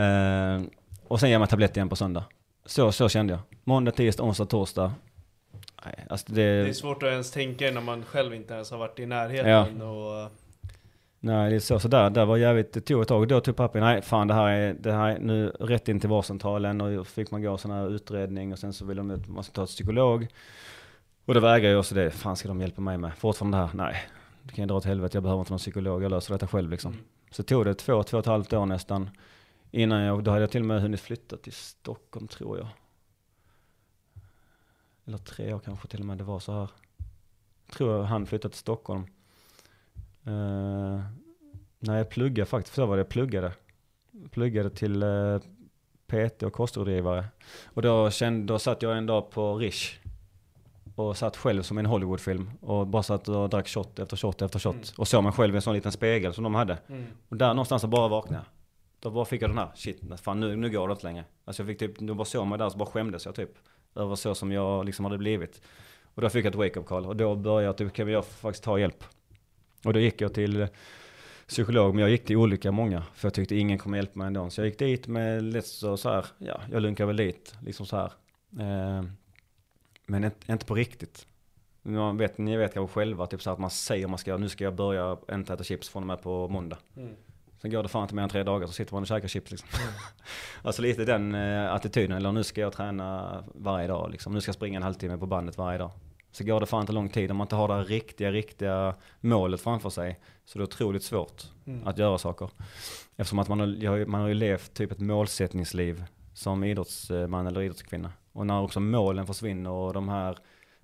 eh, och sen ger man tablett igen på söndag. Så, så kände jag. Måndag, tisdag, onsdag, torsdag. Nej, alltså det, Det är svårt att ens tänka när man själv inte ens har varit i närheten och... nej, det är så. Så där, där var jävligt, det tog ett tag. Då tog pappa, nej fan det här är, det här är nu rätt in till vårdcentralen och då fick man gå sån här utredning och sen så ville de att man ska ta ett psykolog. Och det vägrade jag också det. Fan ska de hjälpa mig med? Fortfarande det här, nej. Det kan jag dra åt helvete, jag behöver inte någon psykolog, jag löser detta själv liksom. Mm. Så tog det två, två och ett halvt år nästan. Innan jag, då hade jag till och med hunnit flytta till Stockholm tror jag. Eller tre år kanske till och med, det var så här. Tror jag han flyttade till Stockholm. Uh, när jag pluggade faktiskt, var det jag pluggade. Pluggade till uh, PT och kostrådgivare. Och då, kände, då satt jag en dag på Rish. Och satt själv som i en Hollywoodfilm. Och bara satt och drack shot efter shot efter shot. Mm. Och såg mig själv i en sån liten spegel som de hade. Mm. Och där någonstans så bara vaknade jag. Då bara fick jag den här, shit, fan nu, nu går det inte längre. Alltså jag fick typ, nu bara såg mig där så bara skämdes jag typ. Över så som jag liksom hade blivit. Och då fick jag ett wake-up call och då började jag typ, kan jag faktiskt ta hjälp? Och då gick jag till psykolog, men jag gick till olika många. För jag tyckte ingen kommer hjälpa mig ändå. Så jag gick dit med lite så, så här, ja, jag lunkar väl dit, liksom så här. Eh, men inte, inte på riktigt. Man vet, ni vet kanske själva, typ så här att man säger man ska, nu ska jag börja inte äta chips från och med på måndag. Mm. Sen går det fan inte mer än tre dagar så sitter man och käkar chips liksom. alltså lite den eh, attityden, eller nu ska jag träna varje dag liksom. Nu ska jag springa en halvtimme på bandet varje dag. Så går det fan inte lång tid om man inte har det här riktiga, riktiga målet framför sig. Så det är otroligt svårt Mm. att göra saker. Eftersom att man har, man har ju levt typ ett målsättningsliv som idrottsman eller idrottskvinna. Och när också målen försvinner och de här,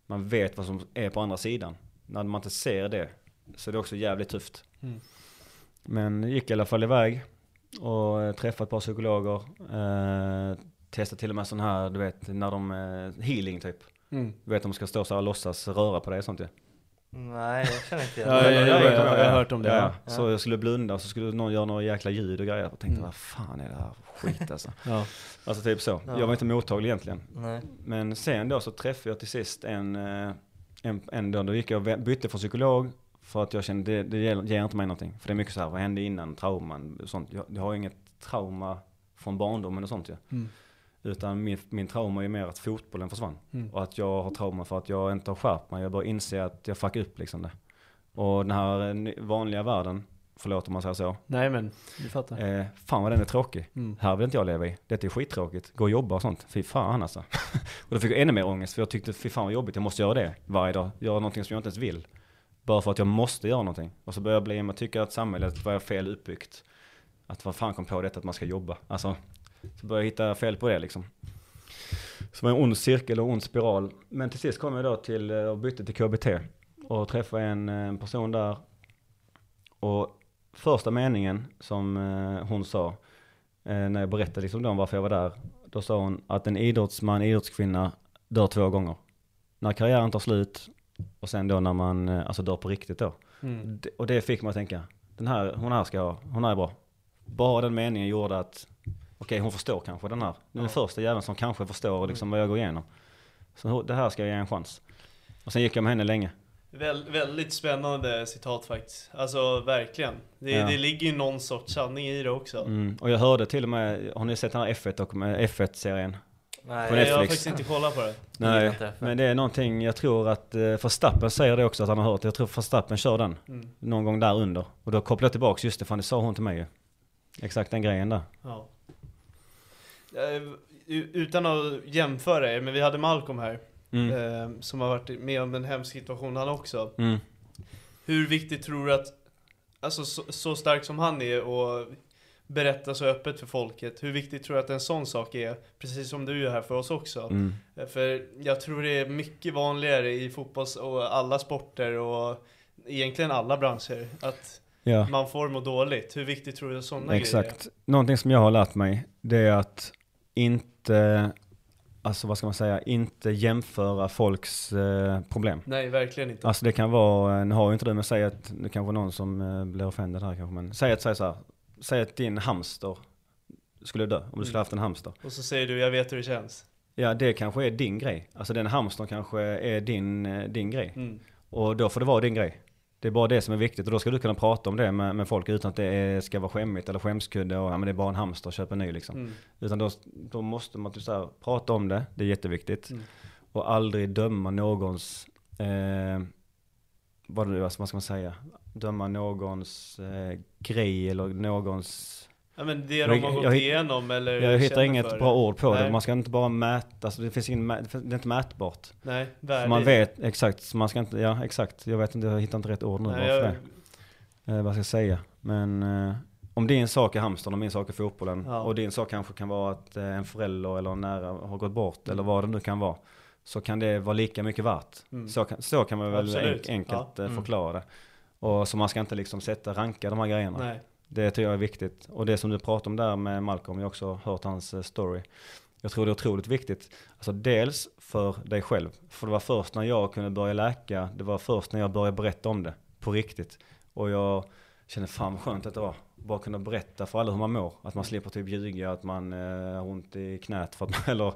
man vet vad som är på andra sidan. När man inte ser det så är det också jävligt tufft. Mm. Men gick i alla fall iväg och eh, träffade ett par psykologer. Eh, testade till och med sån här, du vet, när de, eh, healing typ. Mm. Du vet, de ska stå så här och låtsas röra på dig och sånt ju. Nej, jag känner inte igen Ja, det. ja, ja, ja, jag har hört om det, Ja, ja. ja. Så jag skulle blunda och så skulle någon göra några jäkla ljud och grejer. Jag tänkte, Mm. vad fan är det här för skit alltså? Ja. Alltså typ så. Ja. Jag var inte mottaglig egentligen. Nej. Men sen då så träffade jag till sist en, eh, en, en då, då gick jag och bytte från psykolog för att jag kände det, det ger inte mig någonting. För det är mycket så här, vad hände innan, trauman och sånt. Jag, jag har inget trauma från barndomen och sånt ju. Mm. Utan min, min trauma är mer att fotbollen försvann. Mm. Och att jag har trauma för att jag inte har skärpt mig. Jag bara inser att jag fuckar upp liksom det. Och den här eh, vanliga världen, förlåt om man säger så. Nej men, du fattar. Eh, fan vad den är tråkig. Mm. Här vill inte jag leva i. Detta är skittråkigt. Gå och jobba och sånt. Fy fan alltså. och då fick jag ännu mer ångest för jag tyckte fy fan vad jobbigt. Jag måste göra det varje dag. Göra någonting som jag inte ens vill. Bara för att jag måste göra någonting. Och så började jag bli att tycka att samhället var fel uppbyggt. Att vad fan kom på detta att man ska jobba. Alltså, så började jag hitta fel på det liksom. Så det var en ond cirkel och ond spiral. Men till sist kom jag då till, eh, och bytte till KBT. Och träffade en, eh, en person där. Och första meningen som eh, hon sa, eh, när jag berättade liksom då om varför jag var där, då sa hon att en idrottsman, idrottskvinna dör två gånger. När karriären tar slut och sen då när man eh, alltså dör på riktigt då. Mm. Och det fick mig att tänka, den här, hon här ska ha, hon här är bra. Bara den meningen gjorde att, okej hon förstår kanske den här. Den Ja. första jäveln som kanske förstår liksom vad jag går igenom. Så det här ska jag ge en chans. Och sen gick jag med henne länge. Väl, väldigt spännande citat faktiskt. Alltså verkligen. Det, Ja. det ligger ju någon sorts sanning i det också. Mm. Och jag hörde till och med, har ni sett den här F1 och med F1-serien? Nej, På Nej, jag har faktiskt inte kollat på det. Nej, inte F1. men det är någonting, jag tror att eh, Verstappen säger det också att han har hört. Jag tror Verstappen kör den Mm. någon gång där under. Och då kopplar jag tillbaks, just det, fan det sa hon till mig ju. Exakt den grejen där. Ja. Eh, Utan att jämföra er, men vi hade Malcolm här. Mm. Eh, som har varit med om en hemsk situation han också. Mm. Hur viktigt tror du att, alltså så, så stark som han är och berätta så öppet för folket. Hur viktigt tror du att en sån sak är? Precis som du är här för oss också. Mm. Eh, För jag tror det är mycket vanligare i fotbolls och alla sporter och egentligen alla branscher. Att Ja. man får må dåligt. Hur viktigt tror du att sådana grejer Exakt. Någonting som jag har lärt mig, det är att inte, alltså vad ska man säga, inte jämföra folks eh, problem. Nej, verkligen inte. Alltså det kan vara, nu har ju inte du, men säg att, det kanske någon som eh, blir offended här kanske, men säg att, säg så här, säg att din hamster skulle dö, om du skulle haft en hamster. Och så säger du, jag vet hur det känns. Ja, det kanske är din grej. Alltså den hamstern kanske är din, eh, din grej. Mm. Och då får det vara din grej. Det är bara det som är viktigt och då ska du kunna prata om det med, med folk utan att det är, ska vara skämmigt eller skämskudde och ja, men det är bara en hamster, köp en ny liksom. Mm. Utan då, då måste man typ så här, prata om det, det är jätteviktigt. Mm. Och aldrig döma någons, eh, vad, det, vad ska man säga, döma någons eh, grej eller någons Ja men det Jag- de har gått jag igenom eller jag hittar inget bra ord på det. Nej. Man ska inte bara mäta, alltså det finns ingen, det är inte mätbart. Nej, värde man vet exakt, man ska inte, ja exakt, jag vet inte, jag hittar inte rätt ord nu Nej, jag, det. Eh, vad ska jag säga? Men eh, om din sak är hamstern och min sak är fotbollen Ja. och din sak kanske kan vara att eh, en förälder eller en nära har gått bort eller vad det nu kan vara. Så kan det vara lika mycket värt. Mm. Så, kan, så kan man väl Absolut. enk- enkelt Ja. eh, Mm. förklara det. Och så man ska inte liksom sätta, ranka de här grejerna. nej. Det tycker jag är viktigt. Och det som du pratar om där med Malcolm, jag har också hört hans eh, story. Jag tror det är otroligt viktigt. Alltså dels för dig själv. För det var först när jag kunde börja läka, det var först när jag började berätta om det på riktigt. Och jag kände fan vad skönt att det var. Bara kunna berätta för alla hur man mår. Att man slipper typ ljuga, att man eh, har ont i knät för att man, eller,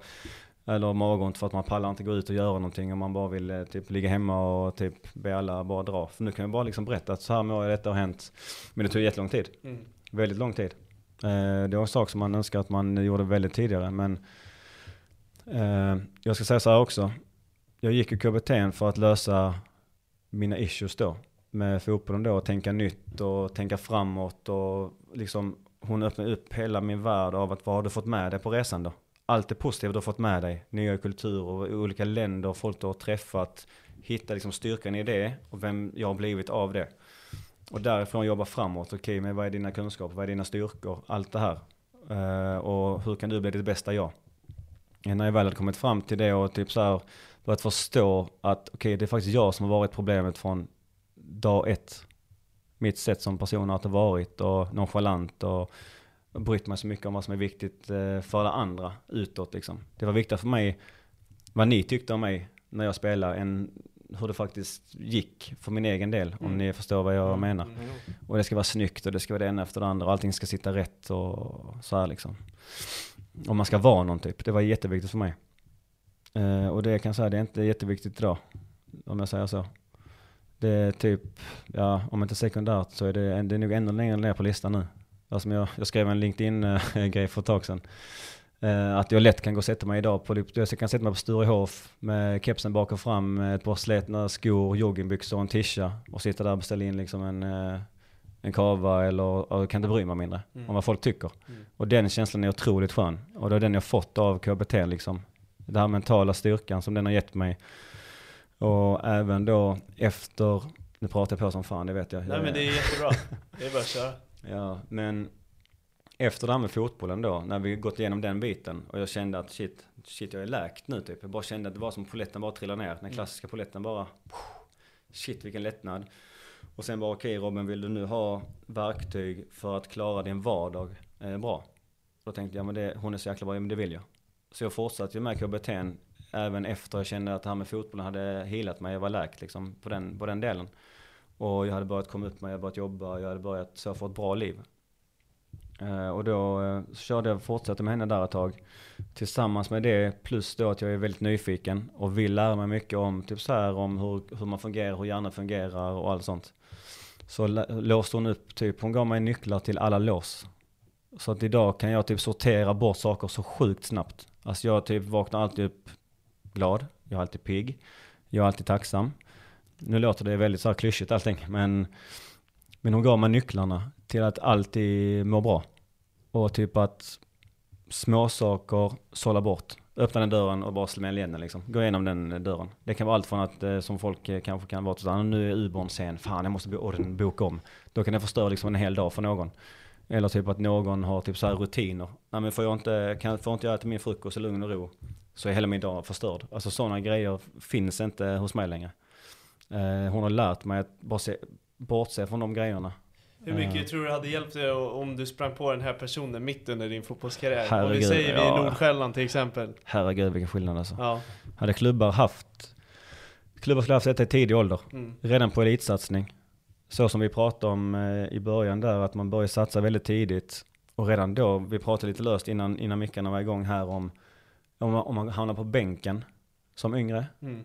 eller magont för att man pallar inte gå ut och göra någonting. Och man bara vill eh, typ ligga hemma och typ be alla bara dra. För nu kan jag bara liksom berätta att så här mår jag, detta har hänt. Men det tog jättelång tid. Mm. Väldigt lång tid. Eh, det var en sak som man önskar att man gjorde väldigt tidigare. Men eh, jag ska säga så här också. Jag gick i KBT för att lösa mina issues då. Med fotbollen då. Och tänka nytt och tänka framåt. Och liksom hon öppnade upp hela min värld av att vad har du fått med dig på resan då? Allt det positiva du har fått med dig. Nya kulturer, olika länder, folk du har träffat. Hitta liksom styrkan i det och vem jag har blivit av det. Och därifrån jobba framåt. Okej, men vad är dina kunskaper? Vad är dina styrkor? Allt det här. Uh, och hur kan du bli ditt bästa jag? Eh, när jag väl hade kommit fram till det och typ så här börjat förstå att okej, det är faktiskt jag som har varit problemet från dag ett. Mitt sätt som person att ha varit och nonchalant och brytt mig så mycket om vad som är viktigt eh, för alla andra utåt liksom. Det var viktigt för mig vad ni tyckte om mig när jag spelade än hur det faktiskt gick för min egen del. Om Mm. ni förstår vad jag menar. Mm. Och det ska vara snyggt och det ska vara det ena efter det andra och allting ska sitta rätt och så här liksom. Och man ska vara någon typ. Det var jätteviktigt för mig. Eh, och det kan jag säga, det är inte jätteviktigt idag. Om jag säger så. Det är typ, ja om inte sekundärt så är det, det är nog ännu längre ner på listan nu. Alltså jag, jag skrev en LinkedIn-grej för ett tag sedan. Eh, att jag lätt kan gå och sätta mig idag på, jag kan sätta mig på Sturehof med kepsen bak och fram, ett par slätna skor, joggingbyxor och en tisha och sitta där och beställa in liksom en, eh, en kava eller och kan inte bry mig mindre Mm. om vad folk tycker. Mm. Och den känslan är otroligt skön. Och det är den jag fått av KBT liksom. Den här mentala styrkan som den har gett mig. Och även då efter, nu pratar jag på som fan, det vet jag. Nej Jag- men det är jättebra. Det är bara att köra. Ja, men efter det här med fotbollen då, när vi gått igenom den biten och jag kände att shit, shit jag är läkt nu typ. Jag bara kände att det var som polletten bara trillade ner. Den klassiska polletten bara, shit vilken lättnad. Och sen bara okej Robin, vill du nu ha verktyg för att klara din vardag eh, bra? Då tänkte jag, men det, hon är så jäkla bra, ja, men det vill jag. Så jag fortsatte ju med KBT även efter jag kände att det här med fotbollen hade healat mig. Jag var läkt liksom på den, på den delen. Och jag hade börjat komma upp mig, jag hade börjat jobba, jag hade börjat så få ett bra liv. Eh, och då eh, så körde jag, fortsatte med henne där ett tag. Tillsammans med det, plus då att jag är väldigt nyfiken och vill lära mig mycket om, typ så här, om hur, hur man fungerar, hur hjärnan fungerar och allt sånt. Så låste hon upp, typ, hon gav mig nycklar till alla lås. Så att idag kan jag typ sortera bort saker så sjukt snabbt. Alltså jag typ vaknar alltid upp glad, jag är alltid pigg, jag är alltid tacksam. Nu låter det väldigt så här klyschigt allting, men, men hon gav mig nycklarna till att alltid må bra. Och typ att småsaker sålla bort. Öppna den dörren och bara smäll igen den liksom. Gå igenom den dörren. Det kan vara allt från att, eh, som folk eh, kanske kan vara, såhär, ah, nu är Ubern sen, fan jag måste boka om. Då kan det förstöra liksom en hel dag för någon. Eller typ att någon har typ så här rutiner. Nej men får jag inte, kan, får inte jag äta min frukost i lugn och ro så är hela min dag förstörd. Alltså sådana grejer finns inte hos mig längre. Eh, hon har lärt mig att bara se, bortse från de grejerna. Hur mycket tror du hade hjälpt dig om du sprang på den här personen mitt under din fotbollskarriär? om vi Herregud, säger vid ja. Nordsjälland till exempel. Herregud vilken skillnad alltså. Ja. Hade klubbar haft, klubbar skulle haft detta i tidig ålder. Mm. Redan på elitsatsning. Så som vi pratade om eh, i början där, att man börjar satsa väldigt tidigt. Och redan då, vi pratade lite löst innan, innan mickarna var igång här om, om man, om man hamnar på bänken som yngre. Mm.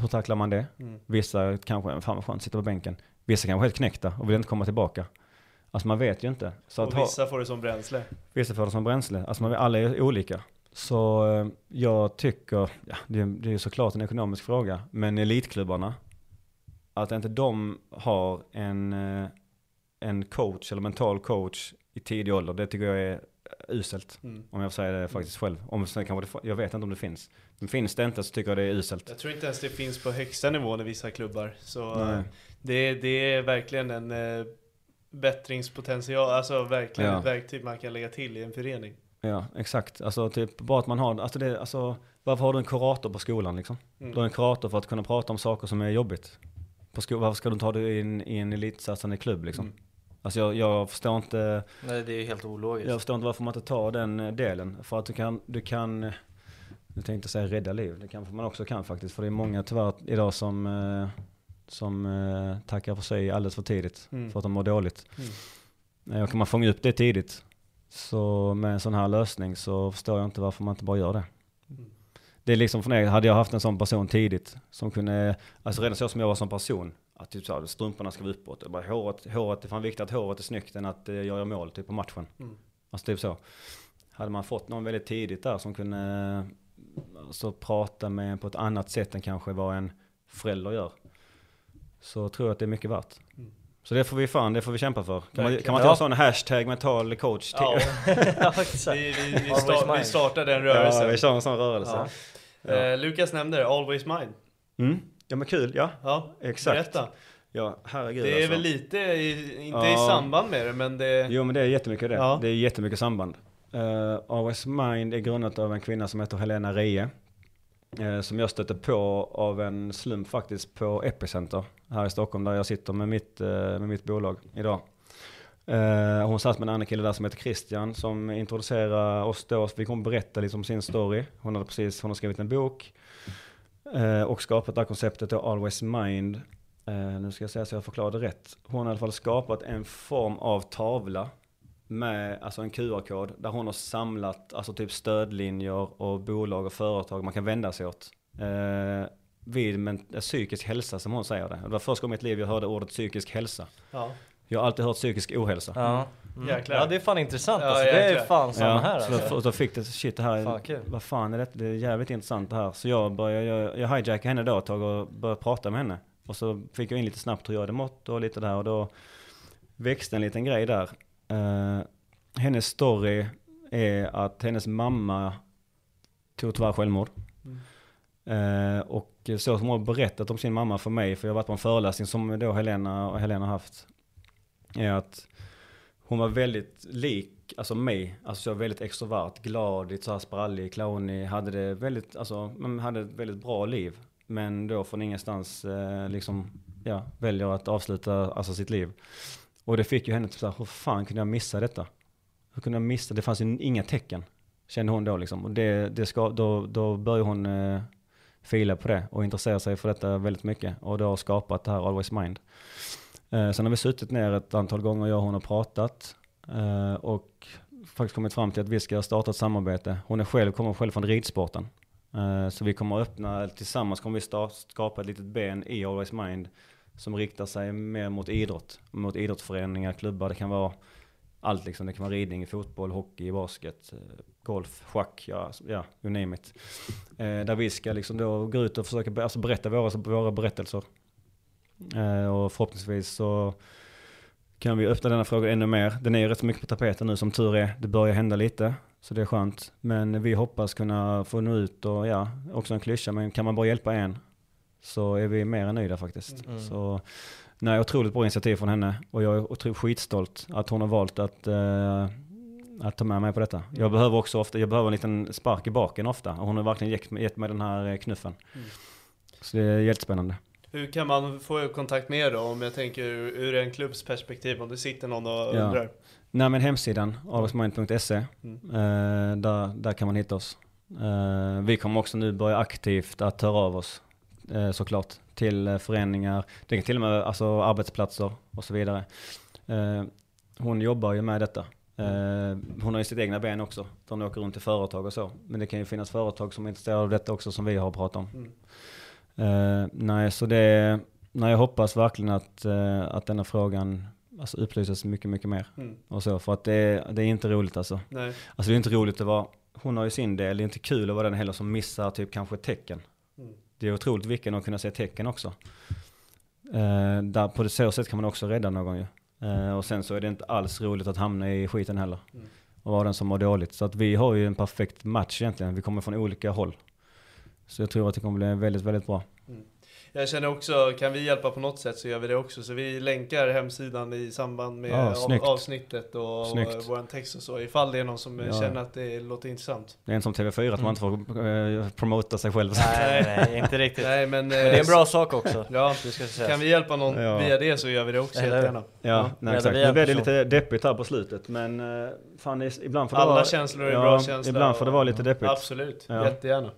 Hur tacklar man det? Mm. Vissa kanske, fan vad skönt, sitter på bänken. Vissa kanske är helt knäckta och vill inte komma tillbaka. Alltså man vet ju inte. Så Och ha, vissa får det som bränsle. vissa får det som bränsle. Alltså man, alla är olika. Så eh, jag tycker, ja, det, är- det är såklart en ekonomisk fråga, men elitklubbarna, att inte de har en, eh, en coach eller mental coach i tidig ålder, det tycker jag är uselt. Mm. Om jag säga det faktiskt själv. Om, sen kanske det, jag vet inte om det finns. Men finns det inte så tycker jag det är uselt. Jag tror inte ens det finns på högsta nivån i vissa klubbar. Så Nej. eh, det, det är verkligen en eh, bättringspotential, alltså verkligen Ja. ett verktyg man kan lägga till i en förening. Ja, exakt. Alltså typ bara att man har, alltså det, alltså varför har du en kurator på skolan liksom? Mm. Du har en kurator för att kunna prata om saker som är jobbigt. På sko- varför ska du ha det i en, i en elitsatsande klubb liksom? Mm. Alltså jag, jag förstår inte, Nej det är helt ologiskt. jag förstår inte varför man inte tar den eh, delen. För att du kan, du kan, jag tänkte säga rädda liv, det kanske man också kan faktiskt. För det är många tyvärr idag som, eh, som eh, tackar för sig alldeles för tidigt. Mm. För att de mår dåligt. Mm. Eh, Och kan man fånga upp det tidigt, så med en sån här lösning så förstår jag inte varför man inte bara gör det. Mm. Det är liksom för mig, hade jag haft en sån person tidigt som kunde, alltså redan så som jag var som person, att typ så här, strumporna ska vara uppåt, och bara håret, håret, det är fan viktigt att håret är snyggt än att jag gör mål typ på matchen. Mm. Alltså typ så. Hade man fått någon väldigt tidigt där som kunde alltså, prata med en på ett annat sätt än kanske vad en förälder gör. Så tror jag att det är mycket värt. Mm. Så det får vi fan, det får vi kämpa för. Kan man, kan man inte ha en sån hashtag mental coach? Ja, ja exakt. vi, vi, vi, start, vi mind. startar den ja, rörelsen. vi kör en sån rörelse. Ja. Eh, Lukas nämnde det, Always Mine. Mm. Ja men kul, ja. Ja, Exakt. berätta. Ja, herregud Det är alltså. väl lite, i, inte i Ja. samband med det, men det... Jo men det är jättemycket det. Ja. Det är jättemycket samband. Eh, uh, Always Mind är grundat av en kvinna som heter Helena Rie. Uh, som jag stötte på av en slump faktiskt på Epicenter här i Stockholm där jag sitter med mitt, uh, med mitt bolag idag. Uh, hon satt med en annan kille där som heter Christian som introducerade oss då. Vi kom berätta liksom sin story. Hon hade precis hon har skrivit en bok och skapat det här konceptet då Always Mind. Nu ska jag säga så jag förklarade rätt. Hon har i alla fall skapat en form av tavla med alltså en QR-kod där hon har samlat alltså typ stödlinjer och bolag och företag man kan vända sig åt. Eh, vid men, eh, psykisk hälsa som hon säger det. Det var första gången i mitt liv jag hörde ordet psykisk hälsa. Ja. Jag har alltid hört psykisk ohälsa. Ja. Mm. Jäklar. ja det är fan intressant Ja, alltså. Det är fan samma här så alltså. då, då fick det, shit det här, Fan, kul. vad fan är det? Det är jävligt intressant det här. Så jag började, jag, jag hijackade henne då ett tag och började prata med henne. Och så fick jag in lite snabbt hur jag hade mått och lite där och då växte en liten grej där. Eh, hennes story är att hennes mamma tog tyvärr självmord. Eh, och så som hon har berättat om sin mamma för mig, för jag har varit på en föreläsning som då Helena och Helena haft, är att hon var väldigt lik, alltså mig, alltså så väldigt extrovert, glad, lite så här sprallig, clownig, hade det väldigt, alltså, hade ett väldigt bra liv. Men då från ingenstans eh, liksom, ja, väljer att avsluta alltså sitt liv. Och det fick ju henne att så här, hur fan kunde jag missa detta? Hur kunde jag missa? Det fanns ju inga tecken. Kände hon då liksom. Och det, det ska, då, då började hon eh, fila på det och intressera sig för detta väldigt mycket. Och det har skapat det här Always Mind. Eh, sen har vi suttit ner ett antal gånger, jag och hon har pratat. Eh, och faktiskt kommit fram till att vi ska starta ett samarbete. Hon är själv, kommer själv från ridsporten. Eh, så vi kommer att öppna, tillsammans kommer vi start, skapa ett litet ben i Always Mind. Som riktar sig mer mot idrott. Mot idrottsföreningar, klubbar. Det kan vara allt liksom. Det kan vara ridning, fotboll, hockey, basket, eh, golf, schack, ja, ja you name it. Eh, där vi ska liksom då gå ut och försöka alltså berätta våra, våra berättelser. Eh, och förhoppningsvis så kan vi öppna denna fråga ännu mer. Den är ju rätt mycket på tapeten nu som tur är. Det börjar hända lite, så det är skönt. Men vi hoppas kunna få nå ut och ja, också en klyscha, men kan man bara hjälpa en så är vi mer än nöjda faktiskt. Mm. Så nej, otroligt bra initiativ från henne och jag är otroligt skitstolt att hon har valt att, eh, att ta med mig på detta. Jag behöver också ofta, jag behöver en liten spark i baken ofta och hon har verkligen gett, gett mig den här eh, knuffen. Så det är jättespännande. Hur kan man få kontakt med er då? Om jag tänker ur, en klubbs perspektiv, om det sitter någon och Ja. undrar. Nej men hemsidan, alwaysmind.se, Mm. eh, där, där kan man hitta oss. Eh, vi kommer också nu börja aktivt att höra av oss, såklart, till eh, föreningar, det kan till och med alltså, arbetsplatser och så vidare. Eh, hon jobbar ju med detta. Eh, hon har ju sitt egna ben också, där hon åker runt till företag och så. Men det kan ju finnas företag som är intresserade av detta också, som vi har pratat om. Mm. Eh, nej, så det, nej, jag hoppas verkligen att, eh, att denna frågan alltså, upplyses mycket, mycket mer. Mm. Och så, för att det, är- det är inte roligt alltså. Nej. Alltså det är inte roligt att vara, hon har ju sin del, det är inte kul att vara den heller som missar typ kanske tecken. Det är otroligt viktigt att kunna se tecken också. Eh, där på det så sätt kan man också rädda någon ju. Eh, och sen så är det inte alls roligt att hamna i skiten heller. Mm. Och vara den som mår dåligt. Så att vi har ju en perfekt match egentligen. Vi kommer från olika håll. Så jag tror att det kommer bli väldigt, väldigt bra. Jag känner också, kan vi hjälpa på något sätt så gör vi det också. Så vi länkar hemsidan i samband med Ja, av, avsnittet och Snyggt. vår text och så. Ifall det är någon som Ja. känner att det låter intressant. Det är en som TV4 att man inte får eh, promota sig själv. Nej, nej, inte riktigt. Nej men, Men det är en bra sak också. Ja, Det ska sägas. kan vi hjälpa någon Ja. via det så gör vi det också jättegärna. Ja, nej, exakt. Nu blev det lite deppigt här på slutet, men eh, fan, det ibland får det Alla vara, känslor är ja, bra känslor. Ibland får det vara lite deppigt. Absolut, Ja. jättegärna.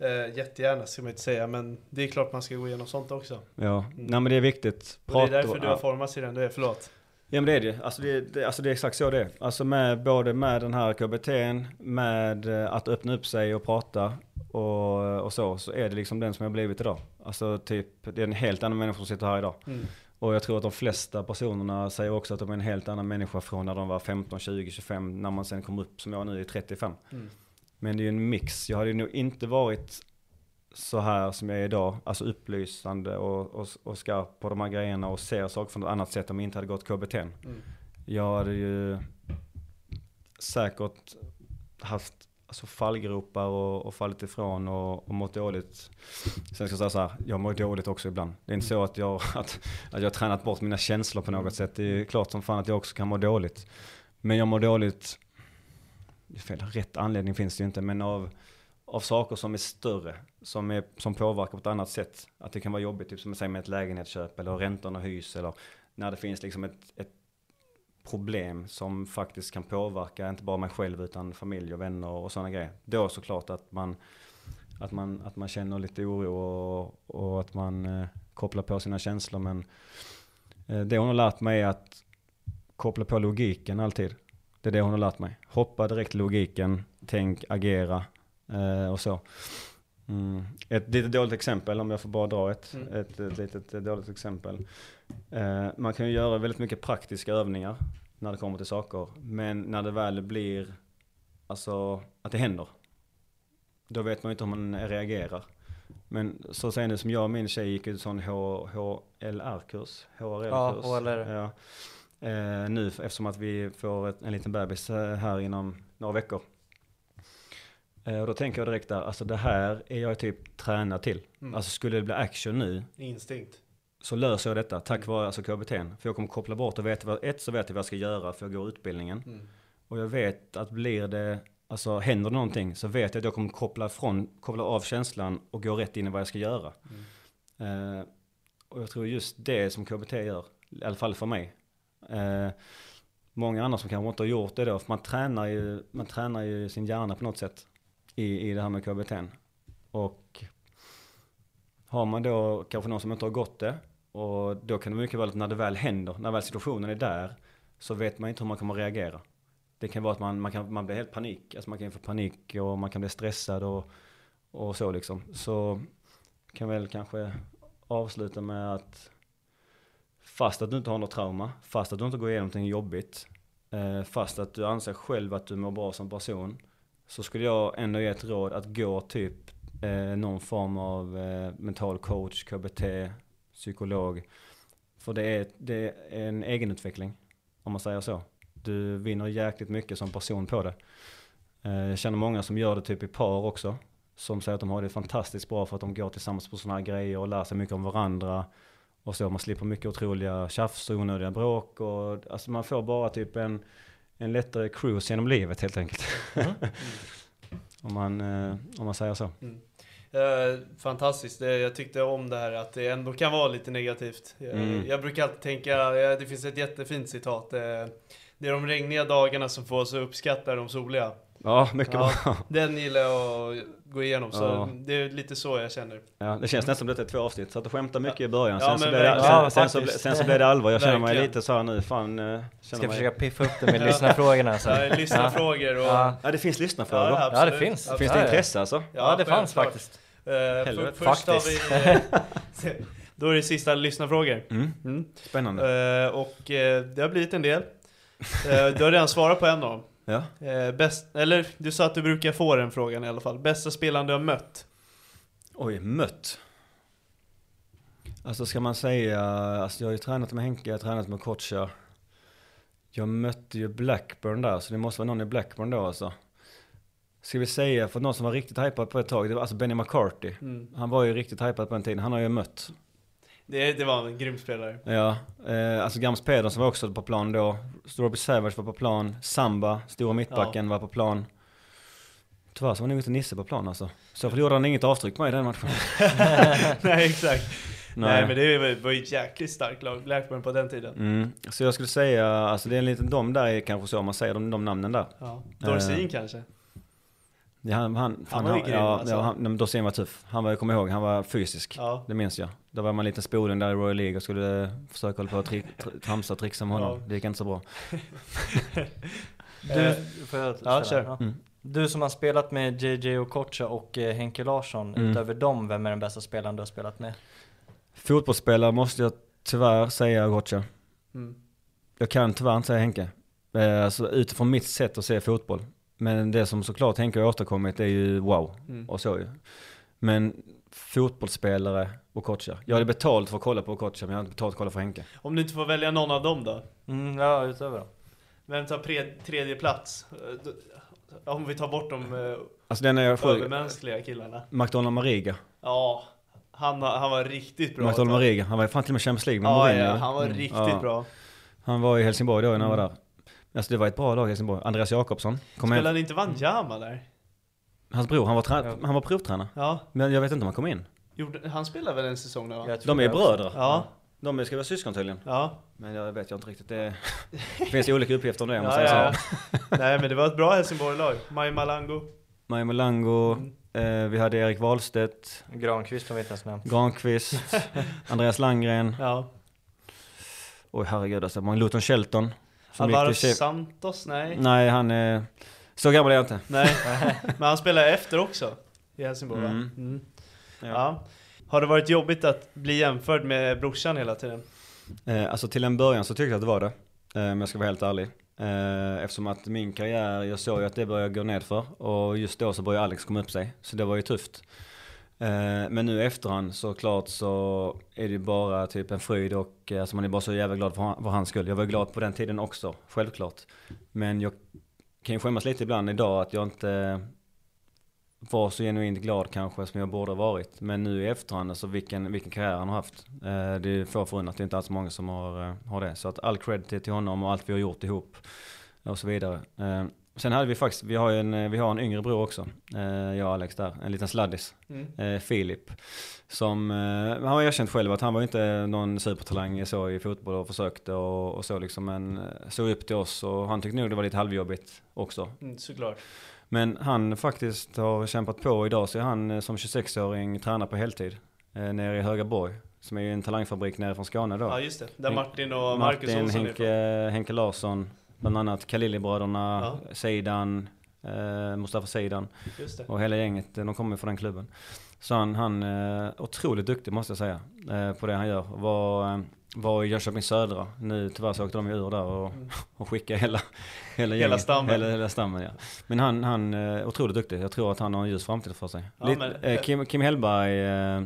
Eh, jättegärna ska man inte säga, men det är klart man ska gå igenom sånt också. Ja, nej men det är viktigt. Och det är därför och- du har formats i den, det är förlåt. Ja men det är det alltså det, det, alltså det är exakt så det är. Alltså med, både med den här KBT'n, med eh, att öppna upp sig och prata och, och så, så är det liksom den som jag blivit idag. Alltså typ, det är en helt annan människa som sitter här idag. Mm. Och jag tror att de flesta personerna säger också att de är en helt annan människa från när de var 15, 20, 25, när man sen kom upp som jag nu är 35. Mm. Men det är ju en mix. Jag hade nog inte varit så här som jag är idag, alltså upplysande och, och, och skarp på de här grejerna och ser saker från ett annat sätt om jag inte hade gått KBT. Mm. Jag hade ju säkert haft alltså fallgropar och, och fallit ifrån och, och mått dåligt. Sen ska jag säga så här, jag mår dåligt också ibland. Det är inte så att jag, att, att jag har tränat bort mina känslor på något sätt. Det är klart som fan att jag också kan må dåligt. Men jag mår dåligt, fel, rätt anledning finns det ju inte, men av, av saker som är större, som, är, som påverkar på ett annat sätt. Att det kan vara jobbigt, typ som jag säger med ett lägenhetsköp eller räntorna hyser. eller när det finns liksom ett, ett problem som faktiskt kan påverka inte bara mig själv utan familj och vänner och sådana grejer. Då såklart att man, att man, att man känner lite oro och, och att man eh, kopplar på sina känslor. Men eh, det hon har lärt mig är att koppla på logiken alltid. Det är det hon har lärt mig. Hoppa direkt logiken, tänk, agera eh, och så. Mm. Ett litet dåligt exempel, om jag får bara dra ett, Mm. ett, ett litet eh, dåligt exempel. Eh, man kan ju göra väldigt mycket praktiska övningar när det kommer till saker. Men när det väl blir, alltså att det händer. Då vet man ju inte hur man reagerar. Men så sen som jag och min tjej gick ut sån HLR-kurs. HRL-kurs. Ja, HLR. Ja. Eh, nu eftersom att vi får ett, en liten bebis eh, här inom några veckor. Eh, och då tänker jag direkt där, alltså det här är jag typ tränad till. Mm. Alltså skulle det bli action nu Instinkt. så löser jag detta tack vare alltså KBT. För jag kommer koppla bort och veta vad, ett så vet jag vad jag ska göra för jag går utbildningen. Mm. Och jag vet att blir det, alltså händer någonting så vet jag att jag kommer koppla, från, koppla av känslan och gå rätt in i vad jag ska göra. Eh, och jag tror just det som KBT gör, i alla fall för mig. Eh, många andra som kanske inte har gjort det då. För man tränar ju, man tränar ju sin hjärna på något sätt i, i det här med KBT. Och har man då kanske någon som inte har gått det och då kan det mycket väl att när det väl händer, när väl situationen är där så vet man inte hur man kommer att reagera. Det kan vara att man, man, kan, man blir helt panik, alltså man kan få panik och man kan bli stressad och, och så liksom. Så kan väl kanske avsluta med att fast att du inte har något trauma, fast att du inte går igenom någonting jobbigt, eh, fast att du anser själv att du mår bra som person, så skulle jag ändå ge ett råd att gå typ eh, någon form av eh, mental coach, KBT, psykolog. För det är, det är en egenutveckling, om man säger så. Du vinner jäkligt mycket som person på det. Jag känner många som gör det typ i par också. Som säger att de har det fantastiskt bra för att de går tillsammans på sådana här grejer och lär sig mycket om varandra. Och så, man slipper mycket otroliga tjafs och onödiga bråk. Och, alltså man får bara typ en, en lättare cruise genom livet helt enkelt. Mm. om, man, eh, om man säger så. Eh, fantastiskt, det, jag tyckte om det här att det ändå kan vara lite negativt. Jag, Mm. jag brukar alltid tänka, det finns ett jättefint citat. Eh, det är de regniga dagarna som får oss att uppskatta de soliga. Ja, mycket Ja, bra. Den gillar jag gå igenom, så Ja. det är lite så jag känner. Ja, det känns nästan som detta är två avsnitt. Så att du skämtar mycket i början. Ja, Sen, så blev det, sen, sen, så, sen så blev det allvar. Jag känner mig lite så här nu. Fan, eh, känner Ska mig... försöka piffa upp det med lyssnarfrågorna. Ja, lyssna frågor och... Ja. Det finns lyssnarfrågor. Ja, Ja, det finns. Absolut. Finns det intresse alltså? Ja, det fanns faktiskt. För, Helvete. först har vi... då är det sista lyssnarfrågor. Mm. Mm. Spännande. Eh, och eh, det har blivit en del. Eh, du har redan svarat på en av dem. Ja. Eh, bäst, eller du sa att du brukar få den frågan i alla fall. Bästa spelaren du har mött? Oj, mött. Alltså ska man säga, alltså jag har ju tränat med Henke, jag har tränat med Kocha. Jag mötte ju Blackburn där, så det måste vara någon i Blackburn då alltså. Ska vi säga, för någon som var riktigt hypad på ett tag, det var alltså Benny McCarthy. Mm. Han var ju riktigt hypad på den tiden, han har jag ju mött. Det, det var en grym spelare. Ja, eh, alltså Gams Pedersen var också på plan då. Robbie Savage var på plan. Samba, stora mittbacken, var på plan. Tyvärr så var nog inte Nisse på plan alltså. Så förlorade han inget avtryck på mig i den matchen. Nej exakt. Nej. Nej. men det var- ju ett jäkligt starkt lag, Blackburn på den tiden. Mm. Så jag skulle säga, alltså det är en liten dom där är kanske så om man säger de, de namnen där. Ja. Dorsin Eh, kanske? Ja, han, han, fan, var ju grym, ja, alltså. ja, han, men Dorsin var tuff. Han var, jag kommer ihåg, han var fysisk. Ja. Det minns jag. Då var man lite spoling där i Royal League och skulle eh, försöka hålla på och tri, tri, tramsa och trixa med honom. Ja. Det gick inte så bra. Du, får jag Ja, kör. Mm. Du som har spelat med JJ Okocha och eh, Henke Larsson, Mm. utöver dem, vem är den bästa spelaren du har spelat med? Fotbollsspelare måste jag tyvärr säga Gotcha. Mm. Jag kan tyvärr inte säga Henke. Eh, Alltså utifrån mitt sätt att se fotboll. Men det som såklart Henke har åstadkommit är ju wow. Mm. Och så ju. Men fotbollsspelare och coacha. Jag hade betalt för att kolla på coacha men jag hade inte betalt för att kolla på Henke. Om du inte får välja någon av dem då? Mm, ja, utöver dem. Vem tar pre- tredje plats? Eh, Om vi tar bort de eh, Alltså den är jag övermänskliga killarna. McDonald Mariga. Ja, han, han var riktigt bra. McDonald. Mariga. Han var fan till och med Champions League med Ja, Mourinho. ja, han var Mm. riktigt Ja. bra. Han var i Helsingborg då när jag var Mm. där. Alltså det var ett bra lag i Helsingborg. Andreas Jakobsson. Spelade inte Wanyama där? Hans bror, han var, Ja. han var provtränare. Ja, Men jag vet inte om han kom in. gjorde, han spelade väl en säsong då? va? De är bröder. Ja, De ska vara syskon tydligen. ja. Men jag vet jag inte riktigt. Det, det finns olika uppgifter om det om man ja, säger ja. så. Nej men det var ett bra Helsingborg-lag. Maj Malango. Maja Malango, Mm. eh, vi hade Erik Wahlstedt, Granqvist har vi inte ens nämnt. Granqvist, Andreas Landgren. Ja. Oj herregud alltså, Luton Shelton. Gick Alvaro Santos? Nej. Nej, han är... Så gammal är jag inte. Nej. Men han spelade efter också. I Helsingborg va? Mm. Mm. Ja. Ja. Har det varit jobbigt att bli jämförd med brorsan hela tiden? Eh, alltså till en början så tyckte jag att det var det. Eh, om jag ska vara helt ärlig. Eh, eftersom att min karriär, jag såg ju att det började gå ner för Och just då så började Alex komma upp sig. Så det var ju tufft. Eh, men nu i efterhand såklart så är det ju bara typ en fröjd och eh, alltså man är bara så jävla glad för, han- för hans skull. Jag var glad på den tiden också, självklart. Men jag kan ju skämmas lite ibland idag att jag inte var så genuint glad kanske som jag borde ha varit. Men nu i efterhand, alltså vilken, vilken karriär han har haft. Eh, det är få förunnat, det är inte alls många som har, har det. Så att all cred till honom och allt vi har gjort ihop och så vidare. Eh, Sen hade vi faktiskt, vi har en, vi har en yngre bror också. Eh, jag och Alex där, en liten sladdis. Mm. Eh, Filip. Som, eh, han har erkänt själv att han var inte någon supertalang så i fotboll och försökte och, och så liksom. Men eh, såg upp till oss och han tyckte nog det var lite halvjobbigt också. Mm, såklart. Men han faktiskt har kämpat på idag så är han eh, som 26-åring tränar på heltid. Eh, nere i Högaborg. Som är ju en talangfabrik nere från Skåne då. Ja just det, där Martin och Marcus Martin, Olsson Henke. Henke Larsson, bland annat Khalili-bröderna, Ja. Seidan, eh, Mustafa Seidan och hela gänget, eh, de kommer från den klubben. Så han, han eh, otroligt duktig måste jag säga eh, på det han gör. Var, eh, var i Jönköping Södra, nu tyvärr så åkte de ur där och, och skickade hela, hela, Hela gänget. stammen. Hela, hela stammen ja. Men han, han eh, otroligt duktig, jag tror att han har en ljus framtid för sig. Ja, Lite, men- eh, Kim, Kim Hellberg, eh,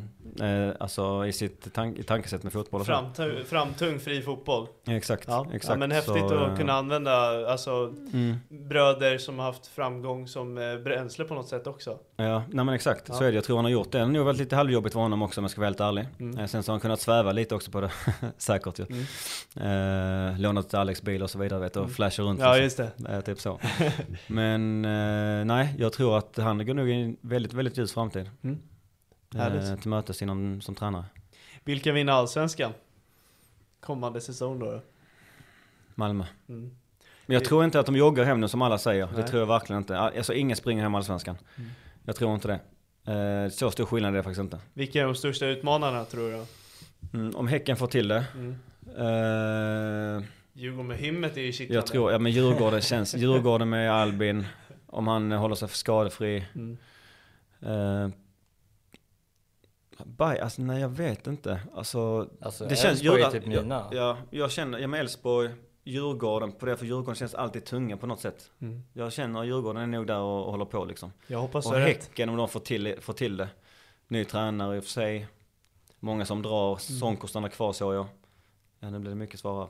eh, alltså i sitt tank, i tankesätt med fotboll. Framtung, framtung fri fotboll. Exakt, Ja, exakt. ja men häftigt Så, att eh, kunna använda alltså, Mm. bröder som har haft framgång som eh, bränsle på något sätt också. Ja, nej men exakt. Så är det. Jag tror han har gjort det. Det har nog varit lite halvjobbigt för honom också om jag ska vara helt ärlig. Mm. Eh, Sen så har han kunnat sväva lite också på det. Säkert ju. Eh, lånat Alex bil och så vidare vet du, och flasha runt. Mm. Ja så. just det. Eh, typ så. Men eh, nej, jag tror att han går nog i en väldigt, väldigt ljus framtid. Mm. Eh, till mötes inom, som tränare. Vilka vinner allsvenskan? Kommande säsong då? då? Malmö. Mm. Men jag tror inte att de joggar hem nu som alla säger. Nej. Det tror jag verkligen inte. Alltså ingen springer hem allsvenskan. Mm. Jag tror inte det. Eh, så stor skillnad är det faktiskt inte. Vilka är de största utmanarna tror du? Mm, om Häcken får till det. Mm. Eh, Djurgården med himmet är ju kittlande. Jag tror, ja men Djurgården känns, Djurgården med Albin, om han håller sig skadefri. Mm. Uh, Baj, alltså nej jag vet inte. Alltså, Alltså, det känns är Djurgården- typ mina. Ja, ja, jag känner, ja men Elfsborg, Djurgården på det, för Djurgården känns alltid tunga på något sätt. Mm. Jag känner att Djurgården är nog där och, och håller på liksom. Jag hoppas Och har rätt. Häcken om de får till, får till det. Ny tränare i och för sig. Många som drar, Mm. Sonko stannar kvar så jag. Ja nu blir det mycket här.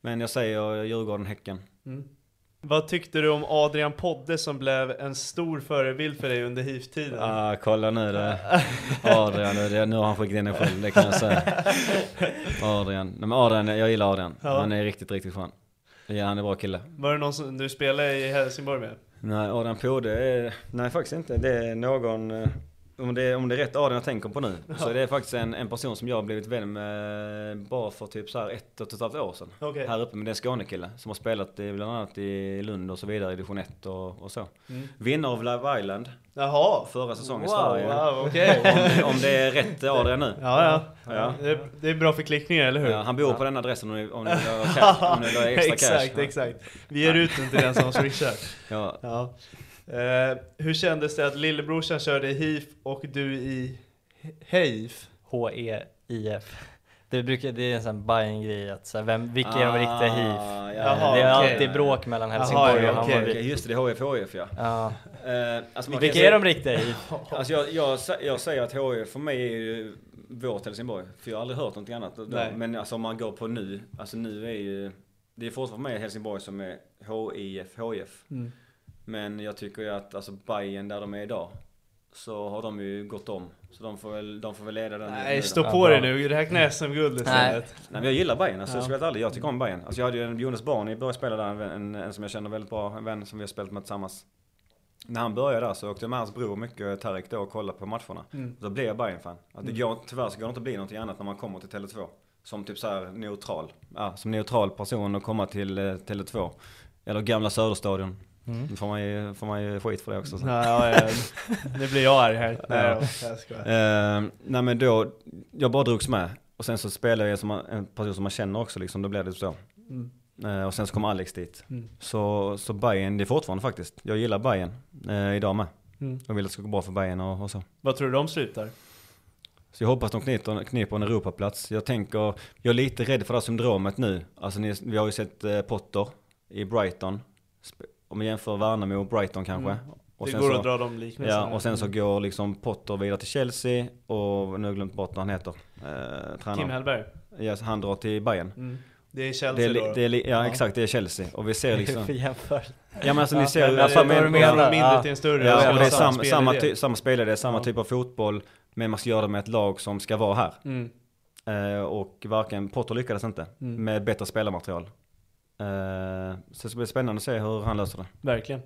Men jag säger Djurgården, Häcken. Mm. Vad tyckte du om Adrian Podde som blev en stor förebild för dig under HIV-tiden? Ah, kolla nu det. Adrian, nu, det, nu har han skickat in den själv, det kan jag säga. Adrian, nej men Adrian, jag gillar Adrian. Ja. Han är riktigt, riktigt skön. Ja, han är en bra kille. Var det någon som du spelade i Helsingborg med? Nej, Adrian Pode är, nej faktiskt inte. Det är någon, eh, om det, om det är rätt Adrian jag tänker på nu, så är det faktiskt en, en person som jag har blivit vän med bara för typ så här ett och ett halvt år sedan. Okej. Här uppe, men det är en Skånekille som har spelat i, bland annat i Lund och så vidare i division 1 och, och så. Mm. Vinnare av Love Island Jaha! förra säsongen i Wow, Sverige. wow, okej. Om, om det är rätt Adrian nu. Ja, ja. Ja. Det, är, det är bra förklickningar, eller hur? Ja, han bor på den adressen om ni, om ni vill ha cash, om ni vill ha extra exakt, cash. exakt. Vi ger ut den till den som swishar. Ja. Eh, hur kändes det att lillebrorsan körde i HIF och du i HEIF? H-E-I-F. Det, brukar, det är en sån Bajen-grej att så här, vem, vilka är de riktiga HIF? Ah, ja, Jaha, det är okej. alltid bråk mellan Jaha, Helsingborg ja, och okej. Hammarby. Okej, just det, det är HIF, HIF ja. Ja. Eh, alltså man kan Vilka säga- är de riktiga HIF? Alltså jag, jag, sä- jag säger att HIF för mig är ju vårt Helsingborg. För jag har aldrig hört någonting annat. Nej. Men alltså om man går på nu, alltså nu är ju, det är fortfarande för mig Helsingborg som är HIF, HIF. Mm. Men jag tycker ju att alltså Bayern där de är idag, så har de ju gått om. Så de får väl, de får väl leda den Nej, stå Ja, på bra. dig nu. Räkna SM-guld istället. Nej men jag gillar Bayern alltså, Ja. jag ska ärlig. Jag tycker om Bayern. Alltså jag hade ju en Jonas Barney började spela där, en, en, en som jag känner väldigt bra, en vän som vi har spelat med tillsammans. När han började där så åkte jag med hans bror mycket, Tarek då, och kollade på matcherna. Mm. Då blev jag Bayern-fan. Att det går, tyvärr så går det inte att bli någonting annat när man kommer till Tele2. Som typ så här neutral. Ja, som neutral person och komma till eh, Tele2. Eller gamla Söderstadion. Mm. Då får man ju, får man ju skit för det också. Så. Ja, ja. Nu blir jag arg här. Nej Ja. jag skojar. Eh, nej men då, jag bara drogs med. Och sen så spelade jag som man, en person som man känner också liksom, då blev det så. Mm. Eh, och sen så kom Alex dit. Mm. Så, så Bayern det är fortfarande faktiskt. Jag gillar Bayern eh, idag med. Mm. Jag vill att det ska gå bra för Bayern och, och så. Vad tror du de slutar? Så jag hoppas de kniper, kniper en Europaplats. Jag tänker, jag är lite rädd för det här syndromet nu. Alltså ni, vi har ju sett Potter i Brighton. Om vi jämför Värnamo och Brighton kanske. Mm. Och det sen går så, att dra de liknelserna. Ja, och sen så Mm. går liksom Potter vidare till Chelsea och nu har jag glömt bort vad han heter. Eh, tränaren. Kim Hellberg. Ja, så han drar till Bayern. Mm. Det är Det Chelsea är, li- då. det är, li- ja, exakt, det är Chelsea. Och vi ser liksom... För jämför. Ja men alltså ni Ja, ser men jag Alltså, men- menar. Från mindre Ja. till en större. Ja, det är samma samma, ty, samma spelare, det är samma Ja. typ av fotboll. Men man ska göra det med ett lag som ska vara här. Mm. Eh, och varken Potter lyckades inte Mm. med bättre spelarmaterial. Eh, så det ska bli spännande att se hur han löser det. Verkligen.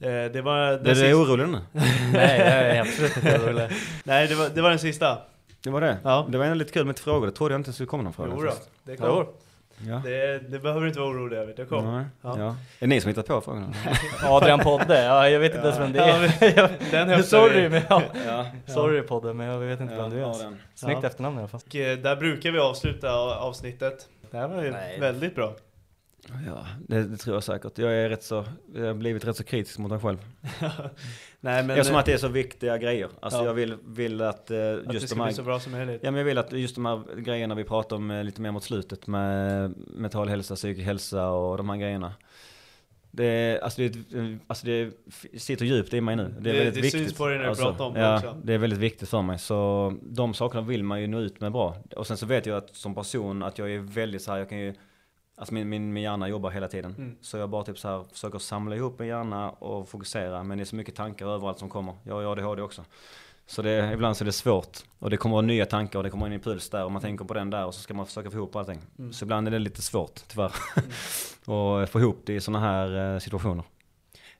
Eh, det var den Är du sista... orolig nu? Nej, jag är absolut inte orolig. Nej, det var, det var den sista. Det var det? Ja. Det var ändå lite kul med frågor, det trodde jag inte skulle komma någon fråga. Jo då, faktiskt. det kom. Jo. Ja. Det, det behöver du inte vara orolig över, det kom. Nej. Ja. Ja. Är det ni som hittat på frågorna? Adrian Podde, ja, jag vet inte ens vem det Ja, är. Den Sorry, men ja. ja. Sorry Podde, men jag vet inte Ja, vem du är. Snyggt Ja. efternamn i alla fall. Och eh, där brukar vi avsluta avsnittet. Det här var ju Nej. väldigt bra. Ja, det, det tror jag säkert. Jag är rätt så, jag har blivit rätt så kritisk mot mig själv. Nej men... Eftersom eh, att det är så viktiga grejer. Alltså Ja. jag vill, vill att eh, att det just ska de här... bli så bra som möjligt. Ja men jag vill att just de här grejerna vi pratar om eh, lite mer mot slutet med mental hälsa, psykisk hälsa och de här grejerna. Det, alltså det, alltså det sitter djupt i mig nu. Det är Det- väldigt det viktigt. syns på dig när du alltså, pratar om det ja, också. det är väldigt viktigt för mig. Så de sakerna vill man ju nå ut med bra. Och sen så vet jag att som person att jag är väldigt så här, jag kan ju Alltså min, min, min hjärna jobbar hela tiden. Mm. Så jag bara typ så här försöker samla ihop min hjärna och fokusera. Men det är så mycket tankar överallt som kommer. Jag har ADHD också. Så det, ibland så är det svårt. Och det kommer nya tankar och det kommer en impuls där och man tänker på den där och så ska man försöka få ihop allting. Mm. Så ibland är det lite svårt tyvärr. och få ihop det i sådana här eh, situationer.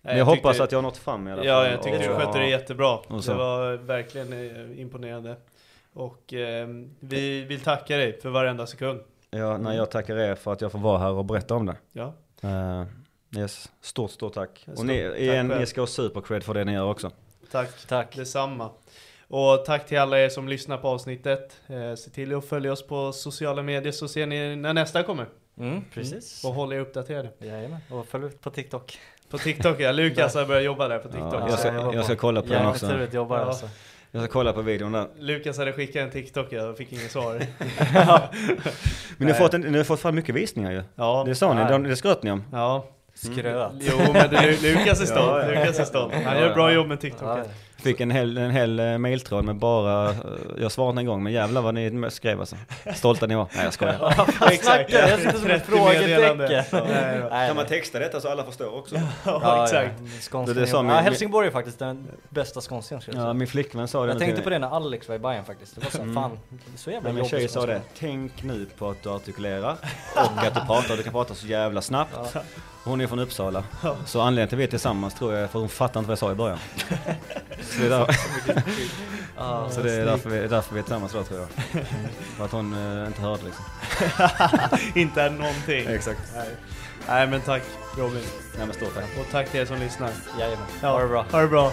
Men jag, hoppas tyckte- att jag har nått fram i alla fall. Ja, jag tycker du skötte det jättebra. Det var verkligen eh, imponerande. Och eh, vi vill tacka dig för varenda sekund. Ja, när jag tackar er för att jag får vara här och berätta om det. Ja, Eh, yes, stort, stort tack. Stort och ni, tack igen, själv. ni ska ha supercred för det ni gör också. tack. Tack. Detsamma. Och tack till alla er som lyssnar på avsnittet. Eh, se till att följa oss på sociala medier så ser ni när nästa kommer. Mm, precis. Och håll er uppdaterade. Jajamän, och följ ut på TikTok. På TikTok, ja. Lukas har börjat jobba där på TikTok. Ja, jag, ska, jag ska kolla på den Jävligt också. tur att jobba Ja. alltså. Jag ska kolla på videon där. Lukas hade skickat en TikTok, jag fick inget svar. Men ni har, fått en, ni har fått fram mycket visningar ju. Ja, Det sa ni, Nej. de- det skröt ni om. ja. Skröt. Jo men det, Lukas är stolt, Ja, ja. Lukas är stolt. Han gör ja. bra jobb med TikTok. Ja, Fick en hel, en hel eh, mailtråd med bara, eh, jag svarade en gång, men jävlar vad ni skrev alltså. Stolta ni var. Nej jag skojar. Exakt. snackar du? Jag sitter som ett 30 meddelanden. frågetecken. Kan man texta detta så alla förstår också? Ja, exakt. Skånska Det- det sa ja, min- Helsingborg är faktiskt den bästa skånskan skulle jag Ja, säga. min flickvän sa det. Jag tänkte på det när Alex var i Bayern faktiskt. Det var så, fan, så jävla Men min tjej sa det, tänk nu på att du artikulerar och att du pratar, du kan prata så jävla snabbt. Hon är från Uppsala. Så anledningen till att vi är tillsammans tror jag är för att hon fattar inte vad jag sa i början. Så det är, där, Ja, så det är därför, vi, därför vi är tillsammans då tror jag. För att hon eh, inte hörde liksom. Inte någonting. Exakt. Nej. Nej men tack Robin. Nej men stort tack. Och tack till er som lyssnar. Jajamän. Ja, Ha det bra. Ha det bra.